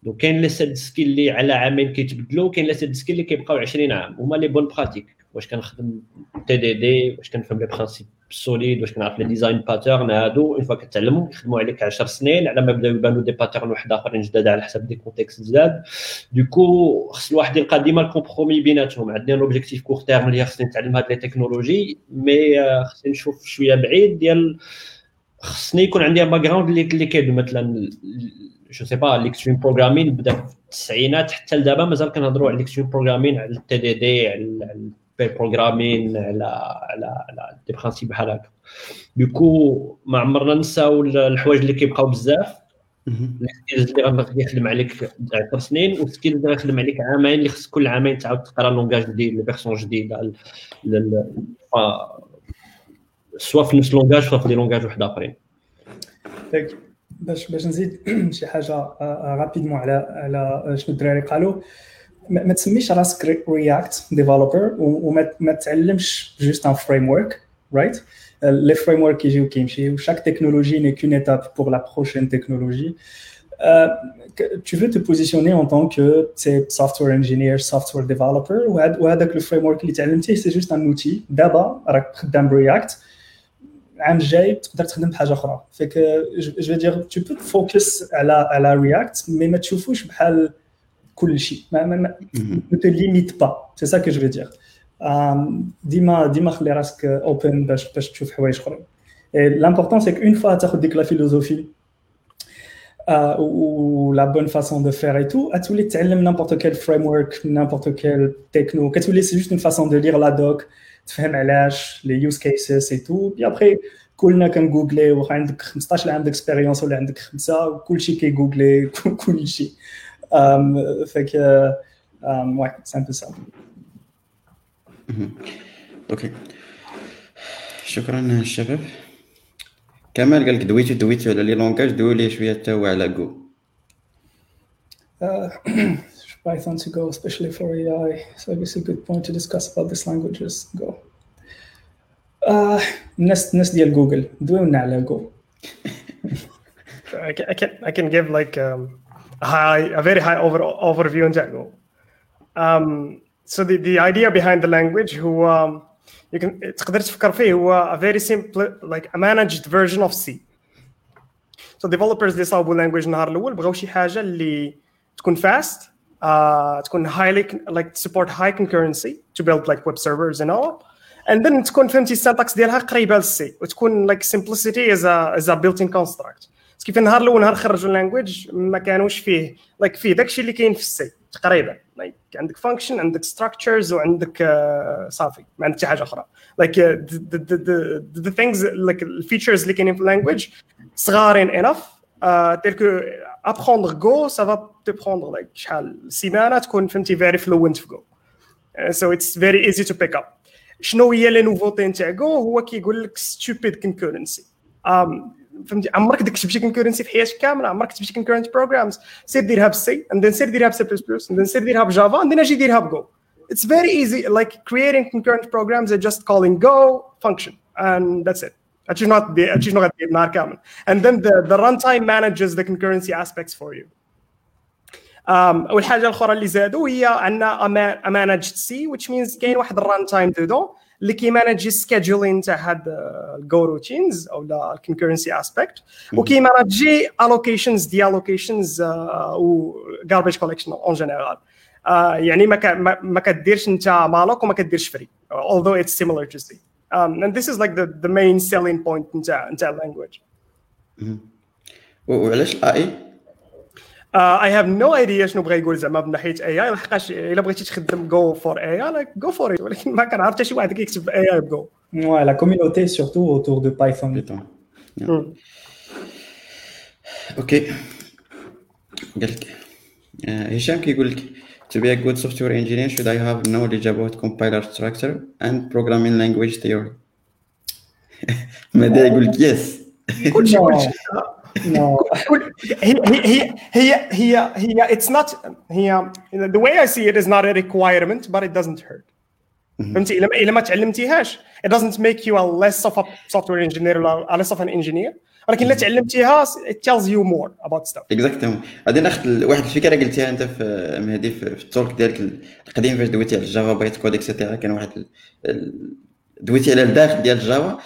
دونك كاين لي سيد سكيل اللي على عامين كيتبدلوا كاين لي سيد سكيل اللي كيبقاو 20 عام. هما لي بون براتيك واش كنخدم تي دي دي واش كنفهم لي برانسيب سوليد واش كنعرف لي ديزاين باترن هادو. اون فوا كتعلموا يخدموا عليك 10 سنين. على ما بداو يبانوا دي باترن واحد اخرين جداد على حسب دي كونتكست جداد. دوكو خص الواحد يلقى ديما الكومبرومي بيناتهم. عندنا لوبجيكتيف كور تيرم اللي خصني نتعلم هاد لي تكنولوجي مي خصني نشوف شوية بعيد ديال خصني يكون عندي باك جراوند اللي اللي كيدو مثلا جو سي با ليكستريم بروغرامين بدأ في التسعينات حتى لدابا مازال كنهضروا على ليكستريم بروغرامين على التي دي دي على البير بروغرامين على على على دي برانسيب بحال هكا. دوكو ما عمرنا نساو الحوايج اللي كيبقاو بزاف. السكيلز اللي غادي يخدم عليك 10 سنين والسكيلز اللي غيخدم عليك عامين اللي خص كل عامين تعاود تقرا لونغاج جديد فيرسون جديدة سوا في نفس لونغاج سوا في دي لونغاج واحد اخرين باش باش نزيد شي حاجه رابيدمون على على شنو الدراري قالوا ما تسميش راسك رياكت ديفلوبر وما تعلمش جوست ان فريم ورك رايت لي فريم ورك يجيو كيمشيو chaque technologie n'est qu'une étape pour la prochaine technologie Euh, tu veux te positionner en tant que software engineer, software developer, وهذاك le framework اللي تعلمتيه c'est juste un outil. دابا راك خدام برياكت العام الجاي تقدر تخدم بحاجه اخرى فيك جو دير تو بو فوكس على على رياكت مي ما تشوفوش بحال كل شيء ما ما ما te limite pas c'est ça que je veux dire ديما ديما خلي راسك اوبن باش باش تشوف حوايج اخرين l'important c'est qu'une fois تاخذ ديك لا فيلوزوفي ou la bonne façon de faire et tout, à tous les n'importe quel framework, n'importe quel techno, c'est juste une façon de lire la doc, تفهم علاش لي يوز كيسز اي تو بي ابخي كلنا كنجوجلي واخا عندك 15 عام اكسبيريونس ولا عندك خمسه وكلشي كيجوجلي كلشي فك واي سامبل سامبل اوكي شكرا الشباب كمال قال لك دويتو دويتو على لي لونغاج دوي لي شويه حتى هو على جو Python to go, especially for AI. So I guess a good point to discuss about these languages. Go. Uh, ناس ناس ديال جوجل دويونا على جو. I can, I can I can give like um, a high a very high over overview on Django. Um, so the, the idea behind the language هو um, you can تقدر تفكر فيه هو a very simple like a managed version of C. سو ديفلوبرز اللي صاوبوا لانجويج النهار الاول بغاو شي حاجه اللي تكون فاست uh, تكون هايلي like support high concurrency to build like web servers and all and then تكون فهمتي السنتكس ديالها قريبه للسي وتكون like simplicity as a as a built-in construct كيف النهار الاول نهار خرجوا اللانجويج ما كانوش فيه لايك like فيه داكشي اللي كاين في السي تقريبا لايك like عندك فانكشن عندك ستراكشرز وعندك uh, صافي ما عندك حتى حاجه اخرى لايك like, uh, the, the, the, the things like الفيتشرز اللي كاينين في اللانجويج صغارين انف تيل كو ابخوندر جو سا فا te prendre like شحال سيمانه تكون فهمتي فيري فلوينت في جو سو اتس فيري ايزي تو بيك اب شنو هي لي نوفوتي نتاع جو هو كيقول لك ستوبيد كونكورنسي فهمتي عمرك داك شي كونكورنسي في حياتك كامله عمرك كتبتي كونكورنت بروجرامز سير ديرها بالسي اند سير ديرها بسي بلس بلس اند سير ديرها بجافا اند اجي ديرها بجو it's very easy like creating concurrent programs are just calling go function and that's it هادشي شنو غادي هادشي شنو غادير النهار كامل and then the, the runtime manages the concurrency aspects for you. Um, والحاجة الاخرى اللي زادوا هي عندنا a managed C which means كاين واحد الران تايم دودون اللي كيمانجي سكيدجولين تاع هاد الجو روتينز أو الكونكورنسي اسبيكت وكيمانجي الوكيشنز دي الوكيشنز و garbage collection اون جينيرال يعني ما ما كديرش انت مالوك وما كديرش فري although it's similar to C. um, and this is like the the main selling point نتاع نتاع اللانجويج وعلاش الاي اي هاف نو ايديا شنو بغى يقول زعما من ناحية اي اي لحقاش إلا بغيتي تخدم جو فور اي اي لايك جو فور ولكن ما كنعرف حتى شي واحد كيكتب اي اي بجو Ouais, la communauté surtout autour de Python. بيتون أوكي قال لك آه، هشام كيقول لك to be a good software engineer should I have knowledge about compiler structure and programming language theory ماذا يقول لك yes كلشي No. كلشي No. هي هي هي هي هي it's not هي the way I see it is not a requirement but it doesn't hurt فهمتي الا ما الا ما تعلمتيهاش it doesn't make you a less of a software engineer or a less of an engineer ولكن إلا تعلمتيها tells you more about stuff. اكزاكتومون غادي ناخذ واحد الفكرة قلتيها أنت في مهدي في التولك ديالك القديم فاش دويتي على الجافا بايت كود اكسيتيرا كان واحد دويتي على الداخل ديال الجافا.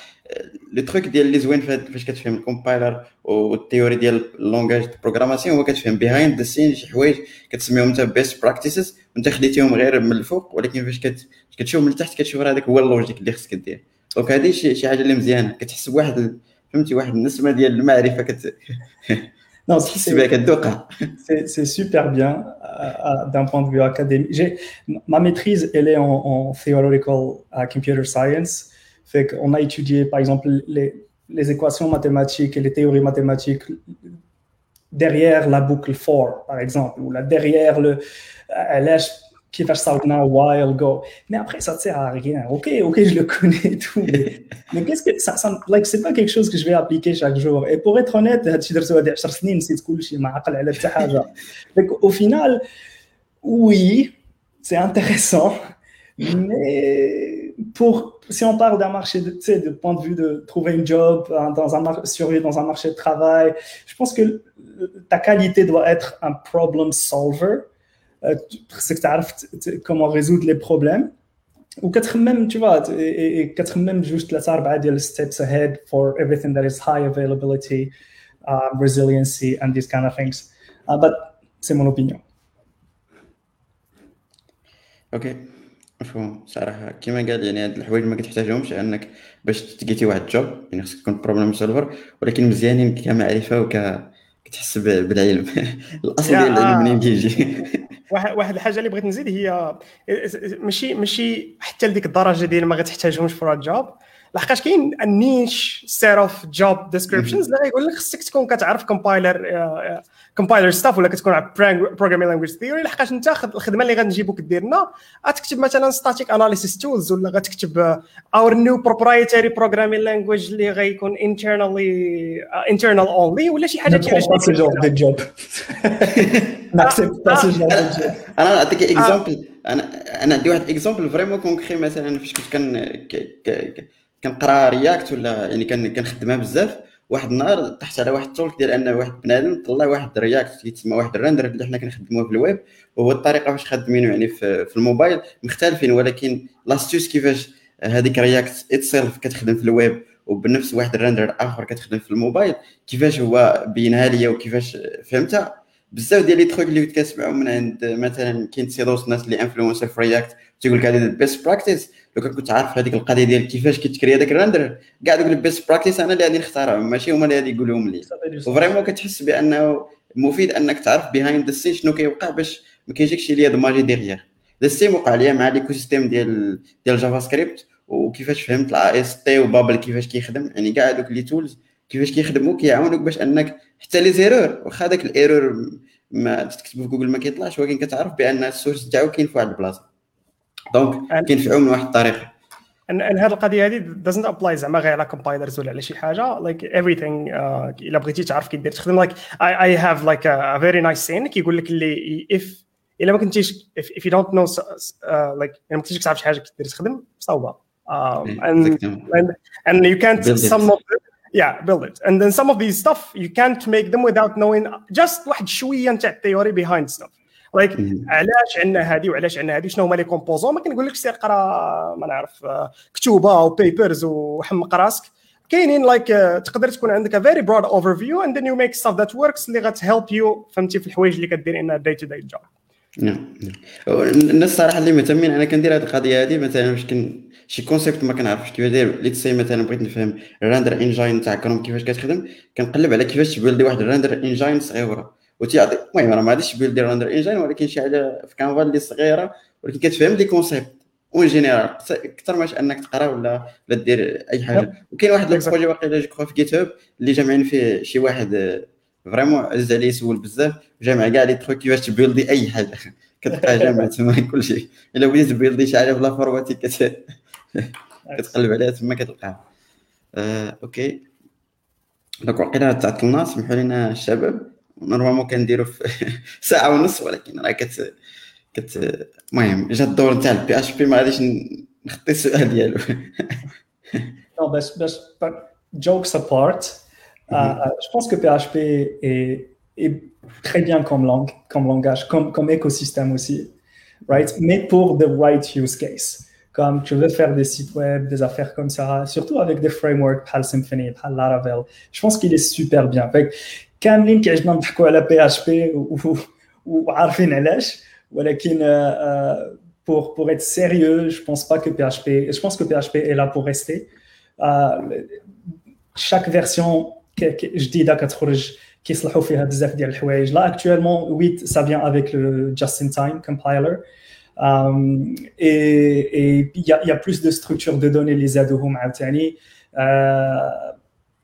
لي تروك ديال اللي زوين فاش كتفهم الكومبايلر والتيوري ديال اللونجاج بروغراماسيون هو كتفهم بيهايند ذا سين شي حوايج كتسميهم أنت بيست براكتيسز وأنت خديتيهم غير من الفوق ولكن فاش كت- كتشوف من التحت كتشوف راه هذاك هو اللوجيك اللي خصك دير. دونك هذه شي حاجة اللي مزيانة. كتحس بواحد فهمتي واحد النسمه ديال المعرفه كت- Non, كتحس بها c'est كتذوقها c'est- c'est super bien euh, euh, d'un point de vue académique. J'ai- Ma maîtrise, elle est en, en theoretical uh, computer science. Fait qu'on a étudié, par exemple, les, les équations mathématiques et les théories mathématiques derrière la boucle for, par exemple, ou là, derrière le qui parce que ça venait a while. Mais après, ça ne sert à rien. OK, OK, je le connais tout. Mais, qu'est-ce que ça, ça like, c'est pas quelque chose que je vais appliquer chaque jour. Et pour être honnête, euh, Donc, au final, oui, c'est intéressant. Mais pour, si on parle d'un marché, de, tu sais, de point de vue de trouver une job, hein, dans un survivre dans un marché de travail, je pense que ta qualité doit être un problem solver خصك تعرف كومون ريزود لي بروبليم وكتخمم تي فا كتخمم جوج ثلاثة اربعه ديال الستيبس اهيد فور ايفريثينغ ذات از هاي افيلابيليتي ريزيلينسي اند ذيس كاين اوف ثينغس بات سي مون اوبينيون أوكي مفهوم. صراحة كيما قال يعني هاد الحوايج ما كتحتاجهمش انك باش تلقيتي واحد الجوب يعني خصك تكون بروبليم سولفر ولكن مزيانين كمعرفة وكتحس بالعلم. الأصل ديال العلم منين كيجي واحد واحد الحاجة اللي بغيت نزيد هي ماشي ماشي حتى لديك الدرجة ديال ما غتحتاجهمش فور جوب لحقاش كاين النيش سيت اوف جوب ديسكريبشنز اللي غيقول لك خصك تكون كتعرف كومبايلر كومبايلر ستاف ولا كتكون عارف بروغرامينغ لانجويج ثيوري لحقاش انت خد- الخدمة اللي غنجيبوك دير لنا غتكتب مثلا ستاتيك اناليسيس تولز ولا غتكتب اور نيو بروبرايتري بروغرامينغ لانجويج اللي غيكون انترنالي انترنال اونلي ولا شي حاجة job. أنا نعطيك اكزومبل أنا أنا عندي واحد اكزومبل فريمون كونكري مثلا فاش كنت كن ك- ك- كنقرا رياكت ولا يعني كن- كنخدمها بزاف. واحد النهار طحت على واحد التولك ديال أن واحد بنادم طلع واحد رياكت يتسمى واحد الرندر اللي حنا كنخدموه في الويب. وهو الطريقة باش خادمينه يعني في, في الموبايل مختلفين ولكن لاستيوس كيفاش هذيك رياكت اتسيلف كتخدم في الويب وبنفس واحد الرندر آخر كتخدم في الموبايل كيفاش هو بينها ليا وكيفاش فهمتها؟ بزاف ديال لي تخوك اللي كنت كتسمعهم من عند مثلا كاين سيدوس الناس اللي انفلونسر في رياكت تيقول لك هذه البيست براكتيس لو كنت عارف هذيك القضية ديال كيفاش كيتكري هذاك الرندر كاع دوك البيست براكتيس أنا اللي غادي نختارهم ماشي هما اللي غادي يقولوهم لي. وفريمون كتحس بأنه مفيد أنك تعرف بيهايند ذا سين شنو كيوقع باش ما كيجيكش ليا ماجي ديغيير ذا سيم وقع ليا مع ليكو سيستيم ديال ديال جافا سكريبت وكيفاش فهمت الا اس تي وبابل كيفاش كيخدم. يعني كاع دوك لي تولز كيفاش كيخدموا كيعاونوك باش أنك حتى لي زيرور واخا داك الايرور ما تكتبه في جوجل ما كيطلعش ولكن كتعرف بأن السورس تاعو كاين في واحد البلاصة. دونك كينفعوا من واحد الطريقة ان ان هذه القضية هذه doesn't apply زعما غير على كومبايلرز ولا على شي حاجة like everything uh, الا بغيتي تعرف كي دير تخدم like I, I have like a, a very nice saying كيقول لك اللي if الا ما كنتيش you don't know uh, like الا ما كنتيش تعرف شي حاجة كي دير تخدم صوبه um, and you can't some of it yeah build it and then some of these stuff you can't make them without knowing just واحد شوية نتاع الثيوري behind stuff لايك علاش عندنا هذه وعلاش عندنا هذه شنو هما لي كومبوزون؟ ما كنقولكش سير قرا ما نعرف كتوبة وبيبرز وحمق راسك. كاينين لايك تقدر تكون عندك فيري برود اوفر فيو اند ذن يو ميك ستاف ذات وركس اللي غتهيلب يو فهمتي في الحوايج اللي كدير انها داي تو داي جوب الناس الصراحه اللي مهتمين أنا كندير هذه القضية هذه مثلا باش كن شي كونسيبت ما كنعرفش كيفاش داير. ليت سي مثلا بغيت نفهم الرندر انجين تاع كروم كيفاش كتخدم كنقلب على كيفاش تبيلدي واحد الرندر انجين صغيرة. وتيعطي المهم راه ما غاديش بيلدي راندر انجين ولكن شي حاجة في كانفا اللي صغيرة ولكن كتفهم لي كونسيبت اون جينيرال أكثر ماش أنك تقرأ ولا ولا دير أي حاجة. وكاين واحد البروجي واقيلا جو في جيت هاب اللي جامعين فيه شي واحد فريمون عز عليه يسول بزاف جامع كاع لي تخوك كيفاش تبيلدي أي حاجة. كتلقى جامع تما كل شيء إلا بغيتي تبيلدي شي حاجة في لافورماتيك كتقلب عليها تما كتلقاها. آه، أوكي. دونك وقيلا تعطلنا سمحوا لنا الشباب. نورمالمون كنديرو في ساعه ونص ولكن راه كت كت المهم جا الدور نتاع البي اش بي ما غاديش نخطي السؤال ديالو Non, باش باش jokes apart, mm -hmm. uh, je pense que PHP est, est très bien comme langue, comme langage, comme, comme écosystème aussi, right? Mais pour the right use case. Comme tu veux faire des sites web, des affaires comme ça, surtout avec des frameworks, PAL Symfony, PAL Laravel, je pense qu'il est super bien. Fait, كاملين كيعجبنا نضحكوا على بي اش بي وعارفين علاش ولكن pour pour être sérieux je pense pas que PHP je pense que PHP est là pour rester chaque version جديده كتخرج كيصلحوا فيها بزاف ديال الحوايج لا actuellement 8 ça vient avec le just in time compiler Um, Euh, et il y, a plus de structures de données les adohum outani. Euh,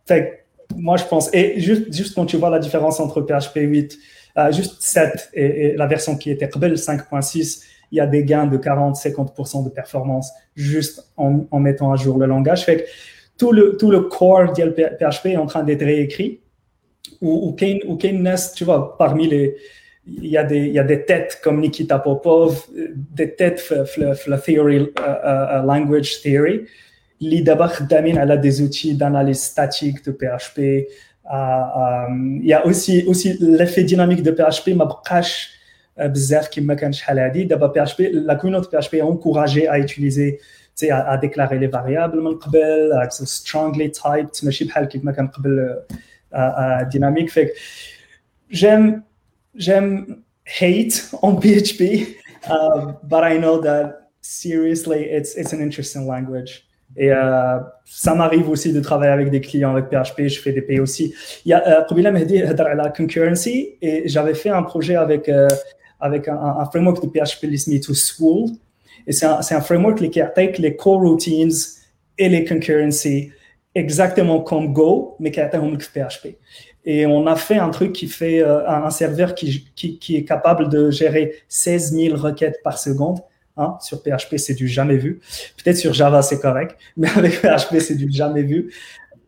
fait moi je pense, et juste, quand tu vois la différence entre PHP 8, euh, juste 7 et, la version qui était Qbel 5.6, il y a des gains de 40-50% de performance juste en, mettant à jour le langage. Tout le, tout le core de PHP est en train d'être réécrit ou, ou, ou tu vois, parmi les, il y, a des, il y a des têtes comme Nikita Popov, des têtes pour la theory, uh, language theory. L'IDABAR Damin a des outils d'analyse statique de PHP. Um, euh, il y a aussi, aussi l'effet dynamique de PHP, ma cache bzaf qui me D'abord, PHP, la communauté PHP est encouragée à utiliser, à, à, déclarer les variables, à être strongly typed, mais je sais pas, qui dynamique. Fait j'aime, j'aime hate on PHP uh, but I know that seriously it's it's an interesting language Et euh, ça m'arrive aussi de travailler avec des clients avec PHP, je fais des pays aussi. Il y a Qabila Mehdi la concurrency et j'avais fait un projet avec, euh, avec un, framework de PHP l'ISMI to School. Et c'est un, un, framework qui attaque les coroutines et les concurrency exactement comme Go, mais qui attaque PHP. Et on a fait un truc qui fait euh, un, serveur qui, qui, qui est capable de gérer 16 000 requêtes par seconde. Hein, sur PHP, c'est du jamais vu. Peut-être sur Java, c'est correct, mais avec PHP, c'est du jamais vu.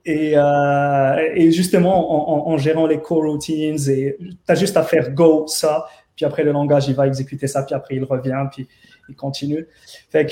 Et, euh, et justement, en, en, en, gérant les coroutines, tu as juste à faire go, ça, puis après le langage, il va exécuter ça, puis après il revient, puis il continue. Fait que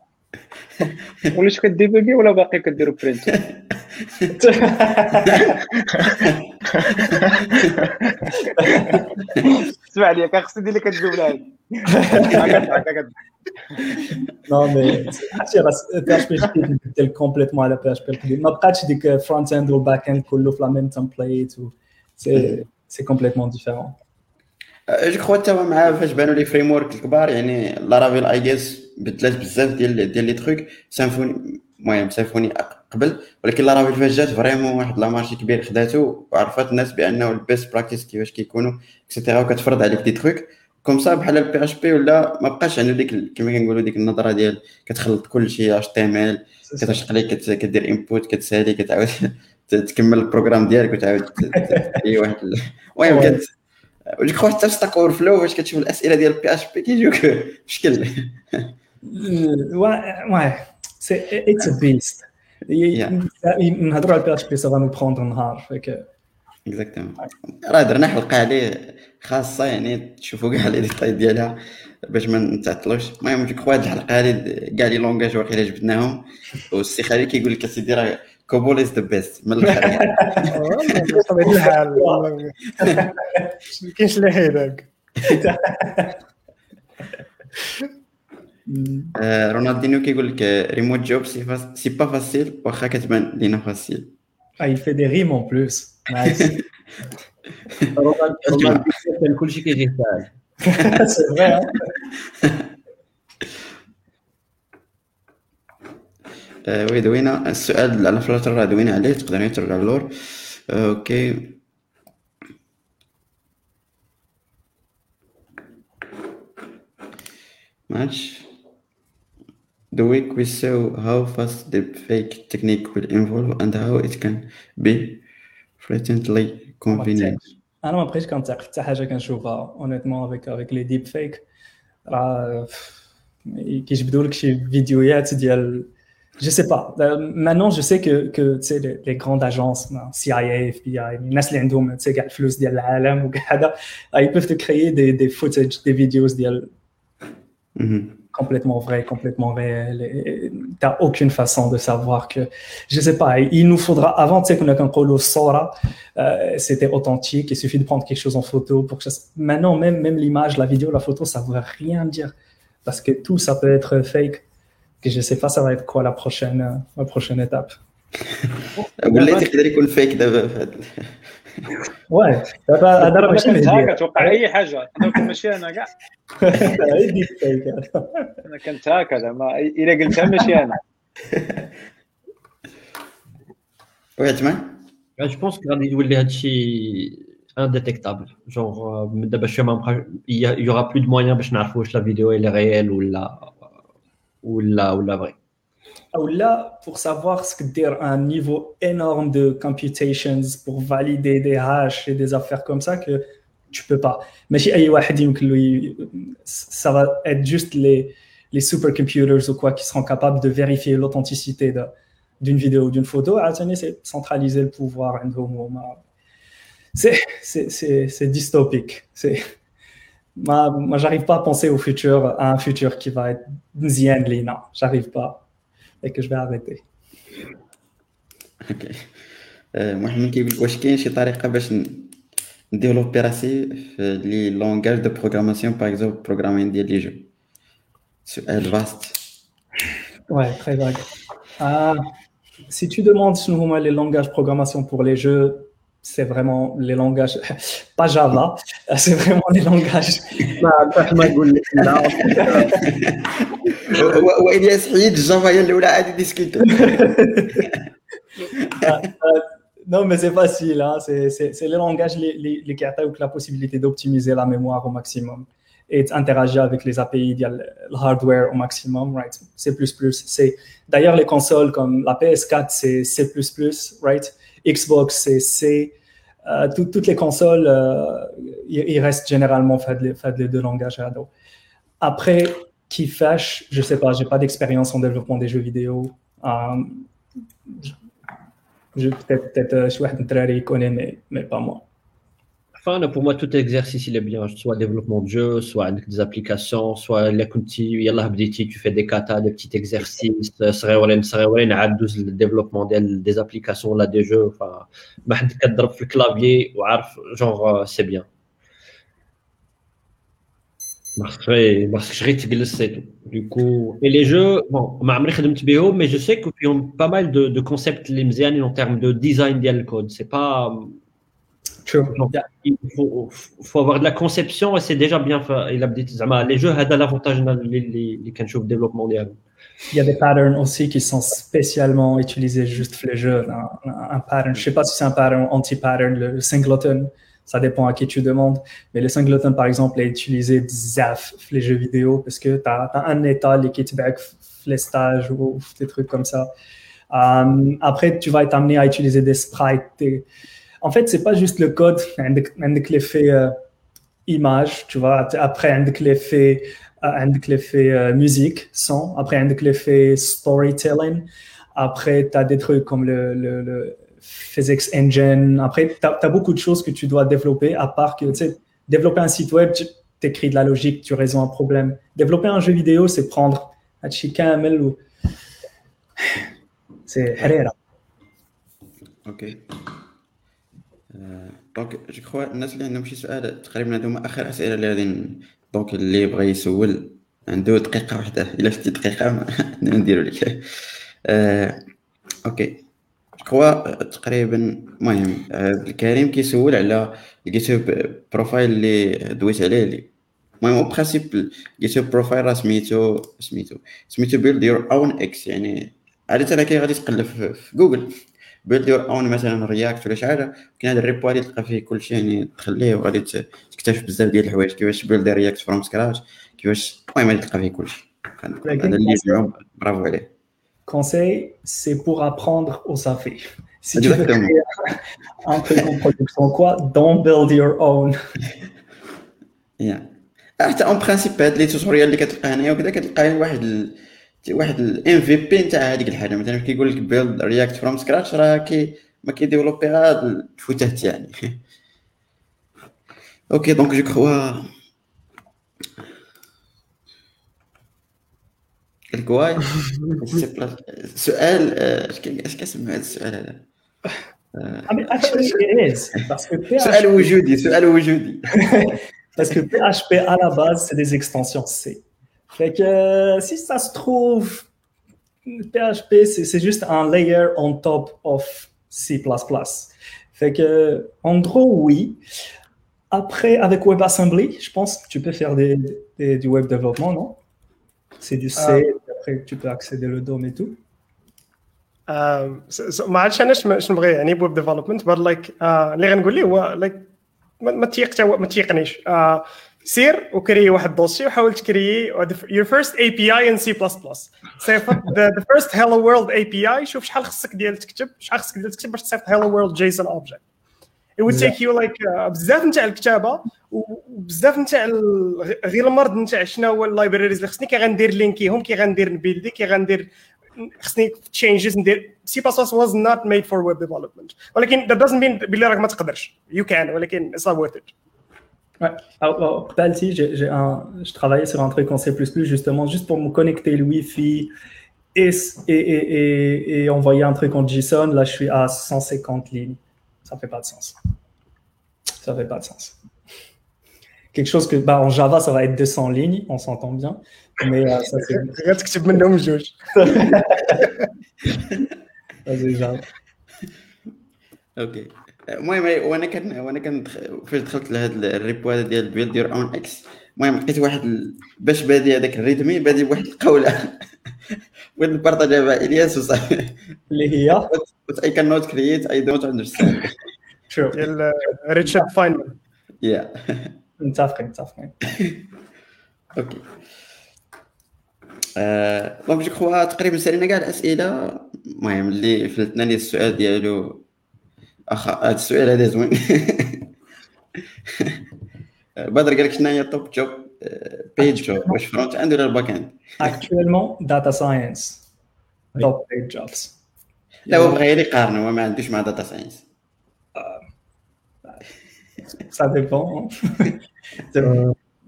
وليتو كديبوغي ولا باقي كديروا برينت اسمع لي كان خصني ندير لك الجملة هذه هكا هكا non mais عرفتي راه PHP جديد بدل كومبليتمون على PHP. القديم ما بقاتش ديك فرونت اند والباك اند كله في لا ميم تمبليت سي سي كومبليتمون ديفيرون جو كخوا هو مع فاش بانوا لي فريم ورك الكبار يعني لارافيل اي جيس بدلات بزاف ديال ديال لي تروك سامفوني المهم سامفوني قبل ولكن لارافيل فاش جات فريمون واحد لا مارشي كبير خداتو وعرفات الناس بأنه البيست براكتيس كيفاش كيكونوا اكسيتيرا وكتفرض عليك دي تروك كوم سا بحال البي اش بي ولا ما بقاش عنده ديك كما كنقولوا ديك النظرة ديال كتخلط كل شيء اش تي ام ال كتعشق كت- كدير انبوت كتسالي كتعاود تكمل البروغرام ديالك وتعاود اي واحد ال- المهم خو حتى في ستاك اور فلو فاش كتشوف الأسئلة ديال البي اش بي كيجيوك بشكل ouais ouais c'est it's a beast. نهضروا على PHP ça va nous prendre نهار فك اكزاكتومون راه درنا حلقه عليه خاصه يعني تشوفوا كاع لي ديتاي ديالها باش ما نتعطلوش المهم جو كخوا هاد الحلقة هادي كاع لي لونغاج واقيلا جبدناهم والسي خالد كيقول لك اسيدي راه كوبول از ذا بيست من الآخر الحال ما كاينش اللي آه، رونالدينيو كيقول لك ريموت جوب سي فاس- سي با فاسيل واخا كتبان لينا فاسيل ah, il fait des rimes en plus nice رونالدو كان كلشي كيجي ساهل c'est vrai hein آه، وي دوينا السؤال على فلاتر راه دوينا عليه تقدروا ترجعوا للور آه، اوكي match the week we saw how fast the fake technique will evolve and how it can be frequently convenient انا ما بقيتش كنثق حتى حاجه كنشوفها اونيتمون افيك افيك لي ديب فيك راه كيجبدوا لك شي فيديوهات ديال je sais pas Euh, maintenant je sais que que tu sais les, les grandes agences ben, CIA FBI الناس اللي عندهم tu sais كاع الفلوس ديال العالم وكاع هذا ils peuvent te créer des des footage des vidéos ديال Mhm. complètement vrai, complètement réel. Et t'as aucune façon de savoir que, je sais pas, il nous faudra, avant, tu sais, qu'on a qu'un colo Sora, euh, c'était authentique, il suffit de prendre quelque chose en photo pour que ça, maintenant, même, même l'image, la vidéo, la photo, ça veut rien dire. Parce que tout, ça peut être fake. Que je sais pas, ça va être quoi la prochaine, euh, la prochaine étape. واه دابا هذا راه ماشي هكا توقع أي حاجة. أنا ماشي أنا كاع أنا كنت هكا زعما. إلا قلتها ماشي أنا. وي عثمان؟ جو بونس غادي يولي هادشي انديتيكتابل جونغ من دابا شوية ما بقى يوغا بلو دو موان باش نعرفوا واش لا فيديو اي ريال ولا ولا ولا فري ou là, pour savoir ce que dire un niveau énorme de computations pour valider des hashes et des affaires comme ça que tu peux pas. Mais ça va être juste les, les supercomputers ou quoi qui seront capables de vérifier l'authenticité d'une vidéo ou d'une photo. Attendez, c'est centraliser le pouvoir. C'est dystopique. Moi, moi j'arrive pas à penser au futur, à un futur qui va être Nzien Lina. J'arrive pas et que je vais arrêter. اوكي آه، محمد كيقول لك واش كاين شي طريقه باش ن- نديفلوبي راسي في لي لونغاج دو بروغراماسيون باغ اكزومبل بروغرامين ديال لي جو سؤال فاست Ouais, très vague. Ah, si tu demandes sinon, les langages de programmation pour les jeux, c'est vraiment les langages, pas Java, c'est vraiment les langages. ما نقول لك لا و- والياس حيد الجافا هي الاولى عادي ديسكوتو Non, mais c'est facile, hein. c'est c'est- c'est les langages les, les, les qui ont la possibilité d'optimiser la mémoire au maximum et d'interagir avec les API, via le le hardware au maximum, right? C++. C'est d'ailleurs les consoles comme la PS4, c'est C++, right? Xbox, CC, euh, toutes les consoles, euh, il reste généralement fait les, fait les deux langages à. Après, qui fâche, je sais pas, j'ai pas d'expérience en développement des jeux vidéo. Um, je, je, peut-être peut-être euh, je connaît, mais pas moi. Enfin, pour moi, tout exercice, il est bien. Soit développement de jeu, soit des applications, soit les tu fais des katas, des petits exercices, le développement des applications, là, des jeux. Enfin, le clavier, genre, euh, c'est bien. Du coup, et les jeux, bon, mais je sais qu'ils ont pas mal de, de concepts en termes de design de code. C'est pas il faut, faut, avoir de la conception et c'est déjà bien fait. Les jeux ont l'avantage les, les, développement mondial. Il y a des patterns aussi qui sont spécialement utilisés juste pour les jeux. Un, pattern, je sais pas si c'est un pattern anti-pattern, le singleton, ça dépend à qui tu demandes. Mais le singleton, par exemple, est utilisé zaf les jeux vidéo parce que tu as, un état qui te les stages ou des trucs comme ça. Euh, après, tu vas être amené à utiliser des sprites. En fait, c'est pas juste le code, un l'effet euh, image, tu vois, après un l'effet un l'effet musique, son, après un l'effet storytelling, après tu as des trucs comme le, physics engine, après tu as, beaucoup de choses que tu dois développer à part que, tu sais, développer un site web, tu écris de la logique, tu résous un problème. Développer un jeu vidéo, c'est prendre un chikamel ou c'est Herrera. دونك جو كخوا الناس اللي عندهم شي سؤال تقريبا هادو آخر أسئلة اللي غادي دونك اللي بغى يسول عنده دقيقة واحدة. إلا شتي دقيقة نديرو لك. آه، أوكي جو كخوا تقريبا المهم آه، الكريم كيسول على الجيتوب بروفايل اللي دويت عليه اللي المهم أو برانسيب الجيتوب بروفايل راه سميتو سميتو سميتو بيلد يور اون إكس يعني عادة كي غادي تقلب في جوجل بيلد يور اون مثلا رياكت ولا شي حاجة كاين هذا الريبو غادي تلقى فيه كلشي يعني تخليه وغادي تكتشف بزاف ديال الحوايج كيفاش بيلد رياكت فروم سكراتش كيفاش المهم غادي تلقى فيه كلشي هذا اللي برافو عليه conseil, c'est pour apprendre au savez. Si tu veux créer un truc en production, quoi, don't build your own. yeah. حتى اون برانسيب هاد لي توتوريال اللي كتلقى هنايا وكذا كتلقى واحد واحد الام في بي نتاع هذيك الحاجة. مثلا كيقول لك بيلد رياكت فروم سكراتش راه كي ما كيديفلوبي غير الفوتات يعني. أوكي دونك جو كخوا الكواي سؤال اش كنسميو هذا السؤال هذا سؤال وجودي سؤال وجودي Parce que PHP à la base, c'est des extensions C. Fait que euh, si ça se trouve, PHP, c'est juste un layer on top of C++. Fait que, en gros, oui. Après, avec WebAssembly, je pense que tu peux faire des, du web développement, non C'est du C, uh, après tu peux accéder le DOM et tout. ما عادش انا شنبغي يعني ويب ديفلوبمنت بس لايك اللي غنقول ليه هو لايك ما تيق ما تيقنيش سير وكري واحد دوسي وحاول تكري your first API in C++ صيفط the, the first hello world API شوف شحال خصك ديال تكتب شحال خصك ديال تكتب باش تصيفط hello world JSON object. It would take you like uh, بزاف نتاع الكتابة وبزاف نتاع غير المرض نتاع شنو هو اللايبريز اللي خصني. كي غندير لينكيهم كي غندير نبيلدي كي غندير خصني تشينجز ندير. سي بلس بلس was not made for web development. ولكن that doesn't mean بلي راك ما تقدرش. You can ولكن it's not worth it. Ouais. Alors, Palti, j'ai un, je travaillais sur un truc en C++, justement, juste pour me connecter le Wi-Fi et, et, et, et, envoyer un truc en JSON. Là, je suis à 150 lignes. Ça fait pas de sens. Ça fait pas de sens. Quelque chose que, bah, en Java, ça va être 200 lignes, on s'entend bien. Mais euh, ça, c'est. Regarde ce que tu me nommes, Georges. Vas-y, Java. Ok. المهم وأنا كان وأنا كان فاش دخلت لهذا الريبو هذا ديال بيلد يور اون إكس المهم لقيت واحد ال... باش بادي هذاك الريتمي بادي بواحد القولة. بغيت نبارطاجيها مع إلياس وصافي اللي هي؟ But I cannot create I don't understand. True ديال ريتشارد فاينمان يا متفقين متفقين. أوكي دونك جو كخوا تقريبا سالينا كاع الأسئلة. المهم اللي فلتنا لي السؤال ديالو السؤال هذا زوين بدر قال لك شنو هي توب جوب بيج جوب واش فرونت اند ولا الباك اند Actuellement, data science. Top paid jobs. لا هو بغى يقارنوا هو ما عندوش مع داتا ساينس ça dépend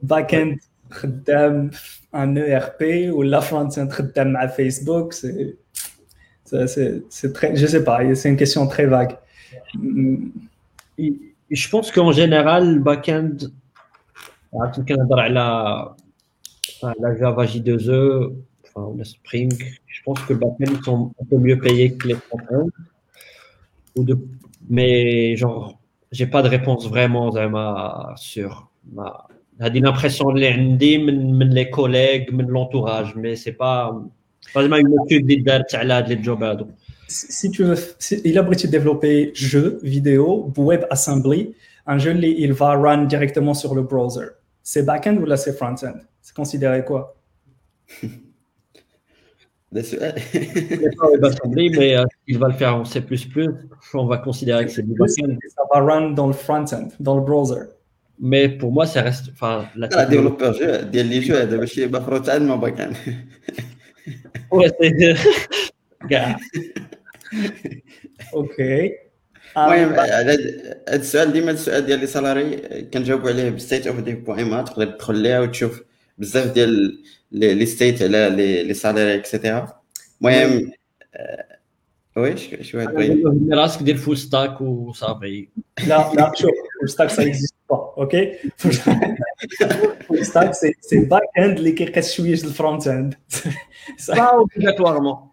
باك اند خدام ان او ار بي ولا فرونت اند خدام مع فيسبوك سي c'est très je sais pas c'est une question très vague Mm. je pense qu'en général, ah, le back-end, la, la Java J2E, enfin, la Spring, je pense que le back-end sont un peu mieux payés que les front-end. Mais genre, j'ai pas de réponse vraiment ma, sur. J'ai l'impression de l'indie, les collègues, de l'entourage, mais c'est pas. Pas une étude de les jobs. Si tu veux, il a de développer jeu vidéo, WebAssembly, un jeu, il va run directement sur le browser. C'est back-end ou là c'est front-end? C'est considéré quoi? WebAssembly, mais euh, il va le faire en C++, on va considérer que c'est du back-end. Ça va run dans le front-end, dans le browser. Mais pour moi, ça reste. Enfin, la ah, développeur jeu, les jeux, je suis front-end, mon back-end. Ouais, c'est. أوكي المهم على هذا السؤال ديما السؤال ديال لي سالاري كنجاوبوا عليه بستيت اوف دي بوان تقدر تدخل ليها وتشوف بزاف ديال لي ستيت على لي سالاري اكسيتيرا المهم وي شو هاد راسك دير فول ستاك وصافي لا لا شوف فول ستاك ça existe pas أوكي فول ستاك سي باك اند اللي كيقيس شوية الفرونت اند obligatoirement.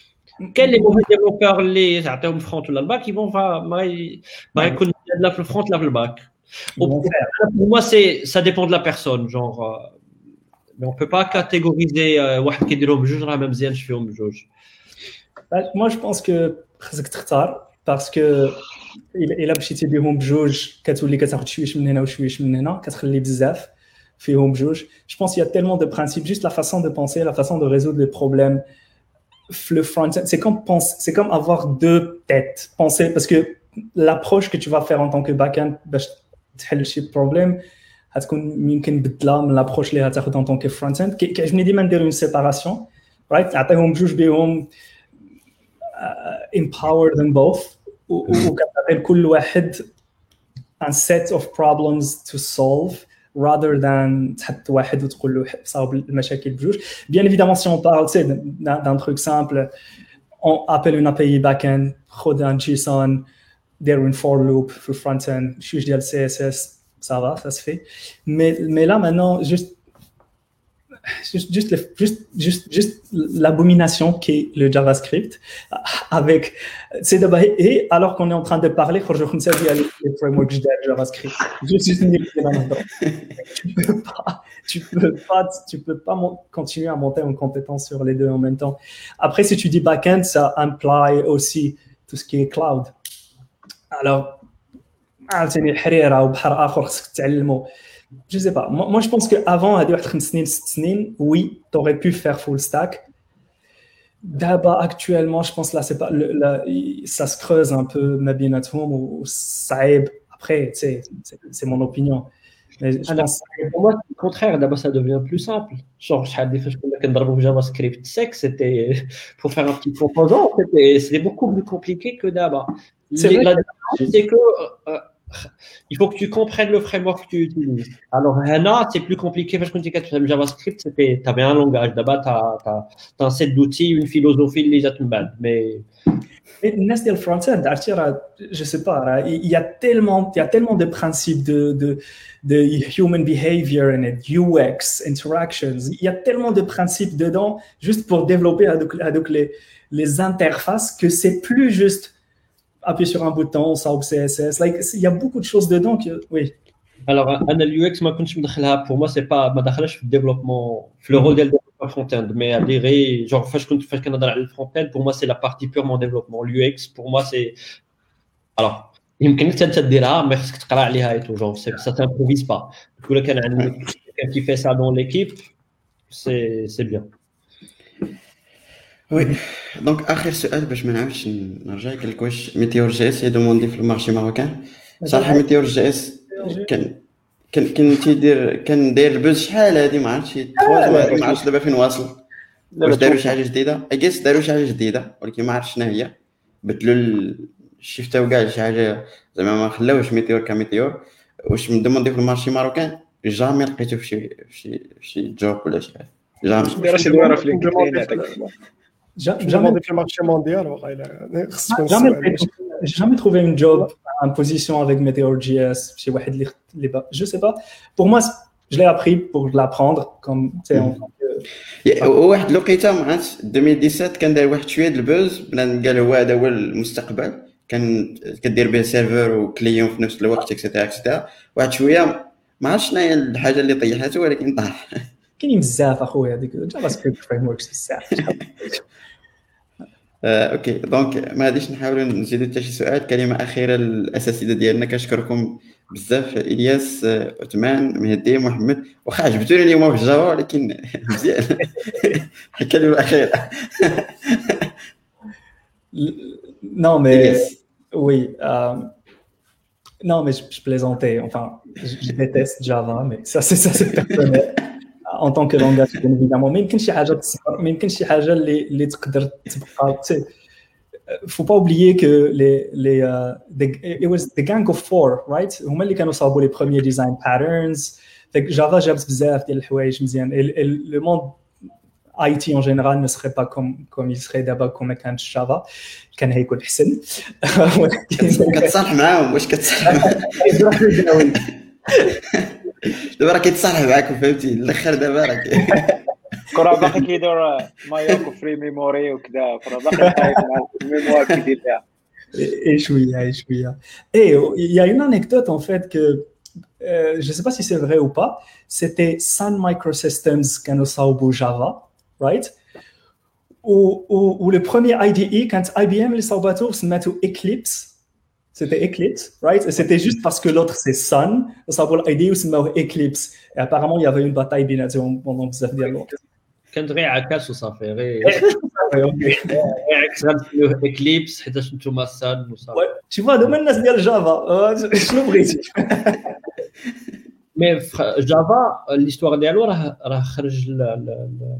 كاين لي موفي ديفلوبور اللي تعطيهم الفرونت ولا الباك يبون ما ما يكون لا في الفرونت لا في الباك pour moi c'est ça dépend de la personne genre mais on peut pas catégoriser واحد كيديرهم بجوج راه ما مزيانش فيهم بجوج moi je pense que خاصك تختار باسكو الا مشيتي بهم بجوج كتولي كتاخذ شويش من هنا وشويش من هنا كتخلي بزاف فيهم بجوج je pense il y a tellement de principes juste la façon de penser la façon de résoudre les problèmes le front c'est comme pense c'est comme avoir deux têtes penser parce que l'approche que tu vas faire en tant que backend باش تحل شي problème غتكون يمكن بدله من l'approche اللي غتاخذ en tant que front end كيعجبني ديما ندير une séparation right نعطيهم بجوج بهم uh, empower them both وكتعطي لكل واحد un set of problems to solve rather than تحط واحد وتقول له صاوب المشاكل بجوج bien évidemment si on parle d'un truc simple on appelle une API backend خد un JSON دير une for loop في front end شويه ديال CSS ça va ça se fait mais mais là maintenant juste juste, juste, juste, juste, juste l'abomination qu'est le JavaScript avec c'est et alors qu'on est en train de parler les frameworks de JavaScript juste, juste tu peux pas tu peux pas tu peux pas continuer à monter en compétence sur les deux en même temps après si tu dis backend ça imply aussi tout ce qui est cloud alors عاوتاني حريره وبحر اخر خصك تعلمه je sais pas. Moi, moi je pense qu'avant, à 5 oui, tu aurais pu faire full stack. D'abord, actuellement, je pense là, c'est pas, le, là, ça se creuse un peu, maybe at home ou ça aide. Après, c'est mon opinion. Mais je Alors, pense, pour moi, c'est le contraire. D'abord, ça devient plus simple. Genre, je des fois, je connais JavaScript sec, c'était pour faire un petit composant, c'était beaucoup plus compliqué que d'abord. C'est c'est que euh, il faut que tu comprennes le framework que tu utilises. Alors, Hana, c'est plus compliqué parce que tu as le JavaScript, tu avais un langage. D'abord, tu as, as, un set d'outils, une philosophie, les atomes. Mais. Nest le front-end, euh, je sais pas, euh, il y a tellement, il y a tellement de principes de, de, de human behavior and UX, interactions, il y a tellement de principes dedans juste pour développer les, les interfaces que c'est plus juste appuyer sur un bouton ça ou CSS like il y a beaucoup de choses dedans que oui alors, أنا اليو ما كنتش مدخلها pour moi c'est pas ما دخلش في الديفلوبمون في le rôle ديال développeur front-end mais adhérer genre فاش كنت فاش كنهضر على الفرونت-end pour moi c'est la partie purement développement l'UX pour moi c'est alors يمكن انت انت ديرها ما خصك تقرا عليها اي تو جونغ سا تامبروفيز با ولا كان عندك كان كي في سا دون ليكيب سي سي بيان وي دونك اخر سؤال باش ما نعاودش نرجع قال لك واش ميتيور جي إس يدوموندي في المارشي ماروكان؟ صراحة ميتيور جي إس كان كان كان تيدير كان داير البوز. شحال هادي؟ ما عرفتش 3 ما عرفتش دابا فين واصل؟ واش داروا شي حاجة جديدة؟ اكيس داروا شي حاجة جديدة ولكن ما عرفتش شنو هي. بدلوا شفتو كاع شي حاجة زعما ما خلاوش ميتيور كميتيور. واش مدوموندي في المارشي ماروكان؟ جامي لقيتو في شي في شي في شي جوب ولا شي حاجة. جامي. راه شي دويره في لينكدين هذاك Jamais في المارشي مونديال وقيلا خص تكون jamais, السؤال. j'ai jamais trouvé une job en position avec Meteor.js chez Wahed li- li- Je sais pas. Pour moi, je l'ai appris pour l'apprendre. Comme, tu sais, en tant que- يا- واحد الوقيته ما عرفتش 2017 كان داير واحد شويه د البوز بنادم قال هو هذا هو المستقبل كان كدير به سيرفر وكليون في نفس الوقت اكسيتيرا اكسيتيرا واحد شويه ما عرفتش شنو هي الحاجه اللي طيحته ولكن طاح كاينين بزاف اخويا هذيك جافا سكريبت فريم وركس بزاف. آه، أوكي. دونك ما غاديش نحاولوا نزيدوا حتى شي سؤال. كلمة أخيرة للاساتذه ديالنا. كنشكركم بزاف إلياس آه، عثمان مهدي محمد. واخا عجبتوني اليوم في الجافا ولكن مزيان. الكلمة الأخيرة. إلياس. oui. euh, non, mais je, je plaisantais. Enfin, je, je déteste Java, mais ça, c'est ça, c'est personnel. اون طونك لونغاج ايفيدامون ما يمكنش شي حاجة تصبر ما يمكنش شي حاجة اللي اللي تقدر تبقى faut pas oublier que لي لي اي the, ذا was اوف gang of four right? هما اللي كانوا صاوبوا لي بروميي ديزاين باترنز جافا جابت بزاف ديال الحوايج مزيان لو موند اي تي ان جينيرال ما سخي با كوم كوم سخي دابا كوم ما كانش جافا كان هيكون احسن كتصالح معاهم واش كتصالح دابا راه كيتصالح معاكم فهمتي الاخر دابا راه كي- كرة باقي كيدير مايوكو فري ميموري وكذا كرة باقي خايف مع الميموار كيدير فيها Et chouïa, et chouïa. Et il y a une anecdote en fait que euh, je ne sais pas si c'est vrai ou pas. C'était Sun Microsystems Kanosaubo Java, right? Où, où, où le premier IDE, quand IBM les Saubato se met au Eclipse, c'était Eclipse, right? Et c'était juste parce que l'autre c'est Sun, le Saubo IDE se met au Eclipse. Et apparemment, il y avait une bataille binaire pendant plusieurs dialogues. كانت غير عكاس وصافي غير Ouais, ok. غير عكس غنسميوه اكليبس حيتاش نتوما سان وصافي Ouais. Tu vois, demain, الناس ديال Java. euh, Je le brésil. مي جافا ليستوار ديالو راه راه خرج ل- ل- ل-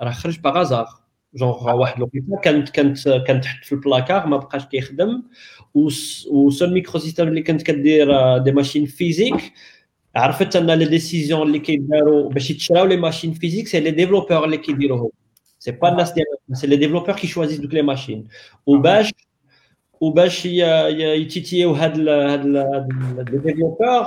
راه خرج باغازار جونغ واحد الوقيته كانت كانت كانت تحت في البلاكار ما بقاش كيخدم وسول ميكرو سيستم اللي كانت كدير آه، دي ماشين فيزيك عرفت ان لي ديسيزيون اللي كيداروا باش يتشراو لي ماشين فيزيك سي لي ديفلوبور اللي كيديروهم سي با الناس ديال سي لي ديفلوبور كي شوازيز دوك لي ماشين وباش وباش ي- ي- يتيتيو هاد ال- هاد ال- هاد لي ديفلوبور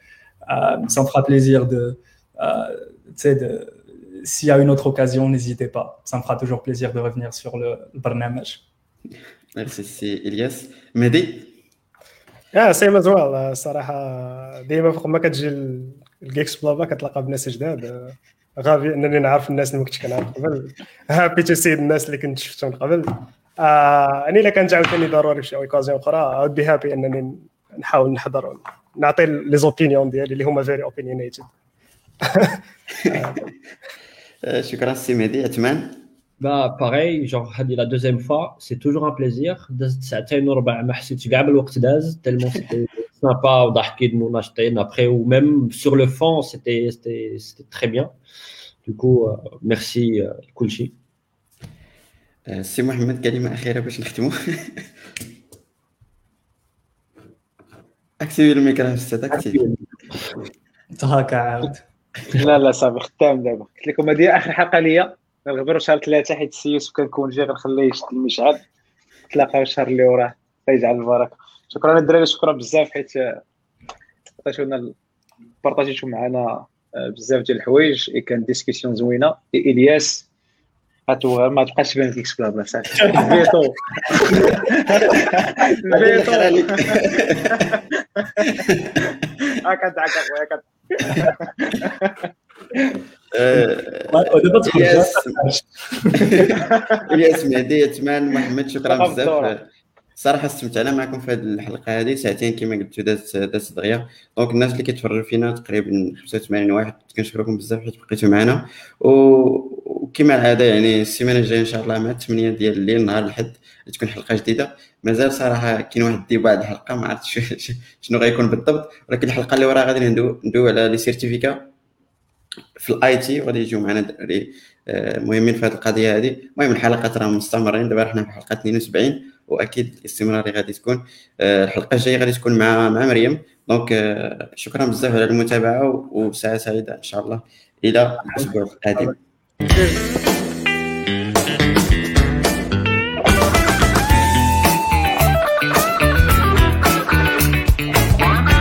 ça me fera plaisir de, euh, tu sais, de, s'il y a une autre occasion, n'hésitez pas. Ça me fera toujours plaisir de revenir sur le, le barnamage. ميرسي سي الياس مهدي اه سيم از ويل الصراحه ديما فوق ما كتجي ال- الجيكس بلابا كتلقى بناس جداد آه، غافي انني نعرف الناس اللي ما كنتش كنعرف قبل هابي تو سي الناس اللي كنت شفتهم قبل آه اني الا كانت عاوتاني ضروري في شي اوكازيون اخرى اود بي هابي انني نحاول نحضر نعطي لي زوبينيون ديالي اللي هما فيري اوبينيونيتد آه، شكرا سي مهدي عثمان با باغي جونغ هادي لا دوزيام فوا سي توجور ان بليزير دازت ساعتين وربع ما حسيتش كاع بالوقت داز تالمون سيتي سامبا وضحكين وناشطين ابخي وميم سور لو فون سيتي سيتي سيتي تري بيان دوكو نختموا اكتبي الميكرو أستاذ اكتبي هكا عاود. لا لا صافي ختام دابا. قلت لكم هذه آخر حلقة ليا. غنغبروا شهر ثلاثة حيت السيوس كنكون جاي غنخليه يشد المشعل. نتلاقاو الشهر اللي وراه. يجعل البركة. شكرا الدراري شكرا بزاف حيت عطيتونا بارطاجيتو معنا بزاف ديال الحوايج. كانت ديسكسيون زوينه الياس هاتو ما تبقاش تبان فيك بلا بلا صافي هكذا هكذا هكذا. آه، ياس ياس مهدي يتمان محمد شكرا بزاف. صراحة استمتعنا معكم في هذه الحلقة هذه. ساعتين كما قلت دازت دازت دغيا دونك الناس اللي كيتفرجوا فينا تقريبا 85 واحد كنشكركم بزاف حيت بقيتوا معنا. وكما العادة يعني السيمانة الجاية إن شاء الله مع 8 ديال الليل نهار الأحد تكون حلقة جديدة. مازال صراحة كاين واحد الديبا هذه الحلقة ما عرفتش شنو غيكون بالضبط. ولكن الحلقة اللي وراها غادي ندوي على لي سيرتيفيكا في الاي تي غادي يجيو معنا آه، مهمين في هذه القضية هذه. المهم الحلقات راه مستمرين. دابا حنا في حلقة 72 وأكيد الاستمراريه غادي تكون آه، الحلقة الجاية غادي تكون مع مع مريم. دونك آه، شكرا بزاف على المتابعة وساعه سعيدة إن شاء الله إلى الأسبوع القادم.